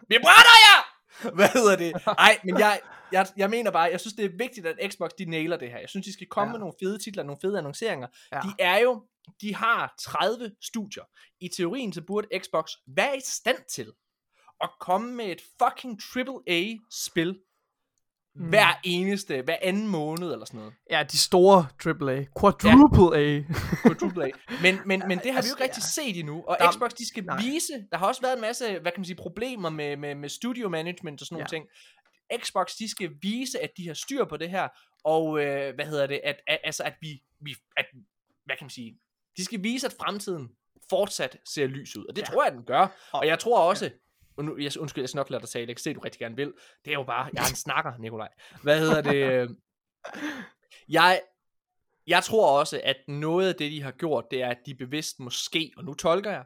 Vi brænder jer! Hvad hedder det? Nej, men jeg, jeg, jeg mener bare, jeg synes, det er vigtigt, at Xbox, de nailer det her. Jeg synes, de skal komme Ja. med nogle fede titler, nogle fede annonceringer. Ja. De er jo, de har 30 studier. I teorien, så burde Xbox være i stand til at komme med et fucking AAA-spil Mm. hver eneste, hver anden måned eller sådan noget. Ja, de store AAA. Quadruple A. på AAA. Men, men, men det har vi jo ikke rigtig set endnu. Og Der- Xbox, de skal nej. vise, der har også været en masse, hvad kan man sige, problemer med, med, med studio management og sådan nogle Ja. ting. Xbox, de skal vise, at de har styr på det her, og øh, hvad hedder det, at, at, altså at vi, vi, at, hvad kan man sige, de skal vise, at fremtiden fortsat ser lys ud, og det Ja. tror jeg, den gør. Og jeg tror også, og nu, jeg, undskyld, jeg skal nok lade dig tale, jeg kan se, du rigtig gerne vil. Det er jo bare, jeg er en <laughs> snakker, Nikolaj. Hvad hedder det? øh, Jeg, jeg tror også, at noget af det, de har gjort, det er, at de bevidst måske, og nu tolker jeg,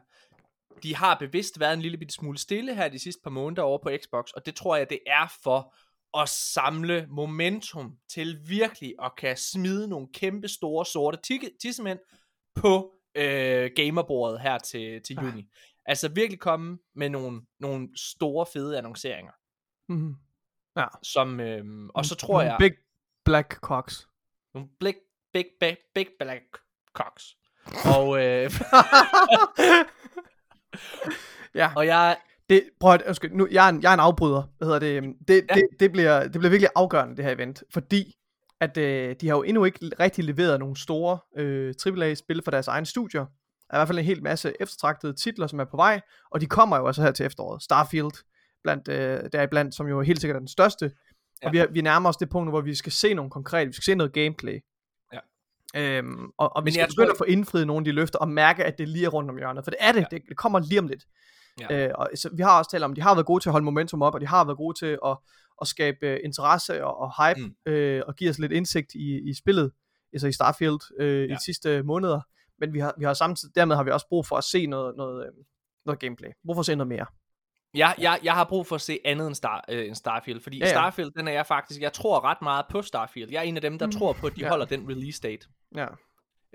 de har bevidst været en lille bitte smule stille her de sidste par måneder over på Xbox, og det tror jeg, det er for at samle momentum til virkelig at kan smide nogle kæmpe store sorte tissemænd på øh, gamerbordet her til, til Ah. juni. Altså virkelig komme med nogle, nogle store, fede annonceringer. Mm-hmm. Ja. Som, øh, og så tror jeg... Big Black Cocks. Nogle big, big, big, big black cocks. Og, øh, <laughs> ja. og jeg, Det, prøv at, undskyld, nu, jeg er, en, jeg er en afbryder. Hvad hedder det? Det, ja. det, det, bliver, det bliver virkelig afgørende, det her event. Fordi, at øh, de har jo endnu ikke rigtig leveret nogle store øh, AAA-spil for deres egen studier. Der er i hvert fald en hel masse eftertragtede titler, som er på vej. Og de kommer jo altså her til efteråret. Starfield, blandt, øh, der er blandt, som jo helt sikkert er den største. Ja. Og vi, vi nærmer os det punkt, hvor vi skal se nogle konkrete, vi skal se noget gameplay. Ja. Øhm, og, og vi Men skal begynde tror- at få indfriet nogle af de løfter, og mærke, at det lige er rundt om hjørnet. For det er det, Ja. det, det kommer lige om lidt. Ja. Øh, og så, vi har også talt om, at de har været gode til at holde momentum op, og de har været gode til at, at skabe øh, interesse og, og hype, Mm. øh, og give os lidt indsigt i, i spillet, altså i Starfield øh, ja. i Ja. de sidste måneder. Men vi har, vi har samtidig, dermed har vi også brug for at se noget, noget, øh, noget gameplay. Brug for at se noget mere. jeg, jeg, jeg har brug for at se andet end, Star, øh, end Starfield, fordi ja, Ja, ja. ja. Starfield, den er jeg faktisk, jeg tror ret meget på Starfield. Jeg er en af dem, der mm. Tror på, at de ja. Ja. holder den release date. Ja.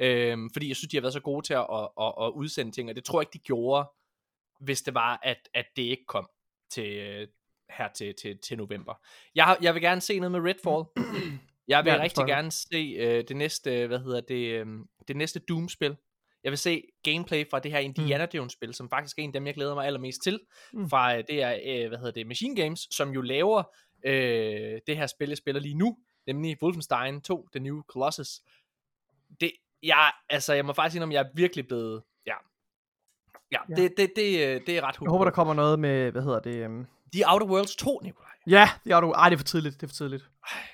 Øhm, fordi jeg synes, de har været så gode til at, at, at, at udsende ting, og det tror jeg ikke, de gjorde, hvis det var, at, at det ikke kom til, her til, til, til november. Jeg, jeg vil gerne se noget med Redfall. <clears throat> Jeg vil Ja, rigtig jeg. gerne se øh, det næste, hvad hedder det, øh, det næste Doom-spil. Jeg vil se gameplay fra det her Indiana Jones-spil, som faktisk er en af dem, jeg glæder mig allermest til. Mm. Mm. Fra øh, det er, øh, hvad hedder det, Machine Games, som jo laver øh, det her spil, jeg spiller lige nu, nemlig Wolfenstein 2, The New Colossus. Det, jeg, altså, jeg må faktisk sige, om jeg er virkelig blevet, ja, ja, Ja. Det, det, det, øh, det er ret Jeg håber, der kommer noget med, hvad hedder det? De Outer Worlds 2, Nikolaj. Ja, det er du. Ej, det er for tidligt. Det er for tidligt.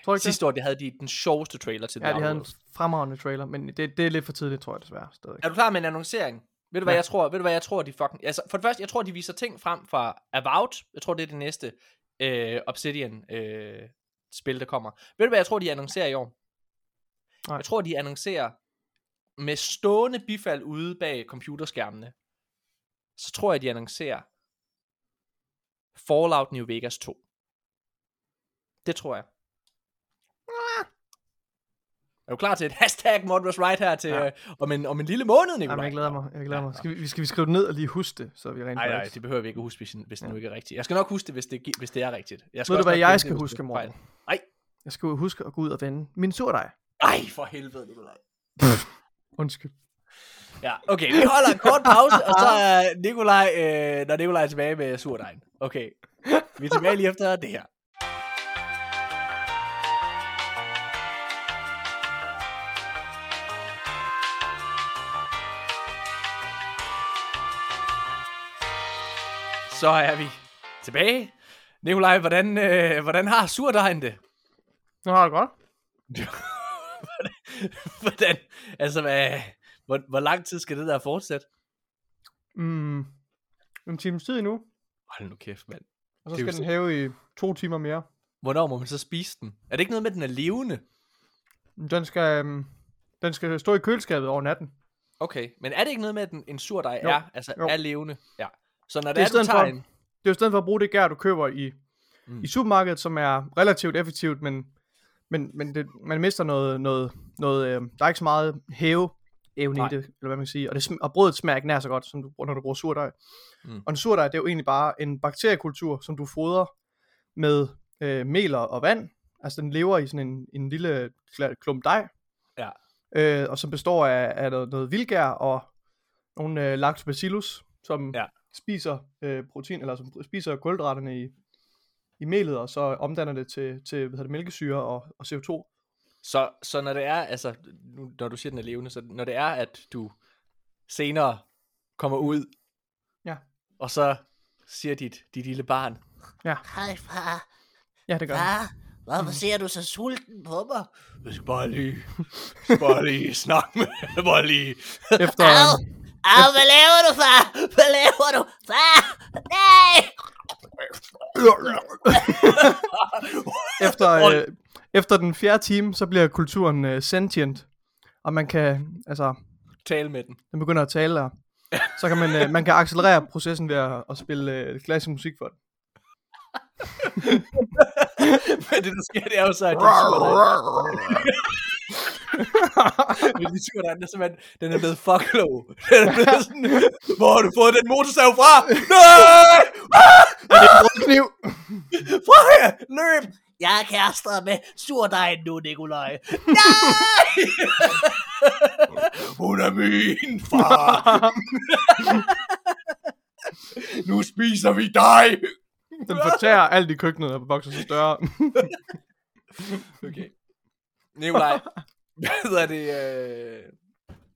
Tror ikke det? Sidste år, det havde de den sjoveste trailer til Ja, The de Outer havde en Worlds. fremragende trailer, men det, det er lidt for tidligt, tror jeg desværre. Stadig. Er du klar med en annoncering? Ved du hvad Ja. jeg tror? Ved du hvad jeg tror de fucking Altså for det første, jeg tror de viser ting frem fra Avowed. Jeg tror det er det næste øh, Obsidian øh, spil der kommer. Ved du hvad jeg tror de annoncerer i år? Nej. Jeg tror de annoncerer med stående bifald ude bag computerskærmene. Så tror jeg de annoncerer Fallout New Vegas 2. Det tror jeg. Er du klar til et hashtag Modras Right her til, Ja. øh, om, en, om en lille måned, Nikolaj? Jamen, jeg glæder mig. Jeg glæder mig. Skal vi, skal vi skrive det ned og lige huske det, så vi rent Nej, nej, faktisk- det behøver vi ikke huske, hvis, hvis det nu ikke er rigtigt. Jeg skal nok huske det, hvis det, hvis det er rigtigt. Jeg Ved du, hvad nok jeg skal det, huske, Morten? Nej. Jeg skal huske at gå ud og vende min surdej. Ej, for helvede, Nikolaj. Undskyld. Ja, okay, vi holder en kort pause, og så er Nikolaj, øh, når Nikolaj er tilbage med surdejen. Okay, vi er tilbage lige efter det her. Så er vi tilbage. Nikolaj, hvordan, øh, hvordan har surdejen det? Nu har det godt. <laughs> hvordan, altså, hvad, hvor, hvor lang tid skal det der fortsætte? Mm, en times tid endnu, Hold nu kæft, mand. og så Det skal den hæve i to timer mere. Hvornår må man så spise den? Er det ikke noget med, at den er levende? Den skal, øhm, den skal stå i køleskabet over natten. Okay, men er det ikke noget med, at en, en surdej Jo, er, altså jo. er levende? Ja. Så når Det det er er, du tager for- en... Det er jo stedet for at bruge det gær, du køber i, mm. i supermarkedet, som er relativt effektivt, men, men, men det, man mister noget, noget, noget øh, der er ikke så meget hæve evne Nej. i det, eller hvad man kan sige, og, det, og brødet smager ikke nær så godt, som du, når du bruger surdej. Mm. Og en surdej, det er jo egentlig bare en bakteriekultur, som du fodrer med øh, mel og vand, altså den lever i sådan en, en lille klump dej, Ja. øh, og som består af, af noget, noget vildgær og nogle øh, lactobacillus, som Ja. spiser øh, protein, eller som spiser kulhydraterne i, i melet, og så omdanner det til, til hvad hedder det, mælkesyre og, og CO2. Så, så når det er, altså, nu, når du siger, den er levende, så når det er, at du senere kommer ud, Ja. og så siger dit, dit lille barn, Hej far. Ja, det gør. Far, hvorfor ser du så sulten på mig? jeg skal bare lige, jeg skal bare lige snakke med, bare lige. Efter, Au! Au, hvad laver du, far? Hvad laver du? Far! Nej! <laughs> efter, øh, efter den fjerde time, så bliver kulturen øh, sentient, og man kan, altså, Tale med den. den begynder at tale, og så kan man, øh, man kan accelerere processen ved at, at spille øh, klassisk musik for den. <laughs> Men det, der sker, det er jo så, at din <laughs> Men de tur, der er simpelthen, den er blevet fucklow. Den er blevet sådan, hvor har du fået den motorsav fra? Nej! Er det en kniv? Fra her! Løb! Jeg er kærester med surdejen nu, Nikolaj. Hun er min far. nu spiser vi dig. Den fortærer alt i køkkenet og vokser sig større. Okay. Nikolaj, hvad hedder det? Øh...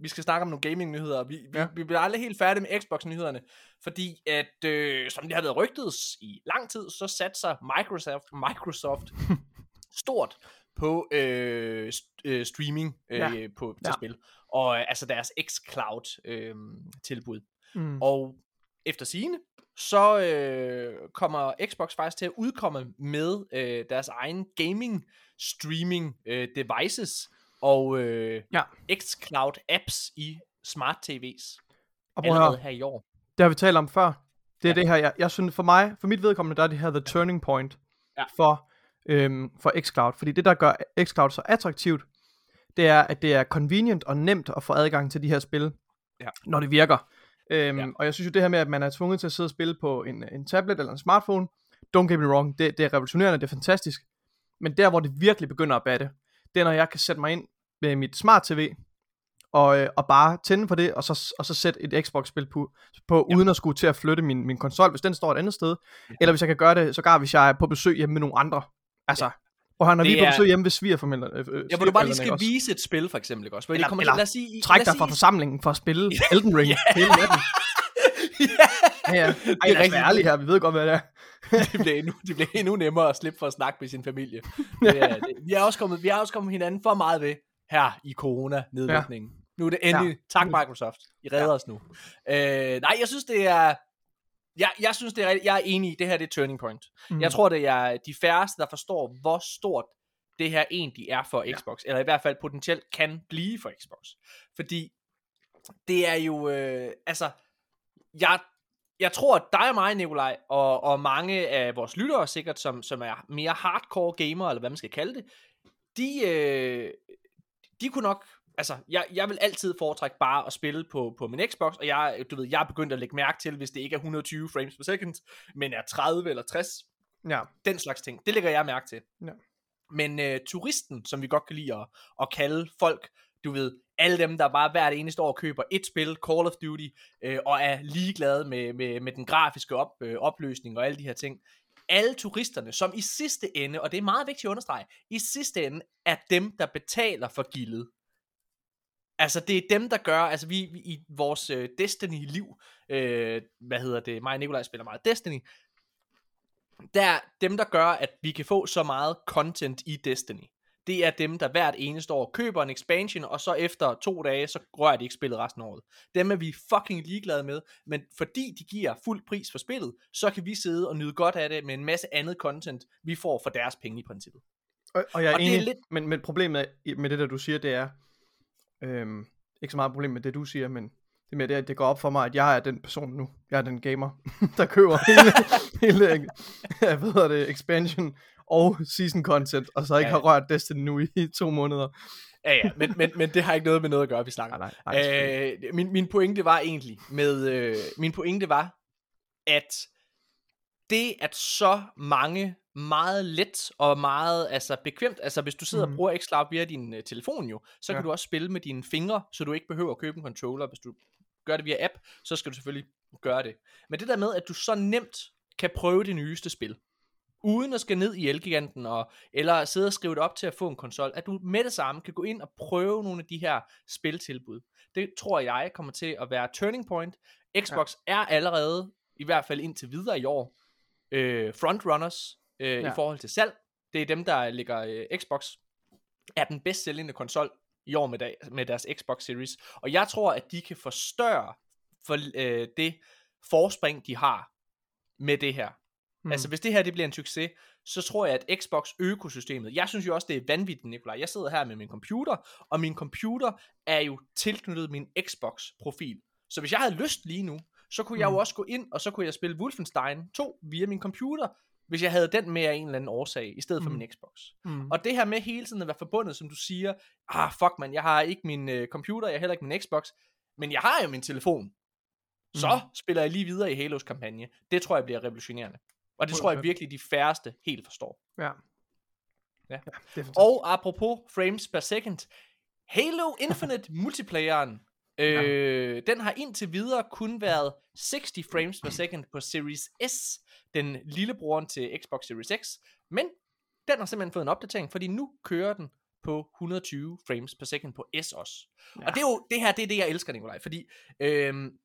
Vi skal snakke om nogle gaming-nyheder. Vi, vi, Ja. vi bliver aldrig helt færdige med Xbox-nyhederne, fordi at, øh, som det har været rygtet i lang tid, så satser Microsoft, Microsoft <laughs> stort på øh, st- øh, streaming øh, Ja. på, til Ja. spil. Og øh, altså deres xCloud øh, tilbud. Mm. Og efter sigende, så øh, kommer Xbox faktisk til at udkomme med øh, deres egen gaming streaming øh, devices og øh, Ja. xCloud apps i smart TV's Og allerede her i år. det har vi talt om før. Det er Ja. det her, jeg, jeg synes, for mig, for mit vedkommende, der er det her the turning point Ja. for, øhm, for xCloud. Fordi det, der gør xCloud så attraktivt, det er, at det er convenient og nemt at få adgang til de her spil, Ja. når det virker. Øhm, Ja. Og jeg synes jo det her med, at man er tvunget til at sidde og spille på en, en tablet eller en smartphone, don't get me wrong, det, det er revolutionerende, det er fantastisk. Men der, hvor det virkelig begynder at batte, det er, når jeg kan sætte mig ind med mit smart TV, og, øh, og bare tænde for det, og så, og så sætte et Xbox-spil på, på Ja. uden at skulle til at flytte min, min konsol, hvis den står et andet sted. Ja. Eller hvis jeg kan gøre det, sågar hvis jeg er på besøg hjemme med nogle andre. Altså, Ja. og han er lige på besøg hjemme ved svigerfamilien. Øh, øh, Ja, hvor du bare lige skal også? vise et spil, for eksempel, ikke også? Hvor Eller- kommer, eller lad os sige, Træk dig fra forsamlingen for at spille <laughs> Elden Ring <laughs> hele natten. ja, Ja, ja. Ej, Det er være ærlige her, vi ved godt, hvad det er. <laughs> det bliver, endnu, det bliver endnu nemmere at slippe for at snakke med sin familie. <laughs> Det er, det, vi, er også kommet, vi er også kommet hinanden for meget ved her i corona-nedlukningen. Ja. Nu er det endelig. Ja. Tak Microsoft. I redder ja. os nu. Øh, nej, jeg synes det er... Jeg, jeg synes det er jeg er enig i, det her det er turning point. Mm. Jeg tror det er de færreste, der forstår, hvor stort det her egentlig er for Xbox. Eller i hvert fald potentielt kan blive for Xbox. Fordi det er jo... Øh, altså... Jeg, jeg tror, at dig og mig, Nikolaj, og, og mange af vores lyttere sikkert, som, som er mere hardcore gamer, eller hvad man skal kalde det, de, øh, de kunne nok, altså, jeg, jeg vil altid foretrække bare at spille på, på min Xbox, og jeg, du ved, jeg er begyndt at lægge mærke til, hvis det ikke er 120 frames per second, men er 30 eller 60, Ja. den slags ting, det lægger jeg mærke til. Ja. Men øh, turisten, som vi godt kan lide at, at kalde folk, du ved, alle dem, der bare hvert eneste år køber et spil, Call of Duty, øh, og er ligeglade med, med, med den grafiske op, øh, opløsning og alle de her ting. Alle turisterne, som i sidste ende, og det er meget vigtigt at understrege, i sidste ende er dem, der betaler for gildet. Altså, det er dem, der gør, altså vi, vi i vores øh, Destiny-liv, øh, hvad hedder det, mig og Nikolaj spiller meget Destiny, der er dem, der gør, at vi kan få så meget content i Destiny. Det er dem, der hvert eneste år køber en expansion, og så efter to dage, så rører de ikke spillet resten af året. Dem er vi fucking ligeglade med, men fordi de giver fuld pris for spillet, så kan vi sidde og nyde godt af det med en masse andet content, vi får for deres penge i princippet. Og, og jeg er Og det er enig, lidt- men, men problemet med det, der du siger, det er, øhm, ikke så meget problem med det, du siger, men det er mere det, at det går op for mig, at jeg er den person nu, jeg er den gamer, <laughs> der køber hele, hele <laughs> hvad hedder det, expansion og season content, og så ikke Ja. har rørt Destiny nu i, to måneder. Ja, ja, men, men, men det har ikke noget med noget at gøre, vi snakker. Nej, nej, nej. Øh, min, min pointe var egentlig med øh, min pointe var at det at så mange meget let og meget altså bekvemt, altså hvis du sidder Mhm. og bruger xCloud via din uh, telefon jo, så kan Ja. du også spille med dine fingre, så du ikke behøver at købe en controller. Hvis du gør det via app, så skal du selvfølgelig gøre det. Men det der med at du så nemt kan prøve det nyeste spil, uden at skal ned i Elgiganten, og, eller sidde og skrive det op til at få en konsol, at du med det samme kan gå ind og prøve nogle af de her spiltilbud. Det tror jeg kommer til at være turning point. Xbox ja. er allerede, i hvert fald indtil videre i år, øh, frontrunners øh, ja. I forhold til salg. Det er dem, der ligger øh, Xbox, er den bedst sælgende konsol i år med, dag, med deres Xbox Series. Og jeg tror, at de kan forstørre for øh, det forspring, de har med det her. Mm. Altså hvis det her det bliver en succes, så tror jeg, at Xbox økosystemet, jeg synes jo også, det er vanvittigt, Nikolaj. Jeg sidder her med min computer, og min computer er jo tilknyttet min Xbox-profil. Så hvis jeg havde lyst lige nu, så kunne jeg jo Mm. også gå ind, og så kunne jeg spille Wolfenstein 2 via min computer, hvis jeg havde den med af en eller anden årsag, i stedet for Mm. min Xbox. Mm. Og det her med hele tiden at være forbundet, som du siger, ah fuck man, jeg har ikke min øh, computer, jeg har heller ikke min Xbox, men jeg har jo min telefon. Så Mm. spiller jeg lige videre i Halos kampagne. Det tror jeg bliver revolutionerende. Og det tror jeg 100%. virkelig, de færreste helt forstår. Ja. Ja. ja. Og apropos frames per second, Halo Infinite <laughs> multiplayeren, øh, den har indtil videre kun været 60 frames per second på Series S, den lillebroren til Xbox Series X, men den har simpelthen fået en opdatering, fordi nu kører den på 120 frames per second på S også. Ja. Og det er jo, det her, det er det, jeg elsker, Nikolaj, fordi øhm,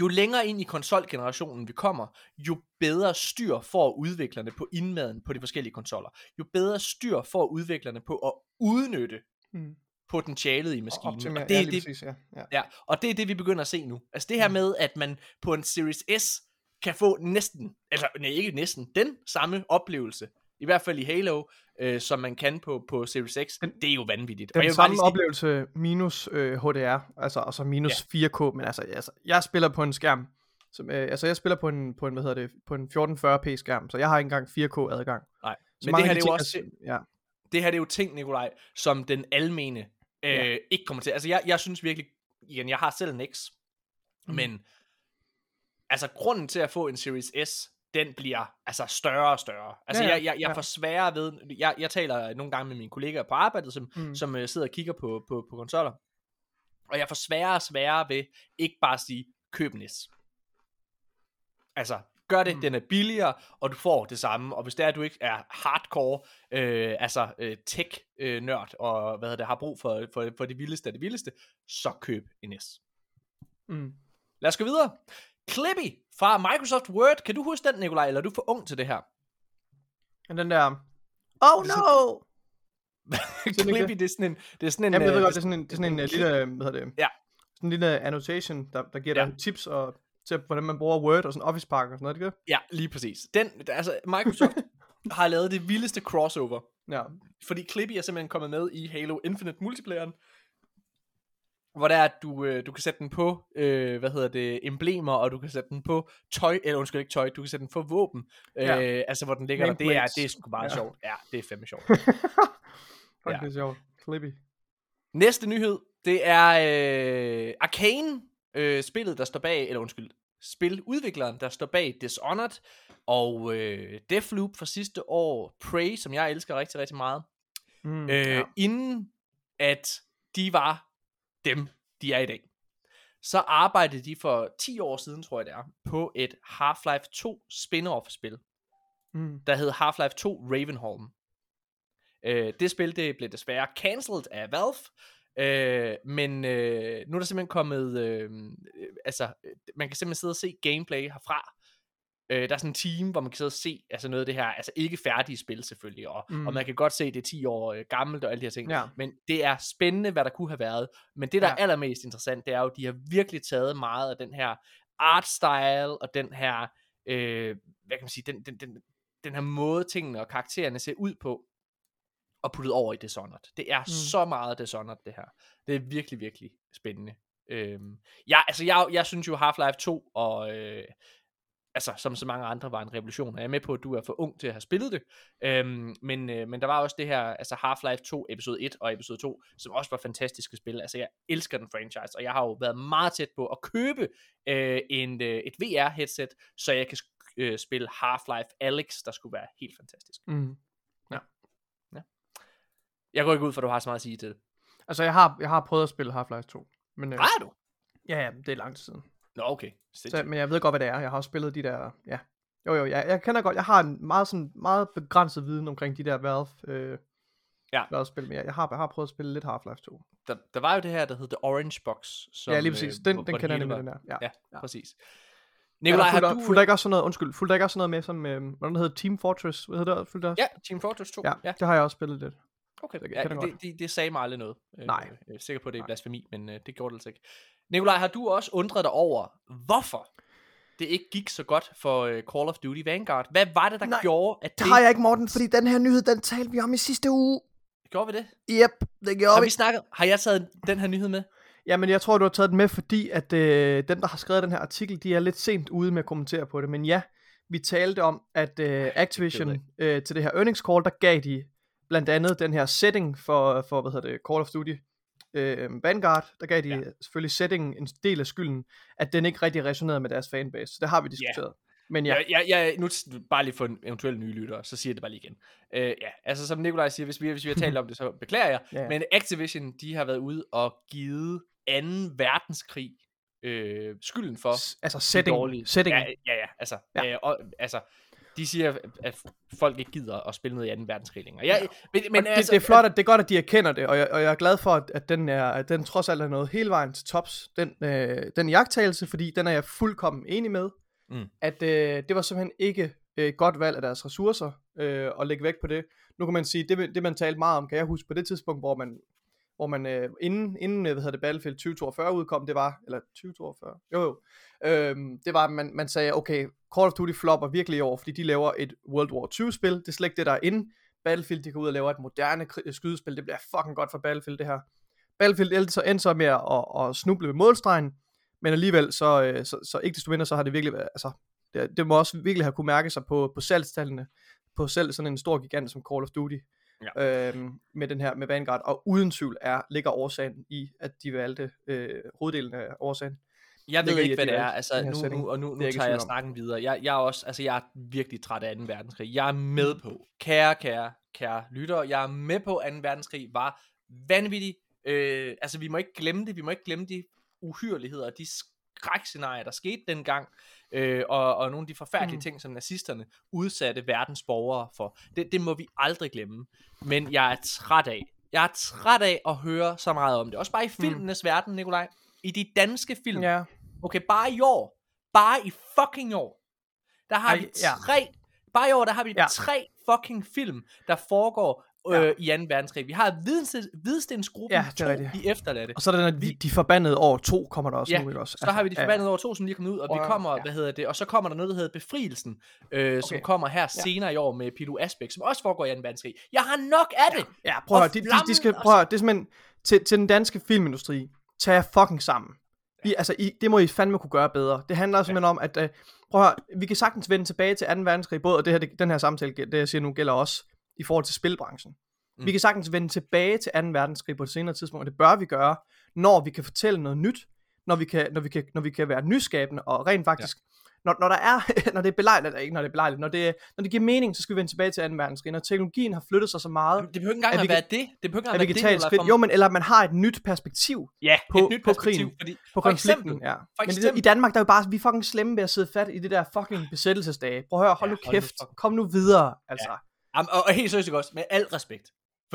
jo længere ind i konsolgenerationen vi kommer, jo bedre styr får udviklerne på indmaden på de forskellige konsoller. Jo bedre styr får udviklerne på at udnytte Mm. potentialet i maskinen. Optimer, og det ja, er lige det, præcis, ja. ja. Ja, og det er det, vi begynder at se nu. Altså det her Mm. med, at man på en Series S kan få næsten, altså nej, ikke næsten, den samme oplevelse, i hvert fald i Halo, øh, som man kan på, på Series X, Den- det er jo vanvittigt. Den jeg vil bare samme lige oplevelse minus øh, HDR, altså, altså minus ja. 4K, men altså, altså, jeg spiller på en skærm, som, øh, altså jeg spiller på en, på en, hvad hedder det, på en 1440p skærm, så jeg har ikke engang 4K adgang. Nej, Så men det her det er jo også, altså, ja. det her det er jo ting, Nikolaj, som den almene øh, Ja. ikke kommer til. Altså jeg, jeg synes virkelig, igen, jeg har selv en X, Mm. men altså grunden til at få en Series S, den bliver altså større og større. Altså Ja, ja, jeg, jeg, jeg ja. får sværere ved, jeg, jeg taler nogle gange med mine kollegaer på arbejdet, som, Mm. som øh, sidder og kigger på, på, på konsoller, og jeg får sværere og sværere ved ikke bare at sige, køb en S. Altså, gør det, Mm. den er billigere, og du får det samme. Og hvis det er, at du ikke er hardcore, øh, altså øh, tech-nørd, og hvad det, har brug for, for, for det vildeste af det vildeste, så køb en S. Mm. Lad os gå videre. Clippy fra Microsoft Word. Kan du huske den, Nikolaj, eller er du for ung til det her? Men den der, oh no! <laughs> Clippy, det? er sådan en... Det er sådan en Jamen, jeg ved øh, godt, det er sådan en, det er sådan en, øh, lille, <laughs> øh, hvad hedder det, Ja. sådan en lille annotation, der, der giver Ja. dig tips og til, hvordan man bruger Word og sådan Office Pack og sådan noget, ikke det? Ja, lige præcis. Den, altså, Microsoft <laughs> har lavet det vildeste crossover. Ja. Fordi Clippy er simpelthen kommet med i Halo Infinite multiplayeren. Hvor der er, at du, øh, du kan sætte den på, øh, hvad hedder det, emblemer, og du kan sætte den på tøj, eller undskyld ikke tøj, du kan sætte den på våben. Ja. Øh, altså, hvor den ligger der. Det er, det er sgu meget Ja. ja. sjovt. Ja, det er fandme sjovt. <laughs> Fuck, Ja. det er sjovt. Clippy. Næste nyhed, det er øh, Arcane, øh, spillet, der står bag, eller undskyld, spiludvikleren, der står bag Dishonored, og øh, Deathloop fra sidste år, Prey, som jeg elsker rigtig, rigtig meget, Mm, øh, ja. inden at de var dem, de er i dag. Så arbejdede de for 10 år siden, tror jeg det er, på et Half-Life 2 spin-off spil, Mm. der hed Half-Life 2 Ravenholm. Øh, det spil det blev desværre cancelled af Valve, øh, men øh, nu er der simpelthen kommet, øh, øh, altså øh, man kan simpelthen sidde og se gameplay herfra. Øh, der er sådan en team, hvor man kan sidde og se altså noget af det her, altså ikke færdige spil selvfølgelig, og, Mm. mm. og man kan godt se, at det er 10 år øh, gammelt og alle de her ting, Ja. men det er spændende, hvad der kunne have været. Men det, der Ja. er allermest interessant, det er jo, at de har virkelig taget meget af den her art style, og den her, øh, hvad kan man sige, den, den, den, den her måde, tingene og karaktererne ser ud på, og puttet over i Dishonored. Det er Mm. mm. så meget Dishonored, det her. Det er virkelig, virkelig spændende. Øhm, ja, altså jeg, jeg synes jo Half-Life 2 og øh, altså som så mange andre var en revolution. Og jeg er med på, at du er for ung til at have spillet det. Øhm, men, øh, men der var også det her, altså Half-Life 2 episode 1 og episode 2, som også var fantastiske spil. Altså jeg elsker den franchise, og jeg har jo været meget tæt på at købe øh, en, øh, et VR-headset, så jeg kan øh, spille Half-Life Alyx, der skulle være helt fantastisk. Mm. Jeg går ikke ud for, at du har så meget at sige til det. Altså, jeg har, jeg har prøvet at spille Half-Life 2. Men, øh, Har du? ja, ja, det er lang tid siden. Nå, okay. Så, men jeg ved godt, hvad det er. Jeg har også spillet de der, ja. Jo, jo, jeg, jeg kender godt, jeg har en meget, sådan, meget begrænset viden omkring de der Valve, øh, Ja. Valve-spil, men jeg, jeg, har, jeg har prøvet at spille lidt Half-Life 2. Der, der var jo det her, der hed The Orange Box. Som, ja, lige præcis. Den, hvor- den kender jeg nemlig, den der. Ja. Ja, Ja. præcis. Nikolaj, har du... fulgte ikke også sådan noget, undskyld, fulgte ikke også sådan noget med, som, øh, hvordan hedder, Team Fortress, hvad hedder det, fulgte? Ja, Team Fortress 2. ja, ja. det har jeg også spillet lidt. Okay, Det ja, det, det, det sagde mig aldrig noget. Øh, Nej. Jeg er sikker på, at det er blasfemi, men øh, det gjorde det altså ikke. Nikolaj, har du også undret dig over, hvorfor det ikke gik så godt for øh, Call of Duty Vanguard? Hvad var det, der Nej, gjorde, at det... Det har jeg ikke, Morten, fordi den her nyhed, den talte vi om i sidste uge. Gjorde vi det? Yep, det gjorde Har vi. vi snakket... Har jeg taget den her nyhed med? Jamen, jeg tror, du har taget den med, fordi at øh, dem, der har skrevet den her artikel, de er lidt sent ude med at kommentere på det. Men ja, vi talte om, at øh, Activision øh, til det her earnings call, der gav de blandt andet den her setting for, for hvad hedder det, Call of Duty øh, Vanguard, der gav de ja. Ja. selvfølgelig setting en del af skylden, at den ikke rigtig resonerede med deres fanbase. Så det har vi diskuteret. Men ja, Ja, ja, ja nu bare lige for en eventuelle nye lyttere, så siger jeg det bare lige igen. Øh, ja, altså som Nikolaj siger, hvis vi, hvis vi har talt om det, så beklager jeg. Ja, <laughs> ja. Men Activision, de har været ude og givet 2. verdenskrig øh, skylden for S- altså setting, dårlige. setting. Ja, ja, ja, altså, Ja. ja. Øh, og, altså de siger, at folk ikke gider at spille noget i 2. verdenskrig længere. Ja, men, men Men altså, det, det er flot, at det er godt, at de erkender det, og jeg, og jeg er glad for, at, den, er, at den trods alt er nået hele vejen til tops, den, øh, den jagttagelse, fordi den er jeg fuldkommen enig med, Mm. at øh, det var simpelthen ikke øh, godt valg af deres ressourcer øh, at lægge væk på det. Nu kan man sige, det, det man talte meget om, kan jeg huske på det tidspunkt, hvor man, hvor man øh, inden, inden øh, hvad hedder det, Battlefield 2042 udkom, det var, eller 2042, jo jo, øh, det var, at man, man sagde, okay, Call of Duty flopper virkelig i år, fordi de laver et World War 2 spil, det er slet ikke det, der er inde. Battlefield, de går ud og laver et moderne kri- skydespil, det bliver fucking godt for Battlefield, det her. Battlefield så, endte så med at, at, at snuble ved målstregen, men alligevel, så, øh, så, så ikke desto mindre, så har det virkelig været, altså, det, det må også virkelig have kunne mærke sig på, på salgstallene, på selv sådan en stor gigant som Call of Duty, ja. øhm, med den her, med Vanguard, og uden tvivl er, ligger årsagen i, at de valgte øh, hoveddelen af årsagen. Jeg ved ikke, hvad de det er, altså nu, setting. nu, og nu, nu jeg tager jeg om. snakken videre. Jeg, jeg er også, altså jeg er virkelig træt af 2. verdenskrig. Jeg er med på, kære, kære, kære lyttere, jeg er med på, at 2. verdenskrig var vanvittig. Øh, altså vi må ikke glemme det, vi må ikke glemme de uhyreligheder, de skrækscenarier, der skete dengang, øh, og, og nogle af de forfærdelige Mm. mm. ting, som nazisterne udsatte verdens borgere for. Det, det må vi aldrig glemme. Men jeg er træt af, jeg er træt af at høre så meget om det. Også bare i filmenes mm. verden, Nikolaj. I de danske film. Ja, Okay, bare i år, bare i fucking år, der har Ej, vi ja. tre, bare i år, der har vi Ja. ja. tre fucking film, der foregår Ja. øh, i 2. verdenskrig. Vi har Hvidsten- Hvidstensgruppen Ja, ja, det er 2, rigtigt. de efterladte. og så er der de, de forbandede år 2 kommer der også Ja, nu, ikke også? Så har vi de Altså, ja, forbandede år 2, som lige er kommet ud, og at- kommer, ja. hvad hedder det, og så kommer der noget, der hedder Befrielsen, øh, som Okay. kommer her senere i år med Pilu Asbæk, som også foregår i 2. verdenskrig. Jeg har nok af det! Ja, prøv at høre, de, de, de skal, prøv at høre, det er simpelthen, til, til den danske filmindustri, tag fucking sammen. I, altså, I, det må I fandme kunne gøre bedre. Det handler simpelthen om, at, uh, prøv at høre, vi kan sagtens vende tilbage til 2. verdenskrig, både, og det her, det, den her samtale, det jeg siger nu, gælder også i forhold til spilbranchen. Mm. Vi kan sagtens vende tilbage til 2. verdenskrig på et senere tidspunkt, og det bør vi gøre, når vi kan fortælle noget nyt, når vi kan, når vi kan, når vi kan være nyskabende, og rent faktisk, ja. Når, når der er, <laughs> når det er belejligt, eller ikke når det er belejligt, når det, når det giver mening, så skal vi vende tilbage til 2. verdenskrig. Når teknologien har flyttet sig så meget, Det behøver ikke engang At at, være det. Det behøver ikke at engang vi være det, skridt, jo, men eller man har et nyt perspektiv Ja, på- et nyt på perspektiv, krigen, Fordi, på for konflikten. Eksempel, ja. for Men det, i Danmark, der er jo bare, vi er fucking slemme ved at sidde fat i det der fucking besættelsesdage. Prøv at høre, hold Ja, nu hold nu kæft, kom nu videre, altså. Jamen, og, og helt seriøst også, med al respekt.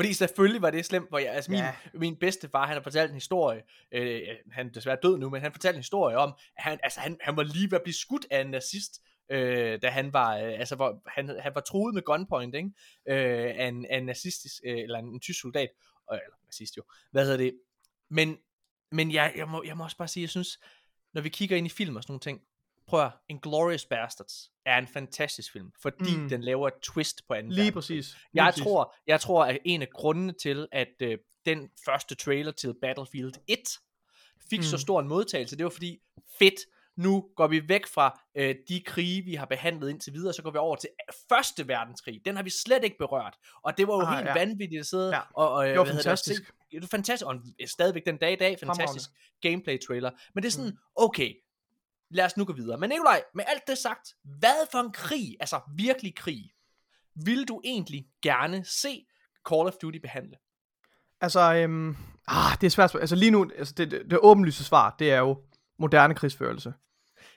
Fordi selvfølgelig var det slemt, hvor jeg, altså min, Ja. min bedstefar, han har fortalt en historie, øh, han er desværre død nu, men han fortalte en historie om, at han, altså han, han var lige ved at blive skudt af en nazist, øh, da han var, øh, altså hvor han, han var truet med gunpoint, ikke? Øh, af, en, af en nazistisk, øh, eller en, en tysk soldat, øh, eller nazist jo, hvad hedder det, men, men jeg, jeg, må, jeg må også bare sige, jeg synes, når vi kigger ind i film og sådan nogle ting, prøv at, Inglourious Bastards er en fantastisk film, fordi Mm. mm. den laver et twist på anden Lige præcis. Lige Jeg præcis. tror, jeg tror, at en af grundene til, at øh, den første trailer til Battlefield 1 fik mm. så Mm. stor en modtagelse, det var fordi, fedt, nu går vi væk fra øh, de krige, vi har behandlet indtil videre, så går vi over til første verdenskrig. Den har vi slet ikke berørt. Og det var jo Ah, helt ja. vanvittigt at sidde Ja. og, og Det var hedder det, fantastisk. se- Det var fantastisk, og en, stadigvæk den dag i dag, fantastisk gameplay trailer. Men det er sådan, okay, lad os nu gå videre. Men Nikolaj, med alt det sagt, hvad for en krig, altså virkelig krig, vil du egentlig gerne se Call of Duty behandle? Altså, øhm, ah, det er svært. Altså lige nu, altså det, det, det åbenlyse svar, det er jo moderne krigsførelse.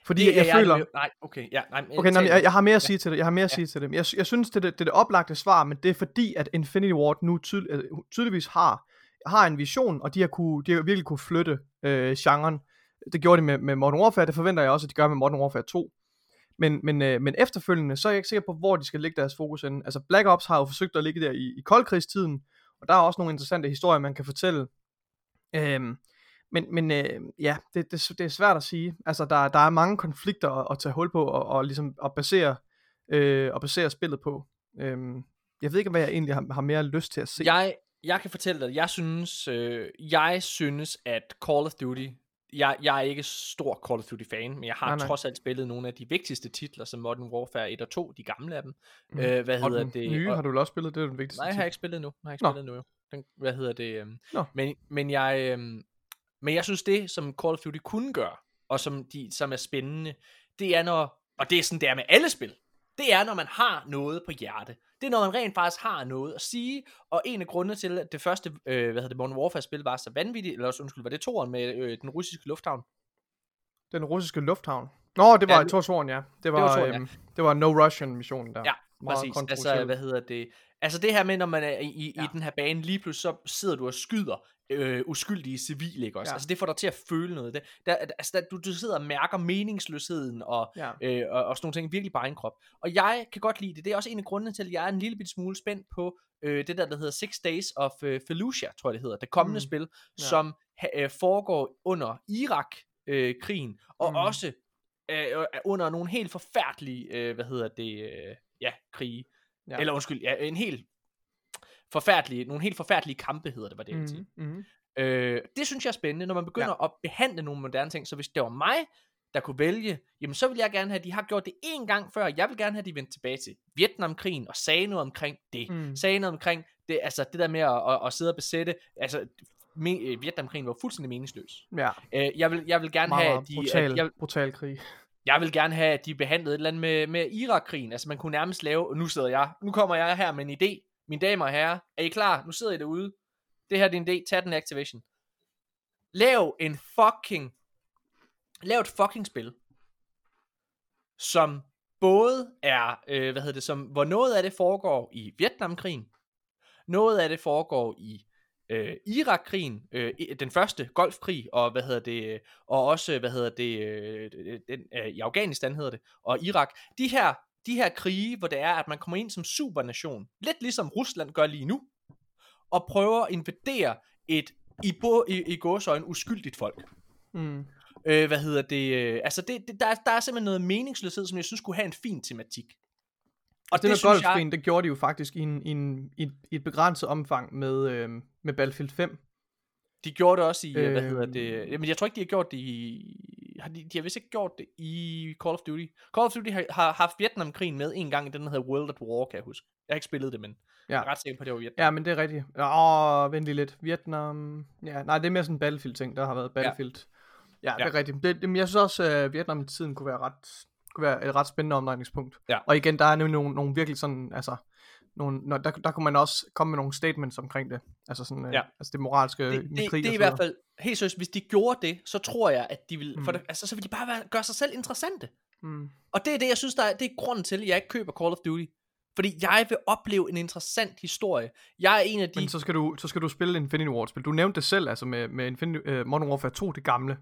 Fordi Det jeg, er føler... med- Nej, okay, ja, nej, men Okay, nej, jeg, jeg har mere at sige til det. Jeg har mere at sige til det. Jeg, jeg synes, det er det, det, er det oplagte svar, men det er fordi, at Infinity Ward nu tydel, øh, tydeligvis har, har en vision, og de har, kunne, de har virkelig kunne flytte øh, genren. Det gjorde de med, med Modern Warfare, det forventer jeg også, at de gør med Modern Warfare 2. Men, men, øh, men efterfølgende, så er jeg ikke sikker på, hvor de skal lægge deres fokus ind. Altså Black Ops har jo forsøgt at ligge der i, i koldkrigstiden, og der er også nogle interessante historier, man kan fortælle. Øhm, men men øh, ja, det, det, det er svært at sige. Altså, der, der er mange konflikter at, at tage hul på, og, og ligesom at basere, øh, at basere spillet på. Øhm, jeg ved ikke, hvad jeg egentlig har, har mere lyst til at se. Jeg, jeg kan fortælle dig, jeg synes, øh, jeg synes, at Call of Duty jeg, jeg er ikke stor Call of Duty fan, men jeg har Nej, nej. trods alt spillet nogle af de vigtigste titler, som Modern Warfare 1 og 2, de gamle af dem. Mhm. Øh, hvad Og hedder den det? nye og, har du vel også spillet, det er den vigtigste. Nej, jeg har ikke spillet nu. Jeg har ikke Nå. spillet nu. Den, hvad hedder det? øhm, Nå. Men, men jeg, øhm, men jeg synes det, som Call of Duty kunne gøre, og som, de, som er spændende, det er når, og det er sådan, det er med alle spil, det er, når man har noget på hjerte. Det er, når man rent faktisk har noget at sige, og en af grundene til, at det første, øh, hvad hedder det, Modern Warfare-spil var så vanvittigt, eller også, undskyld, var det toren med øh, den russiske lufthavn? Den russiske lufthavn. Nå, det var Ja, Torsvåren, ja. Det var, var det Toren, var, ja. øhm, det var No Russian missionen der. Ja, Meget Præcis, altså hvad hedder det Altså det her med når man er i, i, ja. i den her bane Lige pludselig så sidder du og skyder øh, Uskyldige civile ikke også Ja. Altså det får dig til at føle noget der, der, altså, der, du, du sidder og mærker meningsløsheden Og, Ja. øh, og, og sådan nogle ting virkelig bare en krop Og jeg kan godt lide det Det er også en af grundene til at jeg er en lille bit smule spændt på øh, Det der der hedder Six Days of øh, Fallujah Tror jeg det hedder Det kommende Mm. spil Ja. Som øh, foregår under Irak øh, Og Mm. også øh, under nogle helt forfærdelige øh, Hvad hedder det øh, Ja, krige Ja. Eller undskyld, ja, en helt forfærdelige, nogle helt forfærdelige kampe hedder det, var det, sige. Mhm, mhm. Øh, det synes jeg er spændende, når man begynder ja. at behandle nogle moderne ting. Så hvis det var mig, der kunne vælge, jamen så vil jeg gerne have, at de har gjort det en gang før. Jeg vil gerne have, at de vendte tilbage til Vietnamkrigen og sagde noget omkring det. Mm. Mm. Sagde noget omkring det, altså det der med at, at, at sidde og besætte, altså me, øh, Vietnamkrigen var fuldstændig meningsløs. Ja, Øh, jeg, vil, jeg vil gerne meget, have, at de, brutal, at, jeg, brutal krig jeg vil gerne have, at de behandlede et eller andet med, med Irak-krigen. Altså man kunne nærmest lave, og nu sidder jeg, nu kommer jeg her med en idé. Mine damer og herrer, er I klar? Nu sidder I derude. Det her er din idé, tag den Activation. Lav en fucking, lav et fucking spil, som både er, øh, hvad hedder det, som, hvor noget af det foregår i Vietnamkrigen, noget af det foregår i øh, Irakkrigen, øh, den første golfkrig, og hvad hedder det, og også, hvad hedder det, øh, den, øh, i Afghanistan hedder det, og Irak. De her, de her krige, hvor det er, at man kommer ind som supernation, lidt ligesom Rusland gør lige nu, og prøver at invadere et, i, bo, i, i gåsøjne, uskyldigt folk. Mm. Øh, hvad hedder det, øh, altså det, det, der, er- der er simpelthen noget meningsløshed, som jeg synes kunne have en fin tematik. Og den det her synes jeg- det gjorde de jo faktisk i, en, i, en, i, et, begrænset omfang med, øh, med Battlefield 5. De gjorde det også i, øh, hvad Øhm. hedder det, jamen jeg tror ikke, de har gjort det i, har de, de har vist ikke gjort det i Call of Duty. Call of Duty har, har haft Vietnamkrigen med en gang i den, der hedder World at War, kan jeg huske. Jeg har ikke spillet det, men Ja. jeg er ret sikker på, at det var Vietnam. Ja, men det er rigtigt. Åh, vent lige lidt. Vietnam... Ja, nej, det er mere sådan en Battlefield-ting, der har været Battlefield. Ja, ja det Ja. er rigtigt. Det, det, men jeg synes også, at Vietnam-tiden kunne være, ret, kunne være et ret spændende omdrejningspunkt. Ja. Og igen, der er nemlig nogle, nogle virkelig sådan, altså... Nogle, når, der, der kunne man også komme med nogle statements omkring det. Altså sådan, ja. Ja. altså det moralske det, det, krig det er i hvert fald, helt seriøst, hvis de gjorde det, så tror jeg, at de vil, mm. for det, altså, så vil de bare være, gøre sig selv interessante. Mm. Og det er det, jeg synes, der er, det er grunden til, at jeg ikke køber Call of Duty. Fordi jeg vil opleve en interessant historie. Jeg er en af de... Men så skal, du, så skal du spille Infinity Ward-spil. Du nævnte det selv, altså med, med Infinity, uh, Modern Warfare 2, det gamle.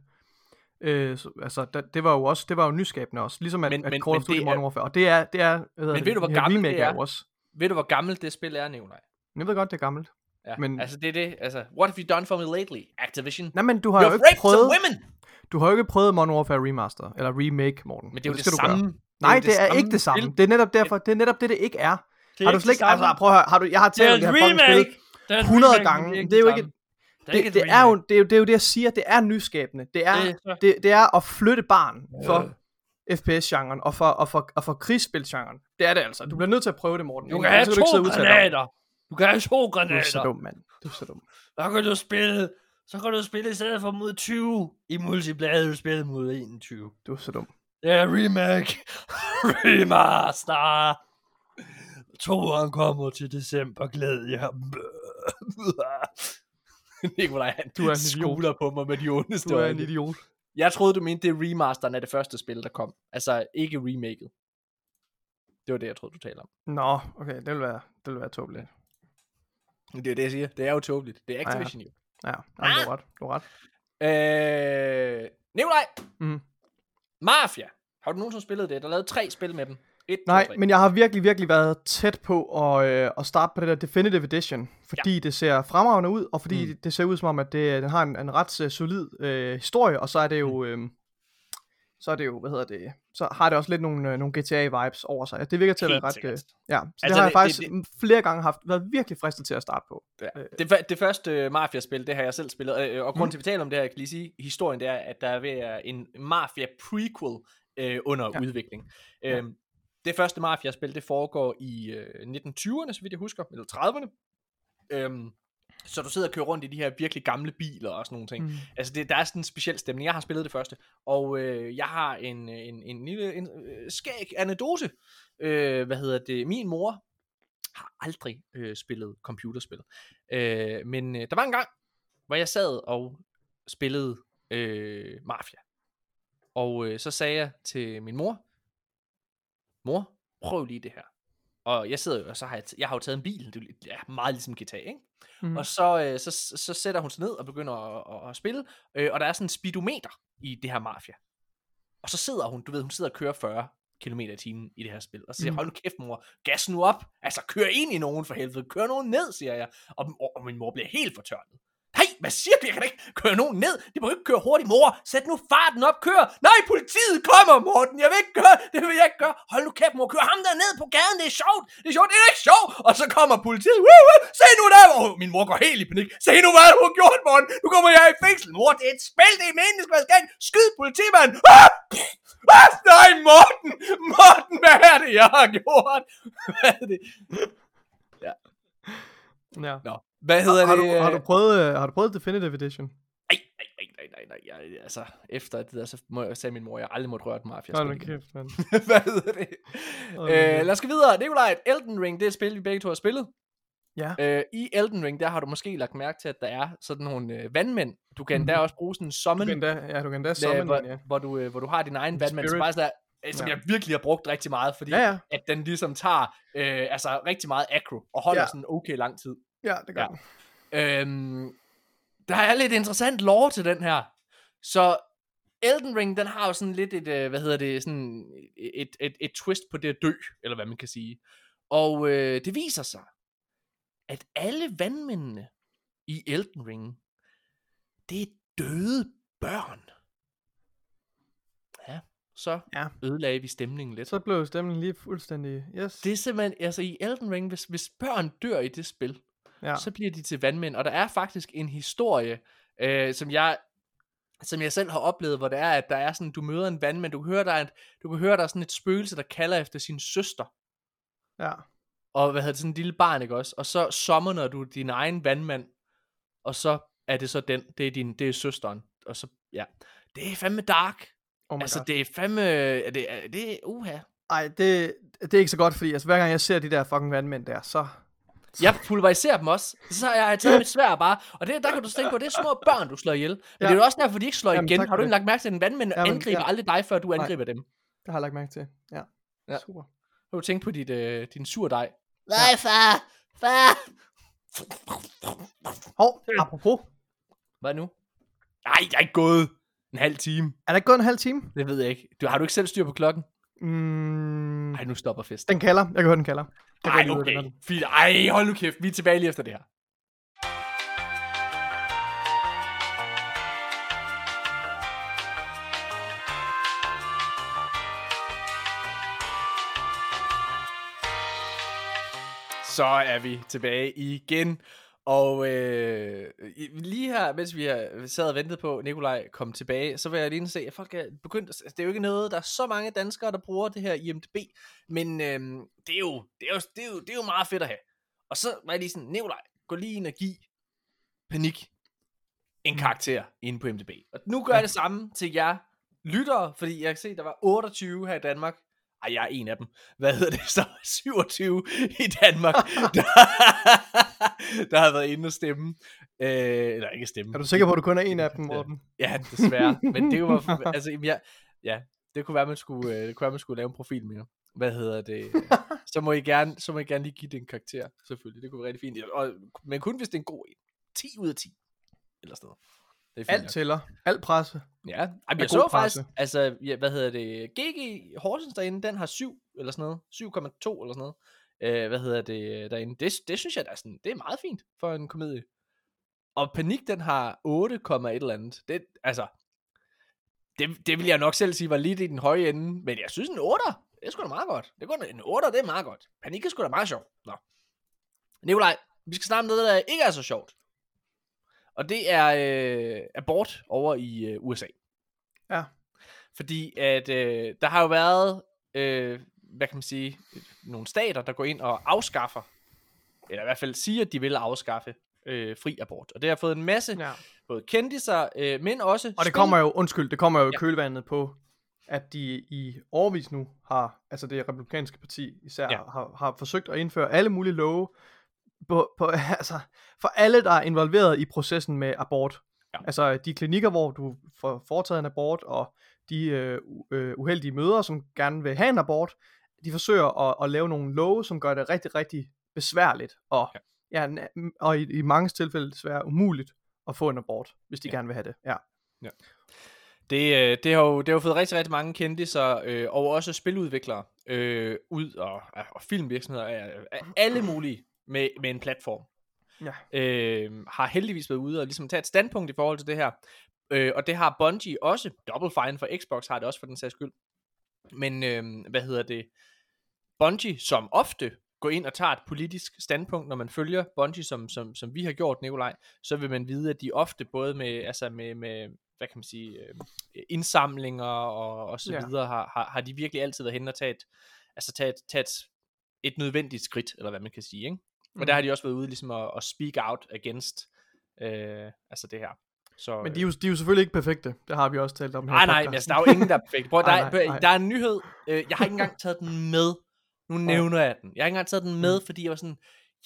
Øh, så, altså, da, det var jo også, det var jo nyskabende også, ligesom at, Men- at men- Call of Duty det Modern er- Warfare, og det er, det er hedder Men ved du, hvor gammelt det er? også. Ved du, hvor gammelt det spil er, Nikolaj? Jeg ved godt, det er gammelt. Ja, Men- altså det er det, altså, what have you done for me lately, Activision? Nej, men du har You've jo ikke prøvet, women! du har jo ikke prøvet Modern Warfare Remaster, eller Remake, Morten. Men det er jo det, du samme. gøre. Nej, jo det, er ikke det samme. Det er netop derfor, det er netop det, det ikke er. Det Har du slet ikke, det altså prøv at høre, har du, jeg har Det er talt et det her fucking spil remake. Det er et 100 remake, gange. Det er jo ikke. Det, det, er jo, det, er jo, det er jo det, jeg siger, det er nyskabende. Det er, Det det, det er at flytte barn for FPS-genren og for, og for, og for krigsspil-genren. Det er det altså. Du bliver nødt til at prøve det, Morten. Du kan have to granater. Du kan have to Du er så granater. dum, mand. Du er så dum. Så kan du spille, så kan du spille i stedet for mod 20 i multiplayer, du spiller mod 21. Du er så dum. Det er remake. <laughs> Remaster. Toren kommer til december, glæd jer. <laughs> Nikolaj, han Du er en idiot. skuler på mig med de ondeste Du er en idiot. Jeg troede, du mente, det er remasteren af det første spil, der kom. Altså, ikke remaket. Det var det, jeg troede, du talte om. Nå, okay, det vil være, det vil være tåbeligt. Det er det, jeg siger. Det er jo tåbeligt. Det er Activision jo. Ja, jamen, du har ret. Du har ret. Øh, Nikolaj! Mhm. Mafia. Har du nogensinde spillet det? Der er lavet tre spil med dem. Et, Nej, to, men jeg har virkelig, virkelig været tæt på at, øh, at starte på det der Definitive Edition, fordi ja. det ser fremragende ud, og fordi Mm. mm. det ser ud som om, at det, den har en, en ret øh, solid øh, historie, og så er det jo, øh, så er det jo, hvad hedder det, så har det også lidt nogle, øh, nogle GTA-vibes over sig. Det virker til at være ret, øh, ja, så altså, det har jeg det- faktisk det- det, flere gange haft, været virkelig fristet til at starte på. Ja. Øh. Det, det første øh, Mafia-spil, det har jeg selv spillet, øh, og grund Mm. til, at vi taler om det her, jeg kan lige sige, historien det er, at der er ved en Mafia-prequel øh, under Ja. udvikling. Ja. Det første Mafia-spil, det foregår i øh, 1920'erne, så vidt jeg husker, eller 30'erne. Øhm, så du sidder og kører rundt i de her virkelig gamle biler og sådan nogle ting. Mm. Altså, det, der er sådan en speciel stemning. Jeg har spillet det første, og øh, jeg har en, en, en lille en, øh, skæg anekdote. Øh, hvad hedder det? Min mor har aldrig øh, spillet computerspil. Øh, men øh, der var en gang, hvor jeg sad og spillede øh, Mafia. Og øh, så sagde jeg til min mor, mor, prøv lige det her. Og jeg sidder jo, og så har jeg, t- jeg har jo taget en bil, det er meget ligesom GTA, ikke? Mm. Og så, øh, så, så sætter hun sig ned og begynder at, at, at spille, øh, og der er sådan en speedometer i det her mafia. Og så sidder hun, du ved, hun sidder og kører 40 km i timen i det her spil. Og så siger Mm. hold nu kæft mor, gas nu op. Altså, kør ind i nogen for helvede. Kør nogen ned, siger jeg. Og, og, og min mor bliver helt fortørnet. Hey, hvad siger du? Jeg kan da ikke køre nogen ned. De må ikke køre hurtigt, mor. Sæt nu farten op, kør. Nej, politiet kommer, Morten. Jeg vil ikke køre. Det vil jeg ikke gøre. Hold nu kæft, mor. Kør ham der ned på gaden. Det er sjovt. Det er sjovt. Det er ikke sjovt. Og så kommer politiet. Woo, woo. Se nu der. Oh, min mor går helt i panik. Se nu, hvad du har gjort, Morten. Nu kommer jeg i fængsel. Mor, det er et spil. Det er det skægt. Skyd politimand. Ah! Ah, nej, Morten. Morten, hvad er det, jeg har gjort? <laughs> Hvad er det? ja. Nå, hvad hedder Har, det? du, har, du prøvet, øh, har du prøvet Definitive Edition? Nej, nej, nej, nej, nej, nej. Altså, efter det der, så må jeg, sagde min mor, jeg aldrig måtte røre et mafia Hold kæft, mand. <laughs> Hvad hedder det? Nu Øh, lad os gå videre. Nikolaj, Elden Ring, det er et spil, vi begge to har spillet. Ja. Øh, I Elden Ring, der har du måske lagt mærke til, at der er sådan nogle øh, vandmænd. Du kan endda også bruge sådan en Du summon, kan endda, ja, du kan endda øh, summon hvor, ja. hvor, du, øh, hvor du har din egen vandmand, som faktisk er, øh, som Ja. jeg virkelig har brugt rigtig meget, fordi Ja, ja. at den ligesom tager øh, altså rigtig meget aggro, og holder Ja. sådan okay lang tid. Ja, det gør Ja. Øhm, der er lidt interessant lore til den her. Så Elden Ring, den har jo sådan lidt et, øh, hvad hedder det, sådan et, et, et, et twist på det at dø, eller hvad man kan sige. Og øh, det viser sig, at alle vandmændene i Elden Ring, det er døde børn. Ja, så Ja. ødelagde vi stemningen lidt. Så blev stemningen lige fuldstændig... Yes. Det er simpelthen, altså i Elden Ring, hvis, hvis børn dør i det spil, ja. så bliver de til vandmænd. Og der er faktisk en historie, øh, som jeg som jeg selv har oplevet, hvor det er, at der er sådan, du møder en vandmand, du kan høre, der er, et, du kan høre, der er sådan et spøgelse, der kalder efter sin søster, ja. og hvad hedder det, sådan en lille barn, ikke også? Og så summoner du din egen vandmand, og så er det så den, det er din, det er søsteren, og så, ja. Det er fandme dark. Oh altså, God. det er fandme, er det, er det, uha. Ej, det, det er ikke så godt, fordi altså, hver gang jeg ser de der fucking vandmænd der, så... Jeg pulveriserer dem også. Så har jeg taget mit svær bare. Og det, der kan du tænke på, det er små børn, du slår ihjel. Men Ja. det er jo også derfor, de ikke slår Jamen, igen. Har du ikke lagt mærke til, at en vandmænd Jamen, angriber ja. aldrig dig, før du angriber dem? Det har jeg lagt mærke til. Ja. Ja. Super. Har du tænkt på dit, øh, din surdej? Nej, far! Far! Hov, apropos. Hvad nu? Nej, jeg er ikke gået en halv time. Er der ikke gået en halv time? Det ved jeg ikke. Du, har du ikke selv styr på klokken? Mm, Nej, nu stopper festen. den kalder. Jeg kan høre, den kalder. Jeg ud af okay. Fint. Ej, hold nu kæft. Vi er tilbage lige efter det her. Så er vi tilbage igen. Og øh, lige her, mens vi har sad og ventet på, at Nikolaj kom tilbage, så vil jeg lige se, at folk er begyndt, altså, det er jo ikke noget, der er så mange danskere, der bruger det her IMDb, men øh, det, er jo, det, er jo, det, er jo, det er jo meget fedt at have. Og så var jeg lige sådan, Nikolaj, gå lige ind og giv Panik en karakter inde på IMDb. Og nu gør jeg det samme til jer lyttere, fordi jeg kan se, der var 28 her i Danmark. Ej, jeg er en af dem. Hvad hedder det? Så 27 i Danmark, <laughs> der, der har været inde og stemme. Øh, eller ikke stemme. Er du sikker på, at du kun er en af dem, Morten? Ja, desværre. Men det var, <laughs> altså, jeg, ja, det kunne være, man skulle, øh, det kunne være, man skulle lave en profil mere. Hvad hedder det? <laughs> så må I gerne, så må I gerne lige give det en karakter, selvfølgelig. Det kunne være rigtig fint. Og, men kun hvis det er en god en. 10 ud af 10. Eller sådan noget. Det er fint Alt nok. tæller. Alt presse. Ja, Ej, er men jeg så faktisk, presse. altså, ja, hvad hedder det, GG Horsens derinde, den har 7, eller sådan noget, 7,2 eller sådan noget, øh, hvad hedder det, derinde, det, det synes jeg, der er sådan, det er meget fint for en komedie. Og Panik, den har 8, et eller andet, det, altså, det, det vil jeg nok selv sige var lidt i den høje ende, men jeg synes en 8, det er sgu da meget godt. Det er en 8, det er meget godt. Panik er sgu da meget sjovt. Nå. Nikolaj, vi skal snakke om noget, der ikke er så sjovt. Og det er øh, abort over i øh, USA. Ja. Fordi at øh, der har jo været, øh, hvad kan man sige, nogle stater, der går ind og afskaffer, eller i hvert fald siger, at de vil afskaffe øh, fri abort. Og det har fået en masse, Ja. både kendiser, øh, men også... Og det spil- kommer jo, undskyld, det kommer jo i Ja. kølvandet på, at de i årvis nu har, altså det republikanske parti især, ja. har, har forsøgt at indføre alle mulige love, på, på, <laughs> altså, for alle, der er involveret i processen med abort. Ja. Altså de klinikker, hvor du får foretaget en abort, og de øh, øh, uheldige mødre, som gerne vil have en abort, de forsøger at, at lave nogle love, som gør det rigtig, rigtig besværligt, og, ja. Ja, og i, i mange tilfælde desværre umuligt at få en abort, hvis de Ja. ja. gerne vil have det. Ja. Det, øh, det, har jo, det har jo fået rigtig, rigtig mange kendte øh, og også spiludviklere øh, ud, og, og filmvirksomheder, af, af alle mulige med, med en platform. Ja. øh, har heldigvis været ude og ligesom tage et standpunkt i forhold til det her. Øh, og det har Bungie også. Double Fine for Xbox har det også for den sags skyld. Men øh, hvad hedder det? Bungie, som ofte går ind og tager et politisk standpunkt, når man følger Bungie, som, som, som vi har gjort, Nikolaj, så vil man vide, at de ofte både med, altså med, med hvad kan man sige, øh, indsamlinger og, og så Ja. videre, har, har, har de virkelig altid været hen og taget, altså taget, taget et nødvendigt skridt, eller hvad man kan sige, ikke? Og Mm. der har de også været ude ligesom at, at speak out against øh, altså det her. Så, Men de er, jo, de er jo selvfølgelig ikke perfekte. Det har vi også talt om her. Nej, nej, men altså, der er jo ingen, der er perfekt. Prøv, at- der, er, nej, nej. der er en nyhed. Øh, jeg har ikke engang taget den med. Nu nævner jeg den. Jeg har ikke engang taget den med, Mm. fordi jeg var sådan,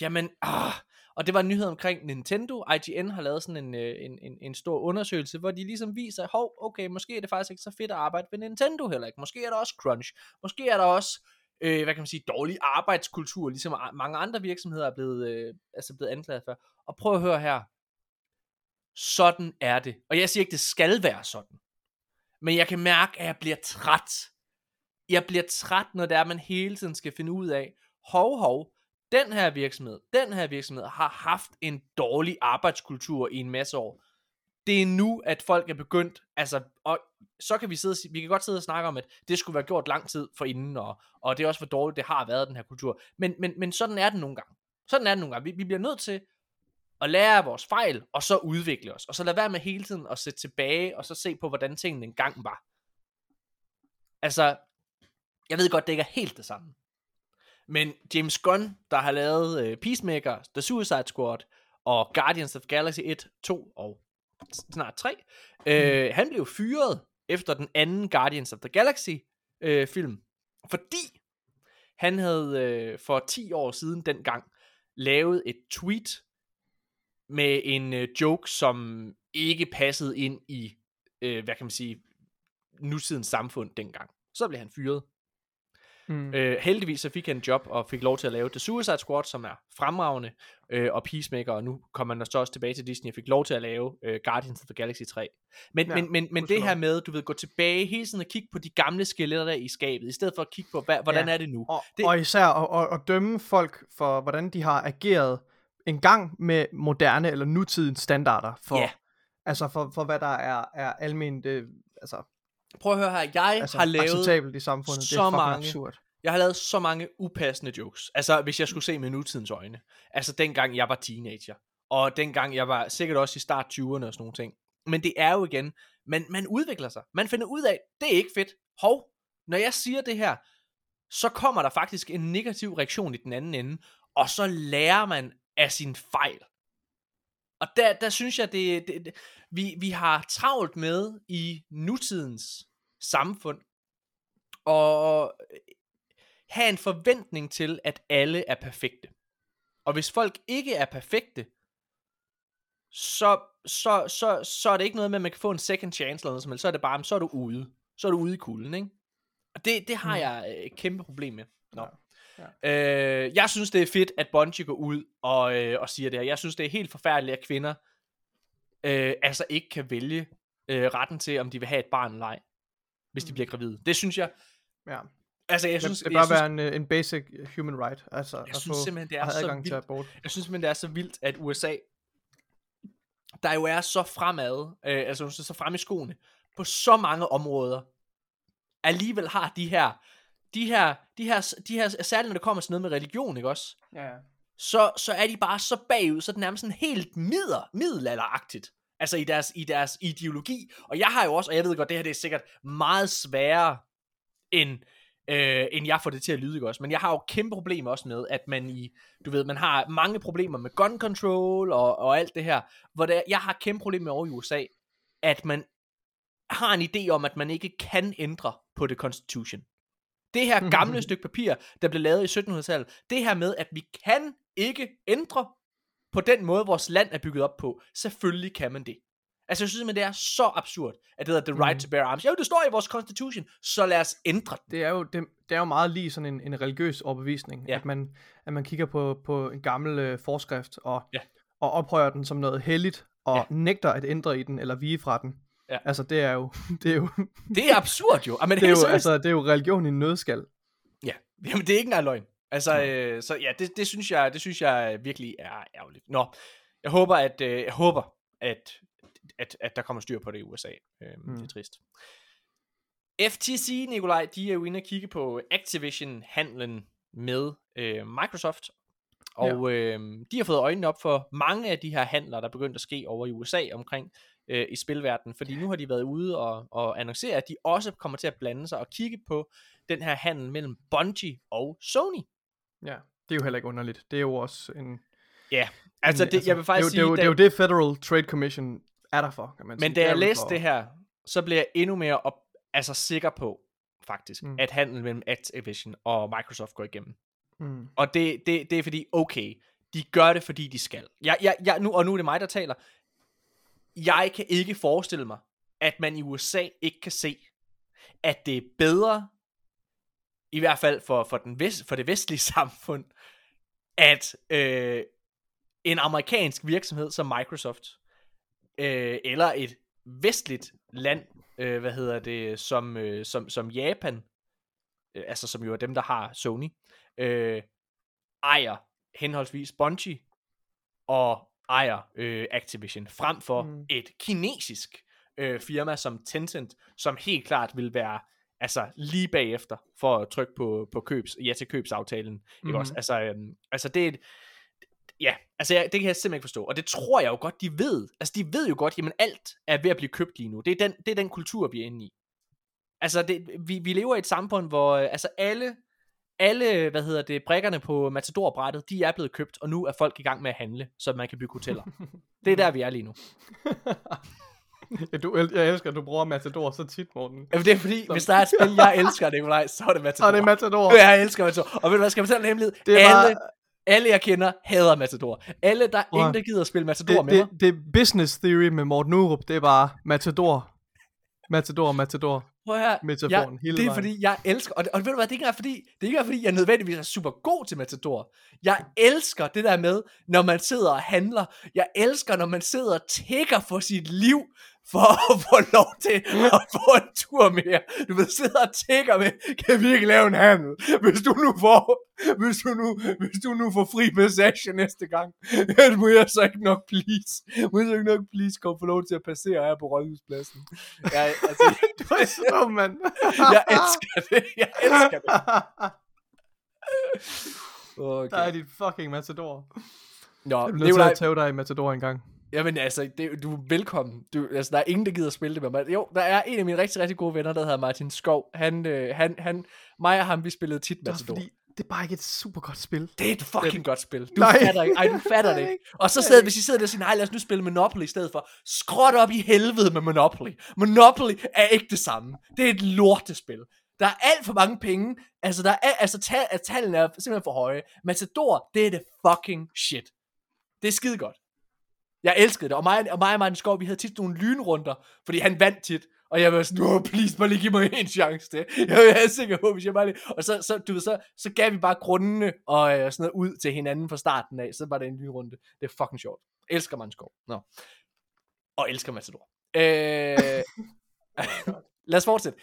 jamen, ah. Og det var en nyhed omkring Nintendo. IGN har lavet sådan en, øh, en, en, en stor undersøgelse, hvor de ligesom viser, hov, okay, måske er det faktisk ikke så fedt at arbejde ved Nintendo heller ikke. Måske er der også crunch. Måske er der også, øh, hvad kan man sige, dårlig arbejdskultur, ligesom mange andre virksomheder er blevet, øh, altså blevet anklaget for. Og prøv at høre her. Sådan er det. Og jeg siger ikke, det skal være sådan. Men jeg kan mærke, at jeg bliver træt. Jeg bliver træt, når det er, at man hele tiden skal finde ud af, hov, hov, den her virksomhed, den her virksomhed har haft en dårlig arbejdskultur i en masse år. Det er nu, at folk er begyndt, altså, og så kan vi sidde og sige, vi kan godt sidde og snakke om, at det skulle være gjort lang tid for inden, og, og det er også, for dårligt det har været, den her kultur. Men, men, men sådan er det nogle gange. Sådan er det nogle gange. Vi, vi bliver nødt til at lære af vores fejl, og så udvikle os. Og så lade være med hele tiden at se tilbage, og så se på, hvordan tingene engang var. Altså, jeg ved godt, det ikke er helt det samme. Men James Gunn, der har lavet øh, Peacemaker, The Suicide Squad, og Guardians of the Galaxy 1, 2 og snart 3, øh, han blev fyret efter den anden Guardians of the Galaxy øh, film, fordi han havde øh, for 10 år siden dengang lavet et tweet med en øh, joke, som ikke passede ind i, øh, hvad kan man sige, nutidens samfund dengang. Så blev han fyret. Mm. Øh, heldigvis så fik han en job og fik lov til at lave The Suicide Squad, som er fremragende, øh, og Peacemaker, og nu kommer man så også tilbage til Disney og fik lov til at lave øh, Guardians of the Galaxy 3. Men, ja, men, men, men det her med, du ved, gå tilbage hele tiden og kigge på de gamle skeletter der i skabet, i stedet for at kigge på, hvad, hvordan Ja. er det nu? Og, det- det... og især at, at, at dømme folk for, hvordan de har ageret en gang med moderne eller nutidens standarder for, Ja. altså for, for hvad der er, er almindeligt øh, altså, Prøv at høre her, jeg altså har lavet i samfundet. det så er fucking mange- absurd. Jeg har lavet så mange upassende jokes. Altså, hvis jeg skulle se med nutidens øjne. Altså, dengang jeg var teenager. Og dengang jeg var sikkert også i start 20'erne og sådan nogle ting. Men det er jo igen, man, man udvikler sig. Man finder ud af, det er ikke fedt. Hov, når jeg siger det her, så kommer der faktisk en negativ reaktion i den anden ende. Og så lærer man af sin fejl. Og der, der synes jeg, det, det, det vi, vi har travlt med i nutidens samfund. Og have en forventning til, at alle er perfekte. Og hvis folk ikke er perfekte, så, så, så, så er det ikke noget med, at man kan få en second chance eller noget som helst. Så er det bare, så er du ude. Så er du ude i kulden, ikke? Og det, det har Mm. jeg øh, et kæmpe problem med. Nå. Ja. Øh, jeg synes, det er fedt, at Bungie går ud og, øh, og siger det her. Jeg synes, det er helt forfærdeligt, at kvinder øh, altså ikke kan vælge øh, retten til, om de vil have et barn eller ej, hvis de Mm. bliver gravide. Det synes jeg, Ja. Altså jeg Jeg synes, synes, det jeg bør synes, være en, øh, en basic human right, altså jeg at synes få simpelthen, det er have så adgang til vildt. abort. Jeg synes simpelthen, det er så vildt, at USA, der jo er så fremad, øh, altså så frem i skoene, på så mange områder, alligevel har de her, de her, de her, de her, særligt når det kommer til noget med religion, ikke også? Ja. så, så er de bare så bagud, så er det nærmest sådan helt midler, middelalderagtigt. Altså i deres, i deres ideologi. Og jeg har jo også, og jeg ved godt, det her det er sikkert meget sværere, end, øh, end jeg får det til at lyde, ikke også? Men jeg har jo kæmpe problemer også med, at man i, du ved, man har mange problemer med gun control og, og alt det her, hvor det, er- jeg har kæmpe problemer over i USA, at man har en idé om, at man ikke kan ændre på det constitution. Det her <laughs> gamle stykke papir, der blev lavet i 1700-tallet, det her med, at vi kan ikke ændre på den måde, vores land er bygget op på. Selvfølgelig kan man det. Altså, jeg synes simpelthen, det er så absurd, at det hedder the right to bear arms. Jo, det står i vores constitution, så lad os ændre den. Det er jo, det, det er jo meget lige sådan en, en religiøs overbevisning, Ja. at, man, at man kigger på, på en gammel øh, forskrift og, Ja. og ophøjer den som noget helligt, og Ja. nægter at ændre i den, eller vige fra den. Ja. Altså, det er jo, <laughs> det er jo, <laughs> Det er absurd jo. Ah, Men <laughs> det er jo, altså, det er jo religion i en nødskal. Ja, jamen det er ikke engang løgn. Altså, øh, så ja, det, det, synes jeg, det synes jeg virkelig er ærgerligt. Nå, jeg håber, at, øh, jeg håber, at, at, at der kommer styr på det i USA. Øh, mm. Det er trist. FTC, Nikolaj, de er jo inde og kigge på Activision-handlen med øh, Microsoft. Og øh, de har fået øjnene op for mange af de her handler, der er begyndt at ske over i USA omkring øh, i spilverdenen. Fordi nu har de været ude og, og annoncere, at de også kommer til at blande sig og kigge på den her handel mellem Bungie og Sony. Ja, det er jo heller ikke underligt. Det er jo også en... Ja, altså, en, det, jeg vil faktisk det sige, det, er jo, det er jo det, Federal Trade Commission er der for, kan man sige. men da jeg læste for- det her, så blev jeg endnu mere op, altså sikker på, faktisk. Mm. at handlen mellem Activision og Microsoft går igennem. Mm. Og det, det, det er fordi, okay, de gør det, fordi de skal. Jeg, jeg, jeg, nu, og nu er det mig, der taler. Jeg kan ikke forestille mig, at man i USA ikke kan se, at det er bedre, i hvert fald for, for, den vest, for det vestlige <laughs> samfund, at øh, en amerikansk virksomhed som Microsoft, øh, eller et vestligt land, øh, hvad hedder det, som, øh, som, som Japan, øh, altså som jo er dem, der har Sony, øh, ejer henholdsvis Bungie og ejer øh, Activision, frem for mm. Et kinesisk øh, firma som Tencent, som helt klart vil være altså lige bagefter for at trykke på, på købs, ja til købsaftalen. Mm. Ikke også? Altså, øhm, altså det er et, ja, altså jeg, det kan jeg simpelthen ikke forstå. Og det tror jeg jo godt, de ved. Altså de ved jo godt, jamen alt er ved at blive købt lige nu. Det er den, det er den kultur, vi er inde i. Altså det, vi, vi lever i et samfund, hvor øh, altså alle, alle, hvad hedder det, brækkerne på Matador-brættet, de er blevet købt, og nu er folk i gang med at handle, så man kan bygge hoteller. <laughs> det er der, vi er lige nu. <laughs> Ja, du, jeg elsker, at du bruger Matador så tit, Morten. Jamen, det er fordi, hvis der er et spil, jeg elsker, Nikolaj, så er det Matador. Det er Matador. Jeg elsker Matador. Og ved du hvad, skal jeg fortælle en hemmelighed? Det er alle, alle, jeg kender, hader Matador. Alle, der er ingen, der gider at spille Matador Det, med mig. det, det er business theory med Morten Urup. Det er bare Matador. Matador, Matador. Prøv at høre, metaforen jeg, hele det er vejen. fordi, jeg elsker, og, det, og ved du hvad, det er ikke fordi, det er ikke fordi, jeg nødvendigvis er super god til Matador. Jeg elsker det der med, når man sidder og handler. Jeg elsker, når man sidder og tækker for sit liv, for at få lov til at få en tur mere. Du ved, sidder og tækker med, kan vi ikke lave en handel? Hvis du nu får, hvis du nu, hvis du nu får fri passage næste gang, <laughs> må jeg så ikke nok please, må jeg så ikke nok please komme få lov til at passere her på Rådhuspladsen. Jeg, altså, <laughs> Du er så, mand. <laughs> jeg elsker det. Jeg elsker det. Der er Okay. dit fucking Matador. Nå, Jeg bliver nødt til at tage dig i Matador en gang. Jamen altså, det, du er velkommen. Du, altså, der er ingen, der gider spille det med mig. Jo, der er en af mine rigtig, rigtig gode venner, der hedder Martin Skov. Han, øh, han, han, mig og ham, vi spillede tit Det er Matador. fordi, det er bare ikke et super godt spil. Det er et fucking godt spil. Du Nej. fatter ikke. Ej, du <laughs> fatter det Det ikke. Og så Det er sidder, hvis I sidder der og siger, nej, lad os nu spille Monopoly i stedet for. Skråt op i helvede med Monopoly. Monopoly er ikke det samme. Det er et lortespil. Der er alt for mange penge. Altså, der er, al- altså tal, tallene er simpelthen for høje. Matador, det er det fucking shit. Det er skide godt. Jeg elskede det. Og mig, og mig og Martin Skov, vi havde tit nogle lynrunder, fordi han vandt tit. Og jeg var sådan, oh, please, bare lige give mig en chance til. <laughs> Jeg er sikker på, hvis jeg bare lige... Og så, så, du ved, så, så gav vi bare grundene og øh, sådan noget ud til hinanden fra starten af. Så var det en lynrunde. Det er fucking sjovt. Elsker Martin Skov. Nå. Og elsker Matador. Øh, <laughs> lad os fortsætte.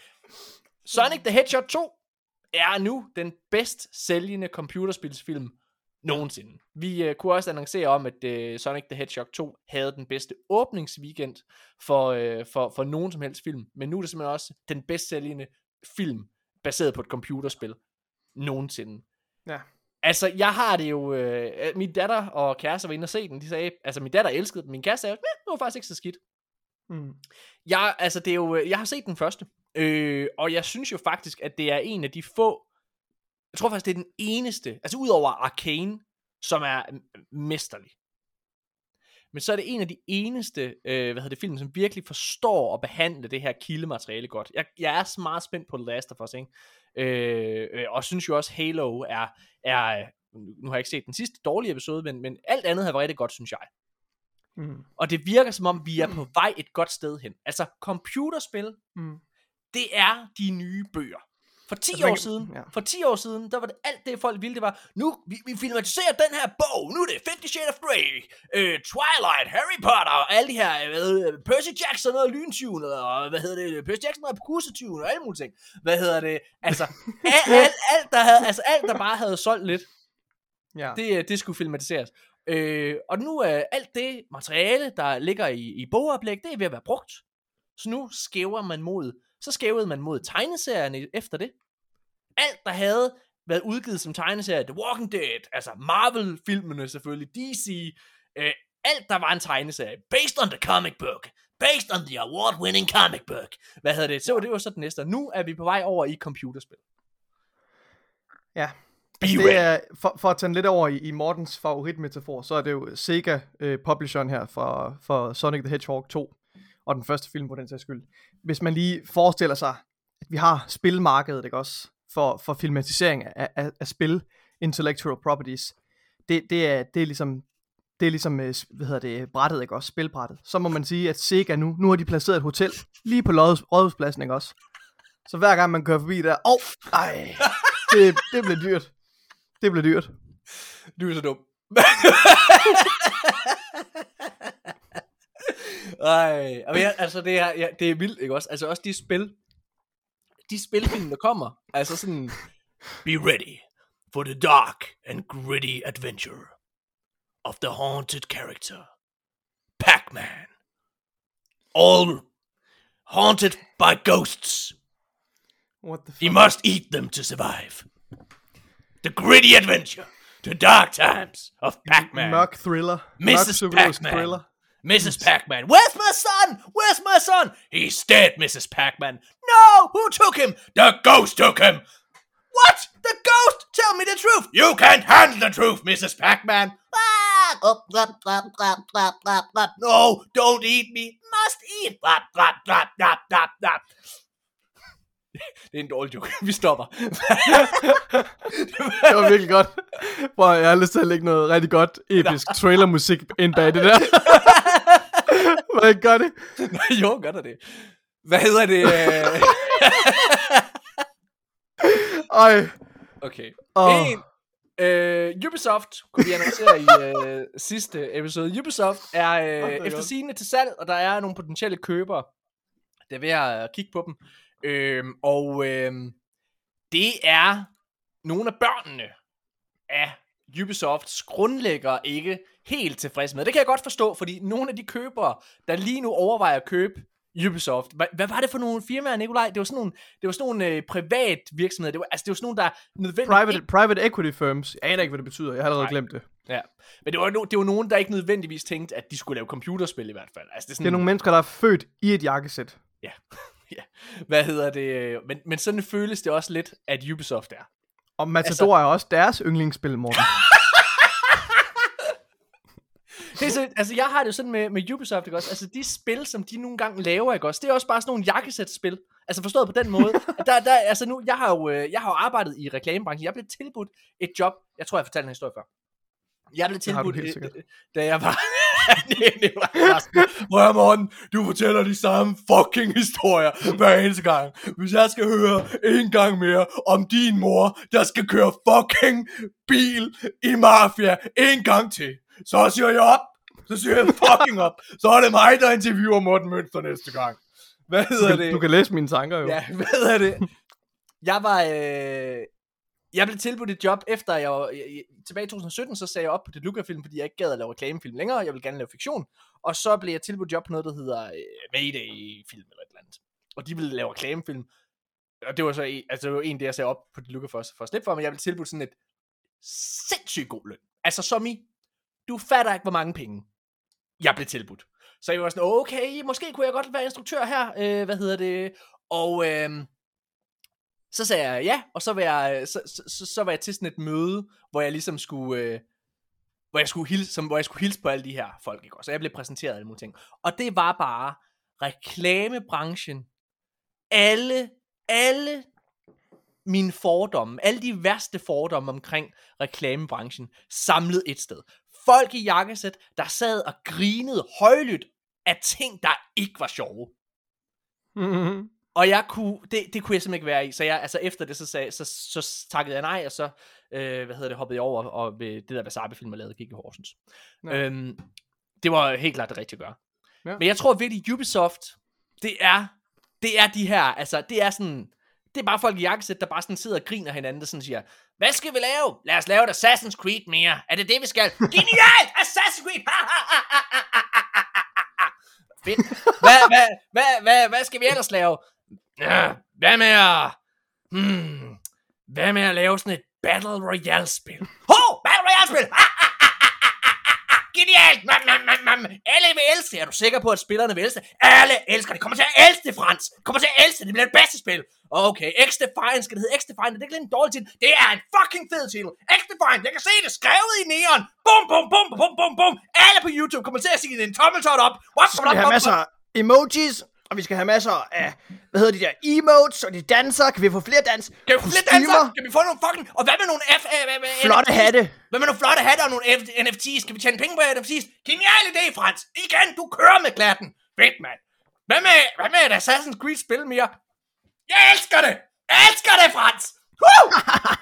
Sonic the Hedgehog 2 er nu den bedst sælgende computerspilsfilm nogensinde. Vi uh, kunne også annoncere om, at uh, Sonic the Hedgehog 2 havde den bedste åbningsweekend for, uh, for, for nogen som helst film. Men nu er det simpelthen også den bedst sælgende film, baseret på et computerspil, nogensinde. Ja. Altså, jeg har det jo... Øh, min datter og kæreste var inde og se den. De sagde... Altså, min datter elskede den. Min kæreste sagde, det var faktisk ikke så skidt. Mm. Jeg, altså, det er jo... øh, Jeg har set den første. Øh, og jeg synes jo faktisk, at det er en af de få... Jeg tror faktisk, det er den eneste... Altså, udover Arcane, som er mesterlig. Men så er det en af de eneste, øh, hvad hedder det, film, som virkelig forstår at behandle det her kildemateriale godt. Jeg, jeg er meget spændt på The Last of Us, ikke? Øh, øh, og synes jo også, Halo er, er, øh, nu har jeg ikke set den sidste dårlige episode, men, men alt andet har været rigtig godt, synes jeg. Mm. Og det virker som om, vi er på vej et godt sted hen. Altså, computerspil, Mm. det er de nye bøger. For 10 Altså, år siden, ja. for 10 år siden, der var det alt det folk ville, det var, nu, vi, vi filmatiserer den her bog, nu er det Fifty Shades of Grey, øh, Twilight, Harry Potter, og alle de her, øh, hvad hedder Percy Jackson og Lyntyven, og hvad hedder det, Percy Jackson og Pussetyven, og alle mulige ting. Hvad hedder det, altså, <laughs> alt, alt, alt, der havde, altså alt, der bare havde solgt lidt, Ja. det, øh, det skulle filmatiseres. Øh, og nu er alt det materiale, der ligger i, i bogoplæg, det er ved at være brugt. Så nu skæver man mod, så skævede man mod tegneserierne efter det. Alt, der havde været udgivet som tegneserie, The Walking Dead, altså Marvel-filmene selvfølgelig, DC, øh, alt, der var en tegneserie, based on the comic book, based on the award-winning comic book. Hvad hedder det? Så var det jo så det næste. Nu er vi på vej over i computerspil. Ja. Altså, det er, for, for at tage lidt over i, i Mortens favoritmetafor, så er det jo Sega øh, publisheren her for, for Sonic the Hedgehog 2, og den første film på den sags skyld. Hvis man lige forestiller sig, at vi har spilmarkedet, ikke også, for, for filmatisering af, af, af spil, intellectual properties, det, det, er, det er ligesom, det er ligesom, øh, hvad hedder det, brættet, ikke også, spilbrættet. Så må man sige, at Sega nu, nu har de placeret et hotel lige på Rådhuspladsen, ikke også. Så hver gang man kører forbi der, åh, oh, ej, det, det bliver dyrt. Det bliver dyrt. Du er så dum. <laughs> Ej, og jeg, altså det er, ja, det er vildt, ikke også? Altså også de spil, de spilfilm, der kommer, altså sådan, Be ready for the dark and gritty adventure of the haunted character, Pac-Man. All haunted by ghosts. What the He must eat them to survive. The gritty adventure, the dark times of Pac-Man. Mørk thriller. Mrs. Pac-Man. thriller. Mrs. Pac-Man, where's my son? Where's my son? He's dead, Mrs. Pac-Man. No, who took him? The ghost took him. What? The ghost? Tell me the truth. You can't handle the truth, Mrs. Pac-Man. Ah, oh, blah, blah, blah, blah, blah, blah. No, don't eat me. Must eat. Blah, blah, blah, blah, blah, blah. Det er en dårlig joke. <laughs> Vi stopper. <laughs> Det var virkelig godt. Prøv, jeg har lyst til at lægge noget rigtig godt episk trailermusik ind bag det der. <laughs> Hvordan gør det? Nej, jo, gør der det. Hvad hedder det? Ej. Okay. Åh. En, øh, Ubisoft, kunne vi annoncere i øh, sidste episode. Ubisoft er øh, det efter sigende til salg, og der er nogle potentielle købere, der er ved at kigge på dem. Øhm, og øhm, det er nogle af børnene af Ubisofts grundlæggere ikke helt tilfredse med. Det kan jeg godt forstå, fordi nogle af de købere, der lige nu overvejer at købe Ubisoft. Hvad, hvad var det for nogle firmaer, Nikolaj? Det var sådan nogle, det var sådan nogle øh, privat virksomheder. Det var, altså, det var sådan nogle, der nødvendigt Private, private equity firms. Jeg aner ikke, hvad det betyder. Jeg har allerede Nej. glemt det. Ja, men det var, no, det var nogen, der ikke nødvendigvis tænkte, at de skulle lave computerspil i hvert fald. Altså, det, er sådan, Det er nogle mennesker, der er født i et jakkesæt. Ja, <laughs> ja. Hvad hedder det? Men, men sådan føles det også lidt, at Ubisoft er. Og Matador er også deres yndlingsspil, Morten. <laughs> Det er så, altså, jeg har det jo sådan med, med Ubisoft, ikke også? Altså, de spil, som de nogle gange laver, ikke også? Det er også bare sådan nogle jakkesætspil. Altså, forstået på den måde. <laughs> at der, der, altså nu, jeg har, jo, øh, jeg har jo arbejdet i reklamebranchen. Jeg blev tilbudt et job. Jeg tror, jeg fortalte en historie før. Jeg blev Det tilbudt, øh, sikkert. øh, da jeg var... <laughs> Prøv Morten, du fortæller de samme fucking historier hver eneste gang. Hvis jeg skal høre en gang mere om din mor, der skal køre fucking bil i Mafia en gang til, så siger jeg op. Så siger jeg fucking op. Så er det mig, der interviewer Morten Mønster næste gang. Hvad Du hedder kan, det? du kan læse mine tanker jo. Ja, hvad hedder det? Jeg var, øh, jeg blev tilbudt et job, efter jeg var, jeg, tilbage i 2017, så sagde jeg op på det Luca-film, fordi jeg ikke gad at lave reklamefilm længere, jeg vil gerne lave fiktion, og så blev jeg tilbudt job på noget, der hedder øh, Mayday-film eller et eller andet. Og de ville lave reklamefilm, og det var så en, altså det var en, det jeg sagde op på det Luca for, for at slippe for, men jeg blev tilbudt sådan et sindssygt god løn. Altså som i, du fatter ikke, hvor mange penge jeg blev tilbudt. Så jeg var sådan, okay, måske kunne jeg godt være instruktør her, øh, hvad hedder det, og øh, så sagde jeg ja, og så var jeg, øh, så, så, så, så var jeg til sådan et møde, hvor jeg ligesom skulle, øh, hvor jeg skulle hilse, som, hvor jeg skulle hilse på alle de her folk, ikke? Så jeg blev præsenteret af alle mulige ting. Og det var bare reklamebranchen. Alle, alle mine fordomme, alle de værste fordomme omkring reklamebranchen, samlet et sted. Folk i jakkesæt, der sad og grinede højlydt af ting, der ikke var sjove. Mm-hmm. Og jeg kunne, det, det kunne jeg simpelthen ikke være i. Så jeg, altså efter det, så, sagde, så, så takkede jeg nej, og så, øh, hvad hedder det, hoppede jeg over, og ved det der Wasabi-film, jeg lavede, gik i Horsens. Ja. Øhm, det var helt klart det rigtige at gøre. Ja. Men jeg tror virkelig, Ubisoft, det er, det er de her, altså, det er sådan, det er bare folk i jakkesæt, der bare sådan sidder og griner hinanden, der sådan siger, hvad skal vi lave? Lad os lave et Assassin's Creed mere. Er det det, vi skal? <laughs> Genialt! Assassin's Creed! Fedt. Hvad, hvad, hvad, hvad, hvad skal vi ellers lave? Ja, hvad med at... Hmm, hvad med at lave sådan et Battle Royale-spil? Ho! Battle Royale-spil! Genialt! Nam, nam, nam, nam. Alle vil elske det. Er du sikker på, at spillerne vil elske det? Alle elsker det. Kommer til at elske det, Frans. Kommer til at elske det. Det bliver det bedste spil. Okay, X-Defiant skal det hedde X-Defiant. Det er ikke lidt en dårlig titel. Det er en fucking fed titel. X-Defiant. Jeg kan se det skrevet i neon. Bum, bum, bum, bum, bum, bum. Alle på YouTube kommer til at sige, det er en tommeltot op. What, Så skal vi have masser af emojis, og vi skal have masser af, hvad hedder de der, emotes, og de danser. Kan vi få flere dans? Kan vi få flere danser? Kan vi få nogle fucking... Og hvad med nogle F... hvad med Flotte NFTs? hatte. Hvad med nogle flotte hatte og nogle F- NFT's? Kan vi tjene penge på NFT's? Genial idé, Frans. Igen, du kører med klatten. Fedt, mand. Hvad med, hvad med et Assassin's Creed spil mere? Jeg elsker det. Jeg elsker det, Frans. Woo! <laughs>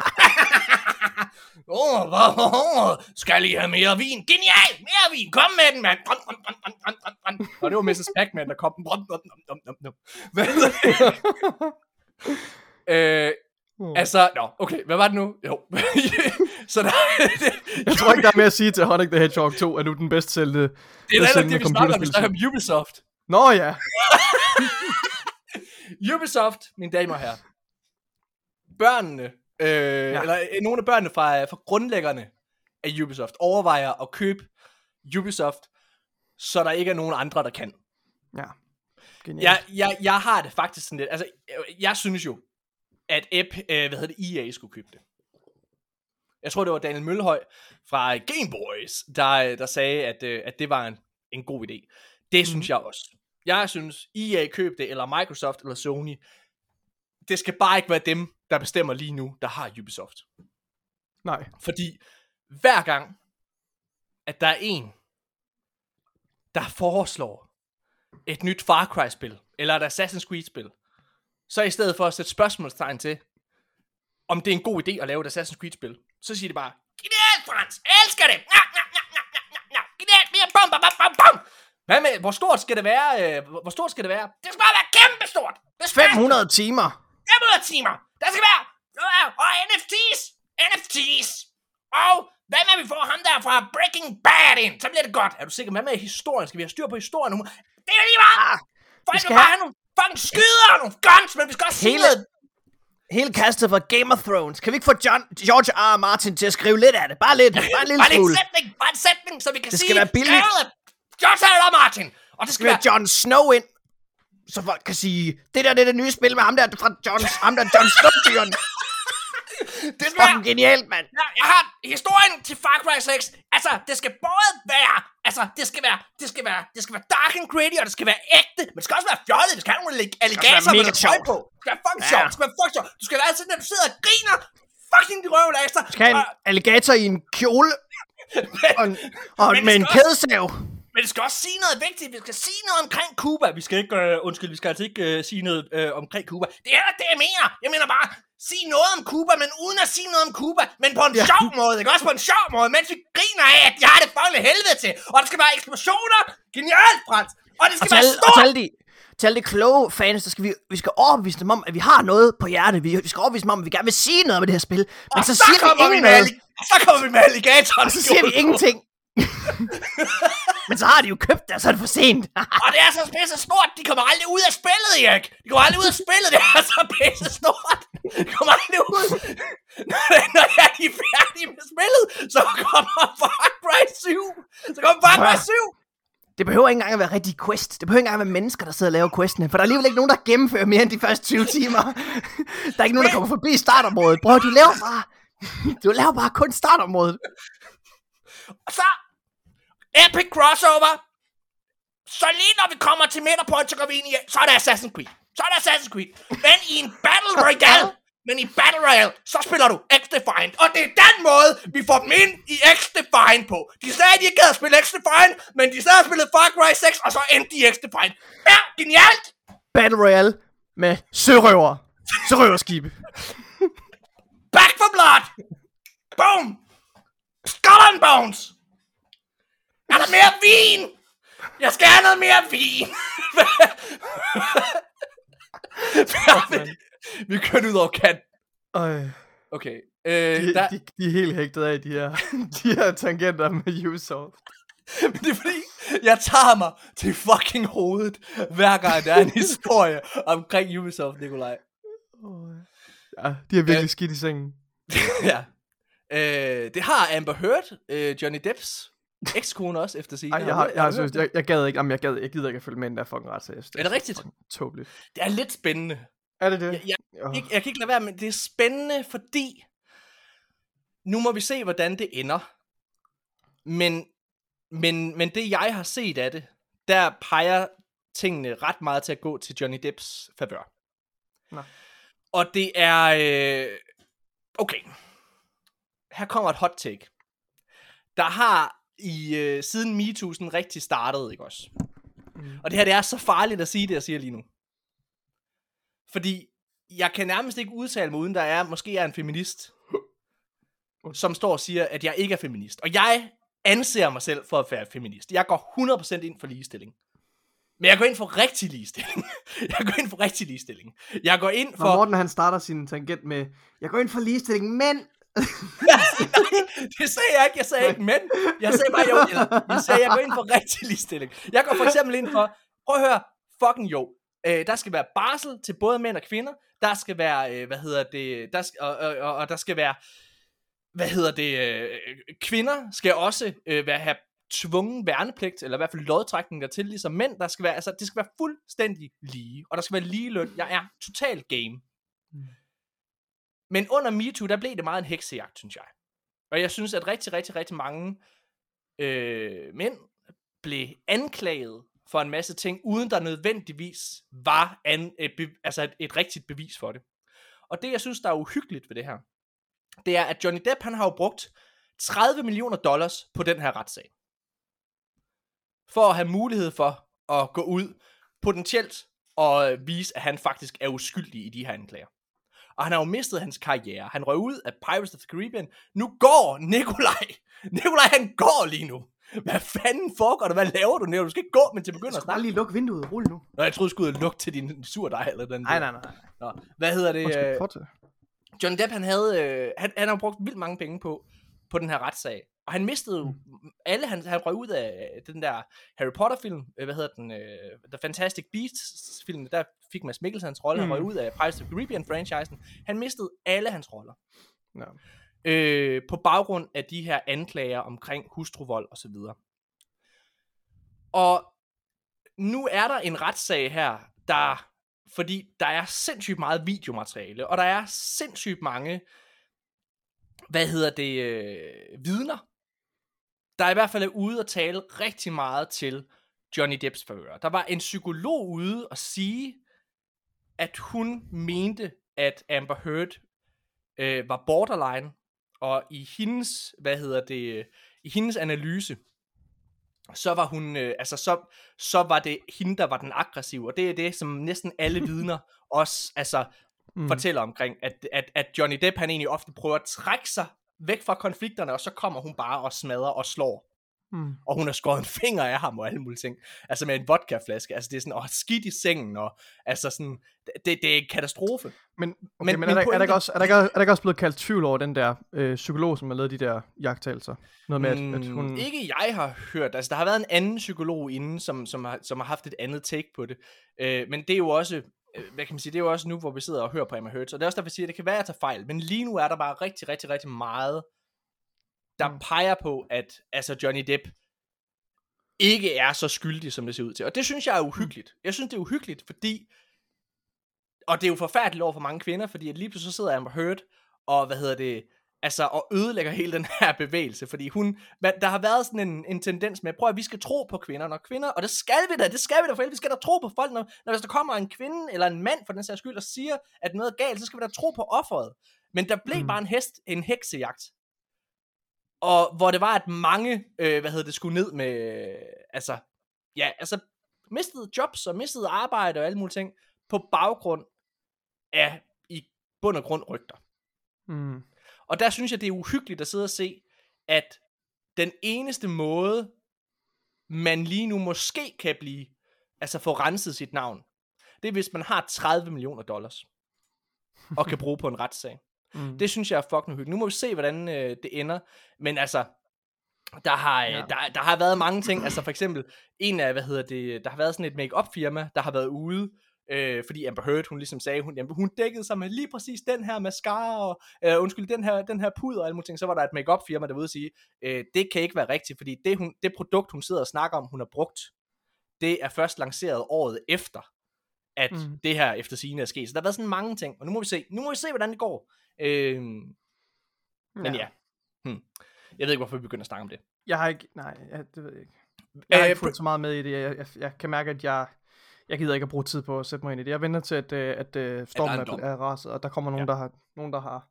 Åh, oh, oh, skal I have mere vin? Genial! Mere vin! Kom med den, mand! Brum, brum, brum, brum, brum, brum. Og det var Mrs. Pac-Man, der kom. Brum, brum, brum, brum, brum, brum. Hvad det? <laughs> øh, altså, nå, okay, hvad var det nu? Jo. <laughs> så der, det, Jeg tror ikke, der er mere at sige til Sonic the Hedgehog 2, er nu den bedst sælgende. det er netop det, vi snakker om. Vi snakker om Ubisoft. Nå ja. Ubisoft, mine damer og herrer. Børnene, øh, ja. eller øh, nogle af børnene fra, fra grundlæggerne af Ubisoft, overvejer at købe Ubisoft, så der ikke er nogen andre, der kan. Ja. Genialt. Jeg, jeg, jeg har det faktisk sådan lidt, altså, jeg, jeg synes jo, at Ep, øh, hvad hedder det, EA skulle købe det. Jeg tror, det var Daniel Mølhøj fra Game Boys, der, der sagde, at, øh, at det var en, en god idé. Det synes jeg også. Jeg synes, EA køb det, eller Microsoft, eller Sony. Det skal bare ikke være dem, der bestemmer lige nu, der har Ubisoft. Nej. Fordi hver gang, at der er en, der foreslår et nyt Far Cry-spil, eller et Assassin's Creed-spil, så i stedet for at sætte spørgsmålstegn til, om det er en god idé at lave et Assassin's Creed-spil, så siger de bare, Genialt, Frans! Elsker det! Ja, ja, ja, ja, ja, ja, ja. Genialt! Mere bum, bum, bum, bum, bum! Hvad med, hvor stort skal det være? Øh, hvor- stort skal det være? Det skal bare være kæmpestort! Det skal være 500 timer. 500 timer. Der skal være, og NFT's, NFT's. Og hvad med, at vi får ham der fra Breaking Bad ind? Så bliver det godt. Er du sikker? Hvad med historien? Skal vi have styr på historien nu? Det er lige meget. Ah, Folk skal skal bare have- nogle fucking skyder og nogle guns, men vi skal også sige Hele- noget. Hele kastet fra Game of Thrones. Kan vi ikke få John, George R. R. Martin til at skrive lidt af det? Bare lidt. Bare en lille Bare en smule. sætning, bare en sætning, så vi kan Det sige, skal være billigt. George R. R. Martin. Og det Skal skal vi være, Jon Snow ind? Så folk kan sige, det der det er det nye spil med ham der fra Jon, ham der Jon Snow-tyren. <laughs> det være, Fucking genialt, mand. Ja, jeg har historien til Far Cry 6. Altså, det skal både være, altså, det skal være, det skal være, det skal være dark and gritty, og det skal være ægte, men det skal også være fjollet. Det skal have nogle allig- alligatorer med tøj på. Det skal være fucking Ja. sjovt. Det skal være fucking sjovt. Du skal være sådan, at du sidder og griner fucking de røvle af sig. Skal have en alligator i en kjole <laughs> og, en, og Men med en også- kædesav. Men det skal også sige noget vigtigt. Vi skal sige noget omkring Cuba. Vi skal ikke, øh, undskyld, vi skal altså ikke øh, sige noget øh, omkring Cuba. Det er det, jeg mener. Jeg mener bare, sige noget om Cuba, men uden at sige noget om Cuba. Men på en Ja. sjov måde, ikke? Også på en sjov måde, mens vi griner af, at jeg har det fucking helvede til. Og der skal være eksplosioner. Genialt, Frans. Og det Og skal til, være alle, og stort. til de, til alle de kloge fans, der skal vi, vi skal overbevise dem om, at vi har noget på hjertet. Vi, vi skal overbevise dem om, at vi gerne vil sige noget med det her spil. Men Og så, siger vi kommer vi ingen med, noget. og så kommer vi med alligatoren. Og så siger vi ingenting. <laughs> Men så har de jo købt det, og så er det for sent. <laughs> Og det er så pisse stort, de kommer aldrig ud af spillet, Erik. De kommer aldrig ud af spillet, det er så pisse stort. De kommer aldrig ud. <laughs> Når, de er færdige med spillet, så kommer Far Cry 7. Så kommer Far Cry 7. Det behøver ikke engang at være rigtig quest. Det behøver ikke engang at være mennesker, der sidder og laver questene. For der er alligevel ikke nogen, der gennemfører mere end de første 20 timer. Der er ikke nogen, der kommer forbi startområdet. Bror, du laver bare... Du laver bare kun startområdet. Og så epic crossover. Så lige når vi kommer til Midterpoint, så går vi ind i, så er det Assassin's Creed. Så er det Assassin's Creed. Men i en Battle Royale. Men i Battle Royale, så spiller du X-Defiant. Og det er den måde, vi får dem ind i X-Defiant på. De sagde, at de ikke gad at spille X-Defiant, men de sad og spillede Far Cry 6, og så endte de i X-Defiant. Ja, genialt! Battle Royale med sørøver. Sørøverskibe. Back for blood! Boom! Skull and bones! Er der mere vin? Jeg skal have noget mere vin! <laughs> vi kørte ud over kant. Øj, Okay. Øh, de, der, de, de er helt hægtet af de her, <laughs> de her tangenter med Ubisoft. men det er fordi, jeg tager mig til fucking hovedet, hver gang der er en <laughs> historie omkring Ubisoft, Nikolaj. Ja, de er virkelig Øh. skidt i sengen. ja. Øh, det har Amber Heard, øh, Johnny Depps ekskone også, efter sig. Ej, jeg, har, jeg, har, synes, jeg, jeg gad ikke, jamen, jeg, gad, jeg gider ikke at følge med den der fucking retssag. Er det rigtigt? Tåbeligt. Det er lidt spændende. Er det det? Jeg, jeg, Åh. jeg, jeg kan ikke lade være med, det er spændende, fordi nu må vi se, hvordan det ender. Men, men, men det, jeg har set af det, der peger tingene ret meget til at gå til Johnny Depps favør. Nå. Og det er... Øh, okay. Her kommer et hot take. Der har i øh, siden MeToo sådan rigtig startet, ikke også? Mm. Og det her, det er så farligt at sige det, jeg siger lige nu. Fordi jeg kan nærmest ikke udtale mig, uden der er, måske er en feminist, som står og siger, at jeg ikke er feminist. Og jeg anser mig selv for at være feminist. Jeg går 100% ind for ligestilling. Men jeg går ind for rigtig ligestilling. <laughs> jeg går ind for rigtig ligestilling. Jeg går ind Når for... Morten han starter sin tangent med, jeg går ind for ligestilling, men... <laughs> det sagde jeg ikke. Jeg sagde ikke men. Jeg sagde bare, jo, eller, jeg sagde, jeg går ind for rigtig ligestilling. Jeg går for eksempel ind for, prøv at høre, fucking jo. Øh, der skal være barsel til både mænd og kvinder. Der skal være, øh, hvad hedder det, der skal, og, og, og, og der skal være, hvad hedder det, øh, kvinder skal også øh, være, have tvungen værnepligt, eller i hvert fald lodtrækning dertil, ligesom mænd. Der skal være, altså, det skal være fuldstændig lige, og der skal være lige løn. Jeg er total game. Men under MeToo, der blev det meget en heksejagt, synes jeg. Og jeg synes, at rigtig, rigtig, rigtig mange øh, mænd blev anklaget for en masse ting, uden der nødvendigvis var an, et, be, altså et, et rigtigt bevis for det. Og det, jeg synes, der er uhyggeligt ved det her, det er, at Johnny Depp, han har jo brugt 30 millioner dollars på den her retssag. For at have mulighed for at gå ud potentielt og vise, at han faktisk er uskyldig i de her anklager. Og han har jo mistet hans karriere. Han røg ud af Pirates of the Caribbean. Nu går Nikolaj. <laughs> Nikolaj, han går lige nu. Hvad fanden foregår der? Hvad laver du, Nikolaj? Du skal ikke gå, men til at begynde Jeg at snakke. lige lukke vinduet. Rul nu. Nå, jeg troede, du skulle ud og lukke til din surdej eller den Nej, nej, nej. Nå, hvad hedder det? Undskyld, øh. Johnny Depp, han havde, øh, han, han har brugt vildt mange penge på, på den her retssag. Og han mistede jo alle, han, han røg ud af den der Harry Potter film, øh, hvad hedder den, øh, The Fantastic Beasts film, der fik Mads Mikkelsen hans rolle, mm. han røg Mm. ud af Pirates of the Caribbean franchisen. Han mistede alle hans roller. Ja. Øh, på baggrund af de her anklager omkring hustruvold og så videre. Og nu er der en retssag her, der, fordi der er sindssygt meget videomateriale, og der er sindssygt mange, hvad hedder det, øh, vidner, der i hvert fald er ude og tale rigtig meget til Johnny Depps favør. Der var en psykolog ude og sige, at hun mente, at Amber Heard øh, var borderline, og i hendes, hvad hedder det, øh, i hendes analyse, så var hun, øh, altså så, så var det hende, der var den aggressive, og det er det, som næsten alle <laughs> vidner også, altså, mm. fortæller omkring, at, at, at Johnny Depp, han egentlig ofte prøver at trække sig væk fra konflikterne, og så kommer hun bare og smadrer og slår Mm. Og hun har skåret en finger af ham og alle mulige ting. Altså med en vodkaflaske. Altså det er sådan, åh, skidt i sengen, og altså sådan, det, det er en katastrofe. Men, okay, Men- men, er, der, er, der ikke også, er, der ikke, er der ikke også blevet kaldt tvivl over den der øh, psykolog, som har lavet de der jagttagelser? Noget med, at, at hun... Mm, Ikke jeg har hørt. Altså, der har været en anden psykolog inden, som, som, har, som har haft et andet take på det. Øh, men det er jo også, hvad kan man sige, det er jo også nu, hvor vi sidder og hører på Emma Hurts. Og det er også derfor, jeg siger, at det kan være, at jeg tager fejl. Men lige nu er der bare rigtig, rigtig, rigtig meget, der Mm. peger på, at altså Johnny Depp ikke er så skyldig, som det ser ud til. Og det synes jeg er uhyggeligt. Jeg synes, det er uhyggeligt, fordi... Og det er jo forfærdeligt over for mange kvinder, fordi at lige pludselig så sidder Amber Heard, og hvad hedder det, altså, og ødelægger hele den her bevægelse, fordi hun, der har været sådan en, en tendens med, prøv at vi skal tro på kvinder, når kvinder, og det skal vi da, det skal vi da for helvede, vi skal da tro på folk, når, når hvis der kommer en kvinde, eller en mand for den sags skyld, og siger, at noget er galt, så skal vi da tro på offeret. Men der blev Mm. mm. bare en hest, en heksejagt, og hvor det var, at mange, øh, hvad hedder det, skulle ned med, øh, altså, ja, altså, mistede jobs og mistede arbejde og alle mulige ting, på baggrund af, i bund og grund, rygter. Mm. Og der synes jeg, det er uhyggeligt at sidde og se, at den eneste måde, man lige nu måske kan blive, altså få renset sit navn, det er, hvis man har 30 millioner dollars, og kan <laughs> bruge på en retssag. Mm. Det synes jeg er fucking hyggeligt. Nu må vi se, hvordan øh, det ender. Men altså, der har, øh, Ja. ja. der, der har været mange ting. Altså for eksempel, en af, hvad hedder det, der har været sådan et make-up firma, der har været ude, øh, fordi Amber Heard, hun ligesom sagde, hun, jamen, hun dækkede sig med lige præcis den her mascara, og øh, undskyld, den her, den her puder og alle mulige ting. Så var der et make-up firma, der ude og sige, øh, det kan ikke være rigtigt, fordi det, hun, det produkt, hun sidder og snakker om, hun har brugt, det er først lanceret året efter, at Mm. det her efter sigende er sket. Så der har været sådan mange ting, og nu må vi se, nu må vi se, hvordan det går. Øh, men ja. Hmm. Jeg ved ikke, hvorfor vi begynder at snakke om det. Jeg har ikke, nej, jeg, det ved jeg ikke. Jeg har Øh, ikke fulgt så meget med i det. Jeg, jeg, jeg kan mærke, at jeg, jeg gider ikke at bruge tid på at sætte mig ind i det. Jeg venter til, at, øh, at, at stormen en er, er raset, og der kommer nogen, Ja. der har, nogen, der har,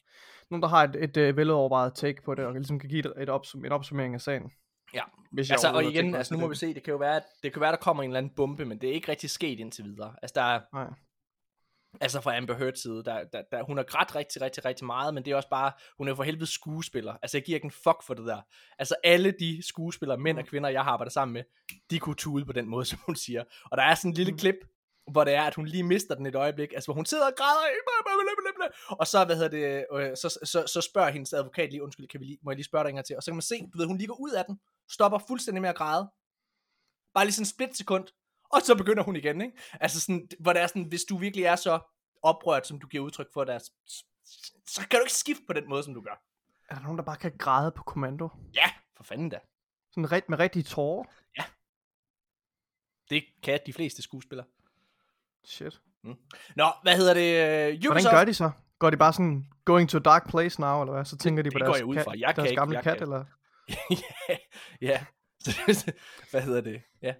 nogen, der har et, et, et velovervejet take på det, og ligesom kan give et, et opsum, en opsummering af sagen. Ja. Hvis Altså, og igen, altså, nu må vi det. se, det kan jo være, at, det kan være, der kommer en eller anden bombe, men det er ikke rigtig sket indtil videre. Altså, der er, Nej. Altså fra Amber Heard's side, der, der, der, hun har grædt rigtig, rigtig, rigtig meget, men det er også bare, hun er for helvede skuespiller. Altså, jeg giver ikke en fuck for det der. Altså, alle de skuespillere, mænd og kvinder, jeg har arbejdet sammen med, de kunne tude på den måde, <laughs> som hun siger. Og der er sådan en lille Mm. klip, hvor det er, at hun lige mister den et øjeblik, altså hvor hun sidder og græder, og så, hvad hedder det, øh, så, så, så spørger hendes advokat lige, undskyld, kan vi lige, må jeg lige spørge dig en gang til, og så kan man se, du ved, hun lige går ud af den, stopper fuldstændig med at græde, bare lige sådan en split sekund, og så begynder hun igen, ikke? Altså sådan, hvor det er sådan, hvis du virkelig er så oprørt, som du giver udtryk for, der, så kan du ikke skifte på den måde, som du gør. Er der nogen, der bare kan græde på kommando? Ja, for fanden da. Sådan ret, med rigtige tårer? Det kan de fleste skuespillere. Shit. Nå, hvad hedder det? Uh, Hvordan gør de så? Går de bare sådan, going to a dark place now, eller hvad? Så tænker de på det går deres, jeg ud kat. Jeg kan deres ikke- gamle jeg kat, kan- eller? <laughs> ja, <laughs> ja. Hvad hedder det? Ja.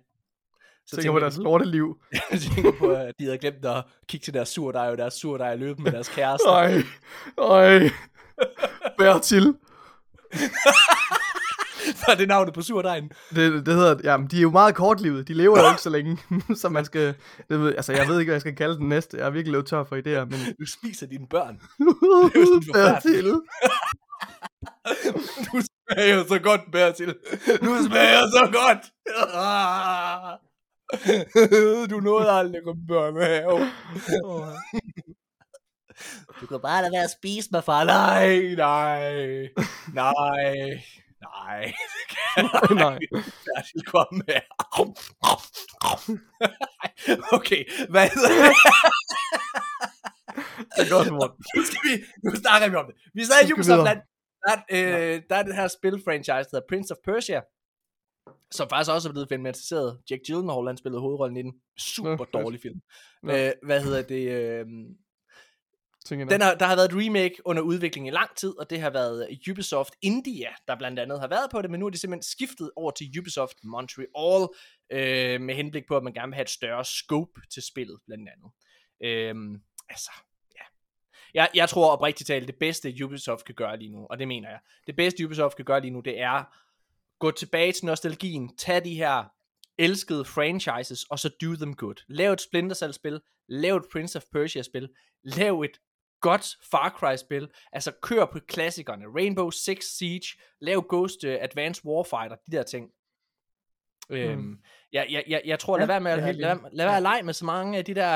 Så tænker på deres lorteliv. <laughs> jeg tænker på, at de havde glemt at kigge til deres surdej, og deres surdej løb med deres kæreste. Ej, ej. Bertil. <laughs> Er det navnet på surdejen. Det, det hedder, jamen, de er jo meget kortlivet. De lever jo ikke så længe. <laughs> så man skal, det ved, altså jeg ved ikke, hvad jeg skal kalde den næste. Jeg er virkelig løbet tør for idéer, men... Du spiser dine børn. er jo sådan. Bertil. Du smager så godt, Bertil. Du smager så godt. <laughs> Du nåede aldrig at komme børnehave. Du kan bare lade være at spise mig, far. Nej, nej, nej, nej. <laughs> Nej. Bertil, kom her. Okay, hvad hedder det? <laughs> Det er godt, Morten. nu, skal vi, nu snakker vi om det. Vi sad i Ubisoft. Land. Der, er, øh, der er det her spil-franchise, der hedder Prince of Persia, som faktisk også er blevet filmatiseret. Jack Gyllenhaal, han spillede hovedrollen i den. Super Nå, dårlig film. Nå. Øh, hvad hedder det? Øh, den har, der har været et remake under udvikling i lang tid, og det har været Ubisoft India, der blandt andet har været på det, men nu er de simpelthen skiftet over til Ubisoft Montreal, øh, med henblik på, at man gerne vil have et større scope til spillet, blandt andet. Øh, altså, ja. Jeg, jeg tror oprigtigt talt, det bedste Ubisoft kan gøre lige nu, og det mener jeg, det bedste Ubisoft kan gøre lige nu, det er gå tilbage til nostalgien, tag de her elskede franchises, og så do them good. Lav et Splinter Cell spil, lav et Prince of Persia spil, lav et godt Far Cry spil, altså kør på klassikerne, Rainbow Six Siege, lav Ghost uh, Advanced Warfighter, de der ting. Øhm, jeg, jeg, jeg, jeg tror, lad Ja, være med at, lad, være- lad være at lege med så mange af de der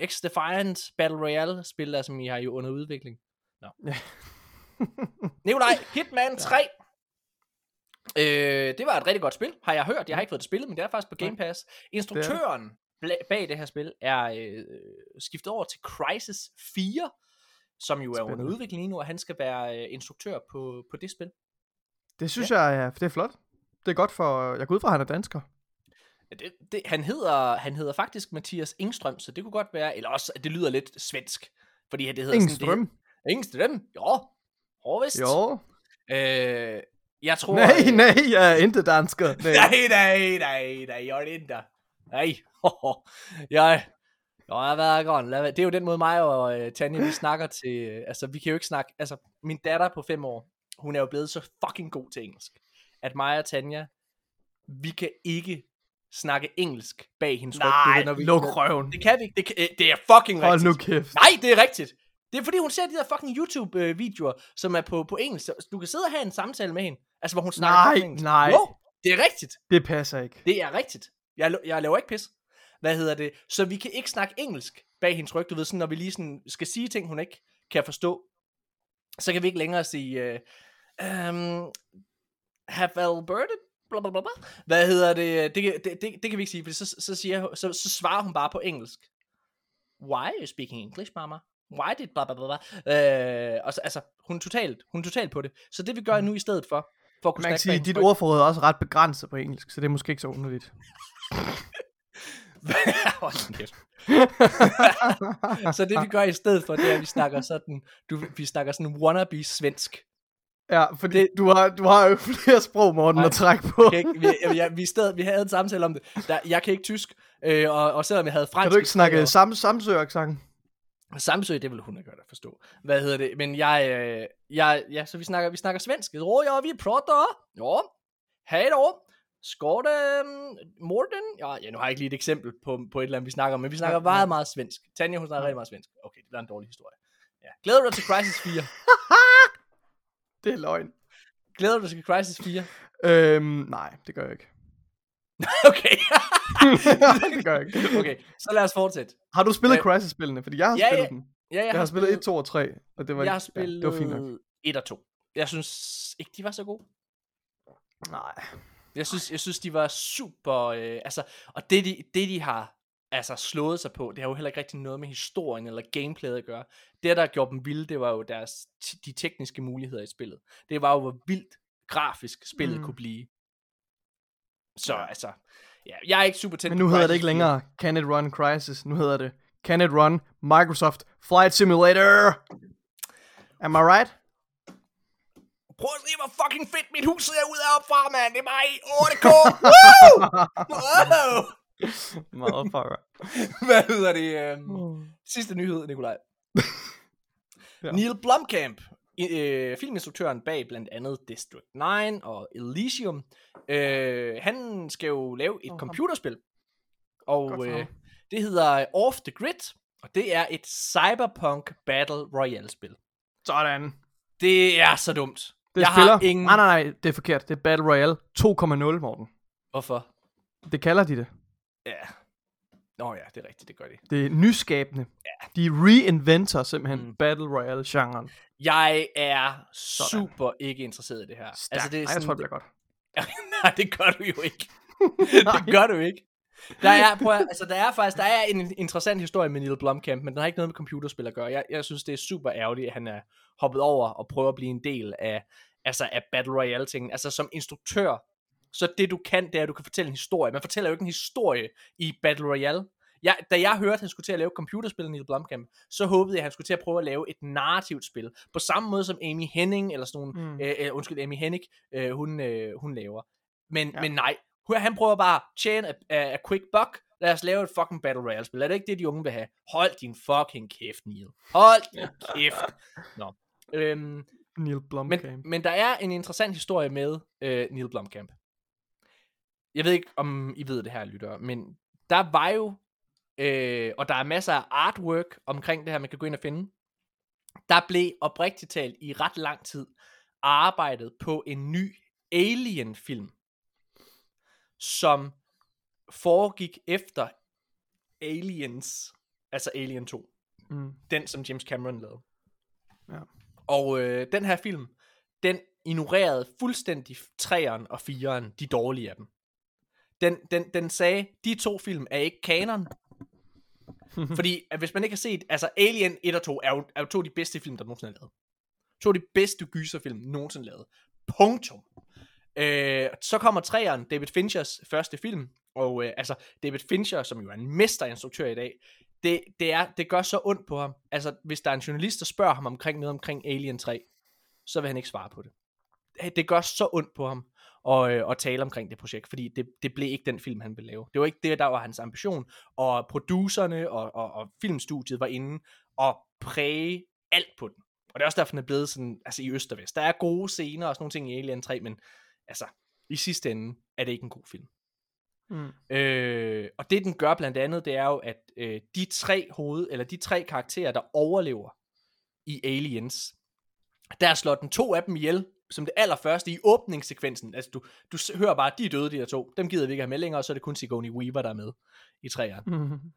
øh, X-Defiant Battle Royale spil, der som I har jo under udvikling. Nå. Ja. Nikolaj, Hitman <laughs> 3. Øh, det var et rigtig godt spil, har jeg hørt. Jeg har ikke fået det spillet, men det er faktisk på Game Pass. Instruktøren bag det her spil er øh, skiftet over til Crysis 4, som jo er under udvikling lige nu, og han skal være øh, instruktør på, på det spil. Det synes ja. jeg er, det er flot. Det er godt for, jeg går ud fra, at han er dansker. Ja, Det, det, han, hedder, han hedder faktisk Mathias Engstrøm, så det kunne godt være, eller også, at det lyder lidt svensk, fordi det hedder Ingen sådan. Det, Engstrøm, jo, hårdvist. Jo. Øh, jeg tror... Nej, øh, nej, jeg er ikke dansker. Nej. <laughs> Nej, nej, nej, nej, jeg er ikke. Nej, <laughs> jeg, jeg har været. Lad være- Det er jo den måde mig og uh, Tanja, vi snakker til, uh, altså vi kan jo ikke snakke, altså min datter på fem år, hun er jo blevet så fucking god til engelsk, at mig og Tanja, vi kan ikke snakke engelsk bag hendes ryg. Nej, når vi, luk røven. Det kan vi ikke, det, kan, øh, det er fucking Hold rigtigt. nu kæft. Nej, det er rigtigt. Det er fordi, hun ser de der fucking YouTube-videoer, som er på, på engelsk. Du kan sidde og have en samtale med hende, altså hvor hun snakker Nej, nej. Jo, det er rigtigt. Det passer ikke. Det er rigtigt. Jeg, jeg laver ikke pis. Hvad hedder det? Så vi kan ikke snakke engelsk bag hendes ryg. Du ved, sådan, når vi lige sådan skal sige ting, hun ikke kan forstå, så kan vi ikke længere sige, uh, um, have Alberta? Bla, bla, bla, bla. Hvad hedder det? Det, kan- det, det, det kan vi ikke sige, for så, så, siger, så, så svarer hun bare på engelsk. Why are you speaking English, mama? Why did bla bla bla bla? Øh, og så, altså, hun er totalt, hun er totalt på det. Så det vi gør nu i stedet for, for at kunne Man kan sige, dit ordforråd er også ret begrænset på engelsk, så det er måske ikke så underligt. <laughs> <laughs> Så det vi gør i stedet for, det er, at vi snakker sådan, du, vi snakker sådan wannabe svensk. Ja, fordi det... du, har, du har jo flere sprog, Morten, Nej. at trække på. Ikke, vi, jeg, vi, stadig, vi havde en samtale om det. Der, jeg kan ikke tysk, øh, og, og selvom jeg havde fransk... Kan du ikke snakke og, sam Samsø-accent? Samsø, det vil hun have godt at forstå. Hvad hedder det? Men jeg, øh, jeg ja, så vi snakker, vi snakker svensk. Åh, ja, vi prater. Ja, hej då. Skål, øh, Morten. Ja, ja, nu har jeg ikke lige et eksempel på, på et eller andet, vi snakker men vi snakker Ja, meget, ja. meget svensk. Tanja, hun snakker rigtig meget svensk. Okay, det bliver en dårlig historie. Ja. Glæder du dig til Crisis 4? <laughs> Det er løgn. Glæder du dig til Crisis 4? Øhm, nej, det gør jeg ikke. <laughs> okay. <laughs> det gør jeg ikke. okay, så lad os fortsætte. Har du spillet Øh, Crisis-spillene? Fordi jeg har ja, spillet ja. dem. Ja, jeg, Jeg, har spillet 1, 2 og 3, og det var, jeg har ja, spillet det var fint nok. 1 og 2. Jeg synes ikke, de var så gode. Nej. Jeg synes, jeg synes de var super, øh, altså, og det de, det de har altså slået sig på, det har jo heller ikke rigtig noget med historien eller gameplayet at gøre. Det, der har gjort dem vilde, det var jo deres, de tekniske muligheder i spillet. Det var jo, hvor vildt grafisk spillet mm. kunne blive. Så altså, ja, jeg er ikke super tændt Men nu hedder det ikke 4. længere Can It Run Crisis. Nu hedder det Can It Run Microsoft Flight Simulator. Am I right? Prøv at se, hvor fucking fedt mit hus ser ud heroppe mand. Det er mig i 8K. Woo! wow! <laughs> Motherfucker. <laughs> Hvad hedder det? Øhm, sidste nyhed, Nikolaj. Ja. <laughs> ja. Neil Blomkamp, øh, filminstruktøren bag blandt andet District 9 og Elysium, øh, han skal jo lave et ham. computerspil. Og øh, det hedder Off the Grid, og det er et cyberpunk battle royale spil. Sådan. Det er så dumt. Det Jeg spiller... har ingen... Nej, nej, nej, det er forkert. Det er Battle Royale 2.0, Morten. Hvorfor? Det kalder de det. Ja. Nå ja, det er rigtigt, det gør de. Det er nyskabende. De reinventer simpelthen mm. Battle Royale-genren. Jeg er Sådan. super ikke interesseret i det her. Stærkt. Altså, det er sådan, Ej, jeg tror, det bliver godt. <laughs> Nej, det gør du jo ikke. <laughs> det gør du ikke. Der er, prøv at, altså, der er faktisk der er en interessant historie med Neil Blomkamp, men den har ikke noget med computerspil at gøre. Jeg, jeg synes, det er super ærgerligt, at han er hoppet over og prøver at blive en del af, altså, af Battle Royale-tingen. Altså som instruktør, så det du kan, det er, at du kan fortælle en historie. Man fortæller jo ikke en historie i Battle Royale. Jeg, da jeg hørte, at han skulle til at lave computerspil, Neil Blomkamp, så håbede jeg, at han skulle til at prøve at lave et narrativt spil. På samme måde som Amy Henning, eller sådan nogle, Mm. øh, øh, undskyld, Amy Hennig, øh, hun, øh, hun laver. Men, Ja. men nej, han prøver bare at tjene a, a, a quick buck. Lad os lave et fucking Battle Royale spil. Er det ikke det, de unge vil have? Hold din fucking kæft, Neil. Hold din <laughs> kæft. Nå. Øhm, Neil Blomkamp. men, men der er en interessant historie med øh, Neil Blomkamp. Jeg ved ikke, om I ved det her, lytter, men der var jo, øh, og der er masser af artwork omkring det her, man kan gå ind og finde. Der blev oprigtigt talt i ret lang tid arbejdet på en ny Alien-film, som foregik efter Aliens, altså Alien 2. Mm. Den, som James Cameron lavede. Ja. Og øh, den her film, den ignorerede fuldstændig træeren og fireren, de dårlige af dem. Den, den, den sagde, de to film er ikke kanon. Mhm. fordi at hvis man ikke har set, altså Alien 1 og 2 er jo, er jo to af de bedste film, der nogensinde er lavet. To af de bedste gyserfilm nogensinde lavet. Punktum. Øh, så kommer træeren, David Finchers første film, og øh, altså David Fincher, som jo er en mesterinstruktør i dag, det, det, er, det gør så ondt på ham. Altså, hvis der er en journalist, der spørger ham omkring noget omkring Alien 3, så vil han ikke svare på det. Det- Det gør så ondt på ham at, øh, at tale omkring det projekt, fordi det, det blev ikke den film, han ville lave. Det var ikke det, der var hans ambition, og producerne og, og, og filmstudiet var inde og præge alt på den. Og det er også derfor, den er blevet sådan, altså i øst og vest. Der er gode scener og sådan nogle ting i Alien 3, men altså, i sidste ende er det ikke en god film. Mm. Øh, og det den gør blandt andet, det er jo, at øh, de tre hoved, eller de tre karakterer, der overlever i Aliens, der slår den to af dem ihjel, som det allerførste i åbningssekvensen. Altså, du, du hører bare, de er døde, de der to. Dem gider vi ikke have med længere, og så er det kun Sigourney Weaver, der er med i træerne. Mm. <laughs>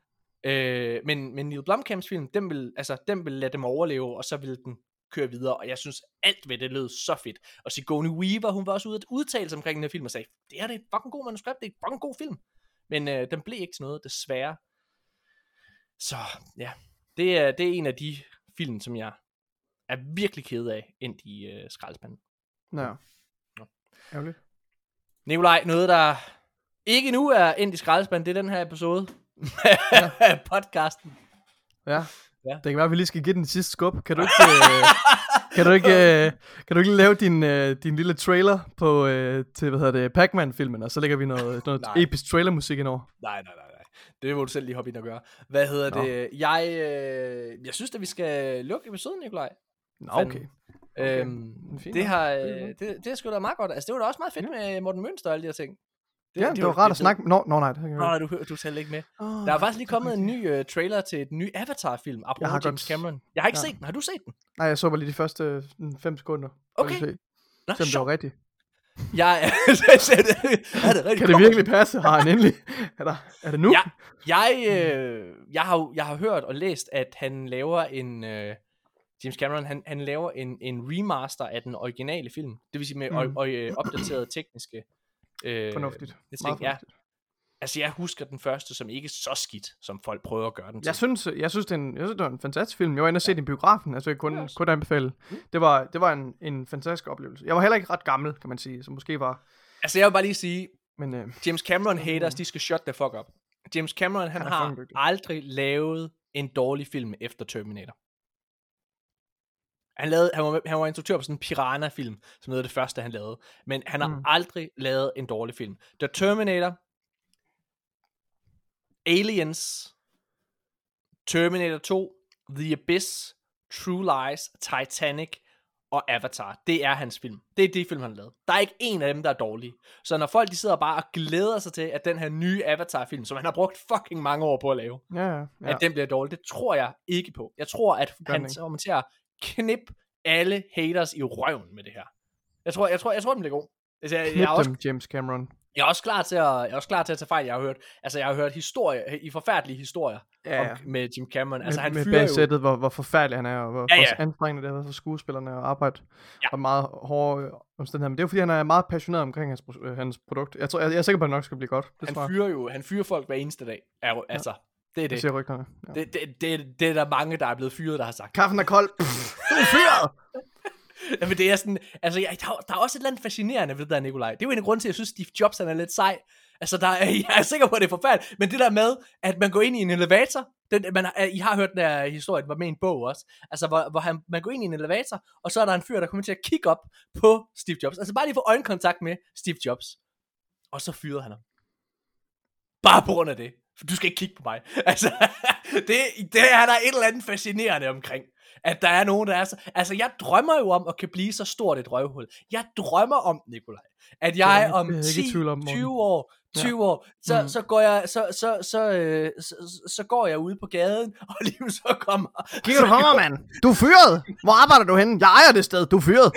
Øh, men, men Neil Blomkamps film, den vil, altså, den vil lade dem overleve, og så vil den køre videre, og jeg synes, alt ved det lød så fedt. Og Sigourney Weaver, hun var også ude at udtale sig omkring den her film, og sagde, det her det er et fucking god manuskript, det er et fucking god film. Men øh, den blev ikke til noget, desværre. Så ja, det er, det er en af de film, som jeg er virkelig ked af, endt i øh, skraldespanden. Ja. Nå. Ærgerligt. Nikolaj, noget der ikke nu er endt i skraldespanden, det er den her episode <laughs> af podcasten. Ja. Ja. Det kan være, at vi lige skal give den sidste skub. Kan du ikke, øh, <laughs> kan du ikke, øh, kan du ikke lave din, øh, din lille trailer på, øh, til, hvad hedder det, Pac-Man-filmen, og så lægger vi noget, <laughs> noget Nej. episk trailermusik ind over. Nej, nej, nej, nej. Det må du selv lige hoppe ind og gøre. Hvad hedder Nå. det? Jeg, øh, jeg synes, at vi skal lukke episoden, Nikolaj. Nå, Fanden. Okay. Øhm, det, har, Det øh, det, det er sgu da meget godt. Altså, det var da også meget fedt med Morten Mønster og alle de her ting. Ja, det, var rart at snakke. Nå, nå nej. Det kan jeg Nå, nej, du, du talte ikke med. Åh, Der er faktisk lige kommet en ny uh, trailer til et ny Avatar-film, Jeg apropos James godt- Cameron. Jeg har ikke ja. set den. Har du set den? Nej, jeg så bare lige de første øh, sådan fem sekunder. Okay. se, Nå, Se, om det var rigtigt. Jeg er, <laughs> er det rigtig Kan det virkelig passe? Har han endelig? Er, der, er det nu? Ja. Jeg, øh, jeg, har, jeg har hørt og læst, at han laver en... Øh, James Cameron, han, han laver en, en remaster af den originale film. Det vil sige med Mm. mm. og, øh, opdaterede tekniske... Øh, Fornuftigt. det Meget ting, ja. fornuftigt. Altså, jeg husker den første som ikke så skidt, som folk prøver at gøre den til. Jeg synes, jeg synes, det, er en, jeg synes, det var en fantastisk film. Jeg var inde og se den i biografen, altså jeg kunne er også. kun anbefale. Det var, det var en, en fantastisk oplevelse. Jeg var heller ikke ret gammel, kan man sige, så måske var... Altså, jeg vil bare lige sige, Men øh, James Cameron haters, de skal shut the fuck up. James Cameron, han, Han har aldrig lavet en dårlig film efter Terminator. Han, lavede, han, var, han var instruktør på sådan en Piranha-film, som noget af det første, han lavede. Men han har Mm. aldrig lavet en dårlig film. The Terminator, Aliens, Terminator 2, The Abyss, True Lies, Titanic og Avatar. Det er hans film. Det er de film, han har lavet. Der er ikke en af dem, der er dårlige. Så når folk de sidder bare og glæder sig til, at den her nye Avatar-film, som han har brugt fucking mange år på at lave, ja, ja, at den bliver dårlig, det tror jeg ikke på. Jeg tror, at han kommer til at knip alle haters i røven med det her. Jeg tror, jeg tror, jeg tror den bliver god. Altså, jeg, jeg, Knip er også, dem, James Cameron. jeg er også klar til at, jeg er også klar til at tage fejl. Jeg har hørt, altså jeg har hørt historier, i forfærdelige historier Ja, ja. om, med Jim Cameron. Altså med, han med jo, bagsættet, hvor, hvor forfærdelig han er, og hvor Ja, ja, anstrengende det har været for skuespillerne at arbejde Ja. og meget hårde omstændigheder. Men det er jo fordi, han er meget passioneret omkring hans, hans produkt. Jeg, tror, jeg, jeg er sikker på, at det nok skal blive godt. Det han jeg. fyrer jo, han fyrer folk hver eneste dag. Er, altså, det er Jeg det. rygterne. Ja. Det, det, det, det er der mange, der er blevet fyret, der har sagt. Kaffen er kold. Pff, <laughs> du er fyret! Jamen det er sådan, altså jeg, der, er- der er også et eller andet fascinerende ved det der, Nikolaj. Det er jo en af grunden til, at jeg synes, Steve Jobs han er lidt sej. Altså der er, <laughs> jeg er sikker på, at det er forfærdeligt, men det der med, at man går ind i en elevator, den, man, I har hørt den der historie, den var med en bog også, altså hvor, hvor han, man går ind i en elevator, og så er der en fyr, der kommer til at kigge op på Steve Jobs. Altså bare lige få øjenkontakt med Steve Jobs. Og så fyrede han ham. Bare på grund af det. Du skal ikke kigge på mig. <laughs> Altså, det, det er der et eller andet fascinerende omkring. At der er nogen, der er så... Altså, jeg drømmer jo om at kan blive så stort et røvhul. Jeg drømmer om, Nikolaj, at jeg jeg om, 10-20 Morten. år 20 år, så, Mm. så går jeg så, så, så, øh, så, så, går jeg ude på gaden, <laughs> og lige så kommer... Kigger du <laughs> mig, mand? Du er fyret! Hvor arbejder du henne? Jeg ejer det sted, du er fyret!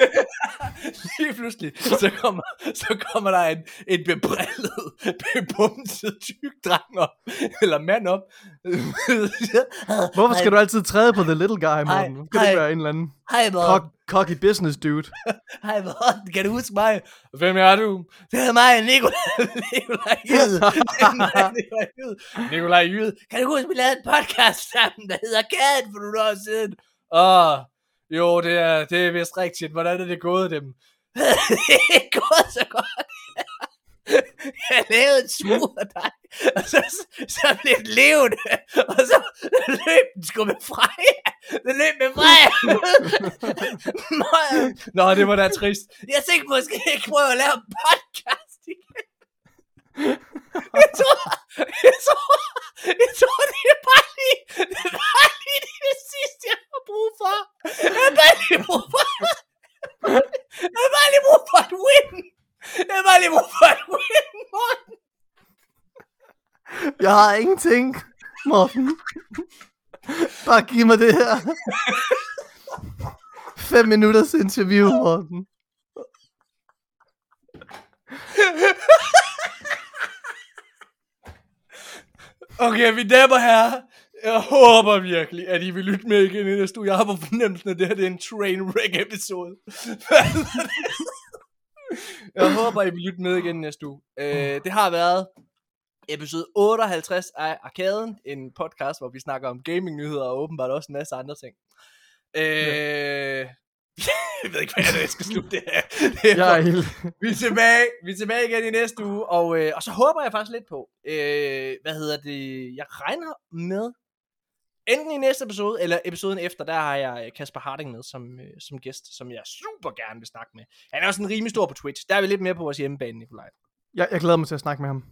<laughs> lige pludselig, så kommer, så kommer der en, en bebrillet, bebumset tyk dreng op, eller mand op. Hvorfor skal du altid træde på the little guy, Morten? Hej, Kan det være en eller anden Hej, cocky business dude? <laughs> Hej, Morten. Kan du huske mig? Hvem er du? Det er mig, Nikolaj, <laughs> Nikolaj mig, Nikolaj Jyde. <laughs> Nikolaj Jyde. Kan du huske, vi lavede en podcast sammen, der hedder Katten for nogle år siden? Åh, jo, det er, det er vist rigtigt. Hvordan er det gået dem? det er gået så godt. <laughs> Jeg lavede en smur af dig, og så, så blev den levende, og så løb den sgu med Freja. Den løb med Freja. Nå, det var da trist. Jeg tænkte måske ikke prøve at lave en podcast igen. Jeg tror, jeg tror, jeg tror, det er bare lige, det er bare lige det sidste, jeg har brug for. Jeg har bare lige brug for, jeg har bare lige brug for et win. Jeg har bare lige brug for et win, Morten. Jeg har ingenting, Morten. Bare giv mig det her. Fem minutters interview, Morten. Okay, mine damer herrer. Jeg håber virkelig, at I vil lytte med igen i næste uge. Jeg har på fornemmelsen, at det her det er en train wreck episode. <laughs> jeg håber, I vil lytte med igen næste uge. Øh, det har været episode 58 af Arkaden, en podcast, hvor vi snakker om gaming-nyheder og åbenbart også en masse andre ting. Øh, <laughs> jeg ved ikke, hvad jeg skal slutte det her. Det <laughs> er Jeg er helt... vi er tilbage, vi er tilbage igen i næste uge, og, øh, og så håber jeg faktisk lidt på, øh, hvad hedder det, jeg regner med, enten i næste episode, eller episoden efter, der har jeg øh, Kasper Harding med som, øh, som gæst, som jeg super gerne vil snakke med. Han er også en rimelig stor på Twitch, der er vi lidt mere på vores hjemmebane, Nikolaj. Jeg, jeg glæder mig til at snakke med ham.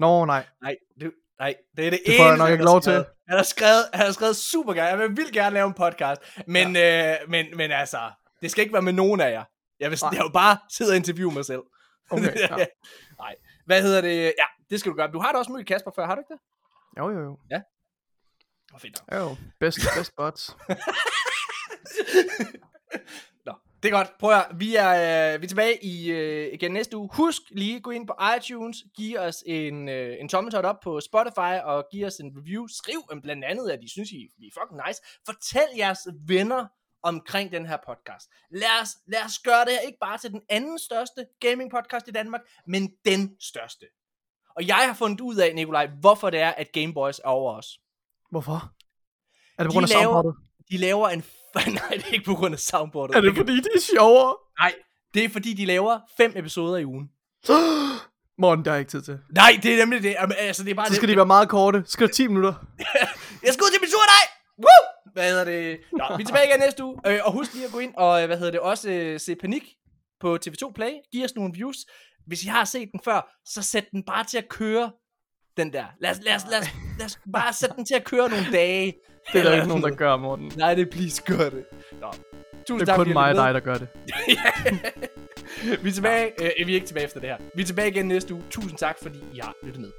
Nå, nej. Nej, det, nej, det er det, Det får jeg nok ikke lov til. Han har skrevet, han har skrevet super gerne, jeg vil vildt gerne lave en podcast, men, ja. øh, men, men altså, det skal ikke være med nogen af jer. Jeg vil, Nej. jeg vil bare sidde og interviewe mig selv. Okay, <laughs> ja. Nej. Hvad hedder det? Ja, det skal du gøre. Du har da også mødt Kasper før, har du ikke det? Jo, jo, jo. Hvor fedt. nok. Jo, best, best buds. <laughs> Nå, det er godt. Prøv at. Vi er, øh, vi er tilbage i, øh, igen næste uge. Husk lige at gå ind på iTunes, give os en, øh, en tommeltot op på Spotify, og give os en review. Skriv em blandt andet, at I synes, I, I er fucking nice. Fortæl jeres venner omkring den her podcast. Lad os, lad os gøre det her ikke bare til den anden største gaming podcast i Danmark, men den største. Og jeg har fundet ud af, Nikolaj, hvorfor det er, at Gameboys er over os. Hvorfor? Er det på De grund af laver- soundboardet? De laver en... <laughs> Nej, det er ikke på grund af soundboardet. Er det fordi, det er sjovere? Nej, det er fordi, de laver fem episoder i ugen. <gasps> Morten, der er ikke tid til. Nej, det er nemlig det. Altså, det er bare Så skal det. de være meget korte. Skal der 10 minutter. <laughs> Jeg skal ud til min tur dig! Woo! Hvad hedder det? Nå, vi er tilbage igen næste uge. Øh, og husk lige at gå ind og, øh, hvad hedder det, også øh, se Panik på TV2 Play. Giv os nogle views. Hvis I har set den før, så sæt den bare til at køre. Den der. Lad os, lad os, lad os, lad os bare sætte den til at køre nogle dage. <laughs> Det er der ikke nogen, der gør, Morten. Nej, det er please gør det. Nå. Tusind Det tak, er kun I mig og dig, der gør det. <laughs> vi er tilbage. Øh, vi er ikke tilbage efter det her. Vi er tilbage igen næste uge. Tusind tak, fordi I har lyttet med.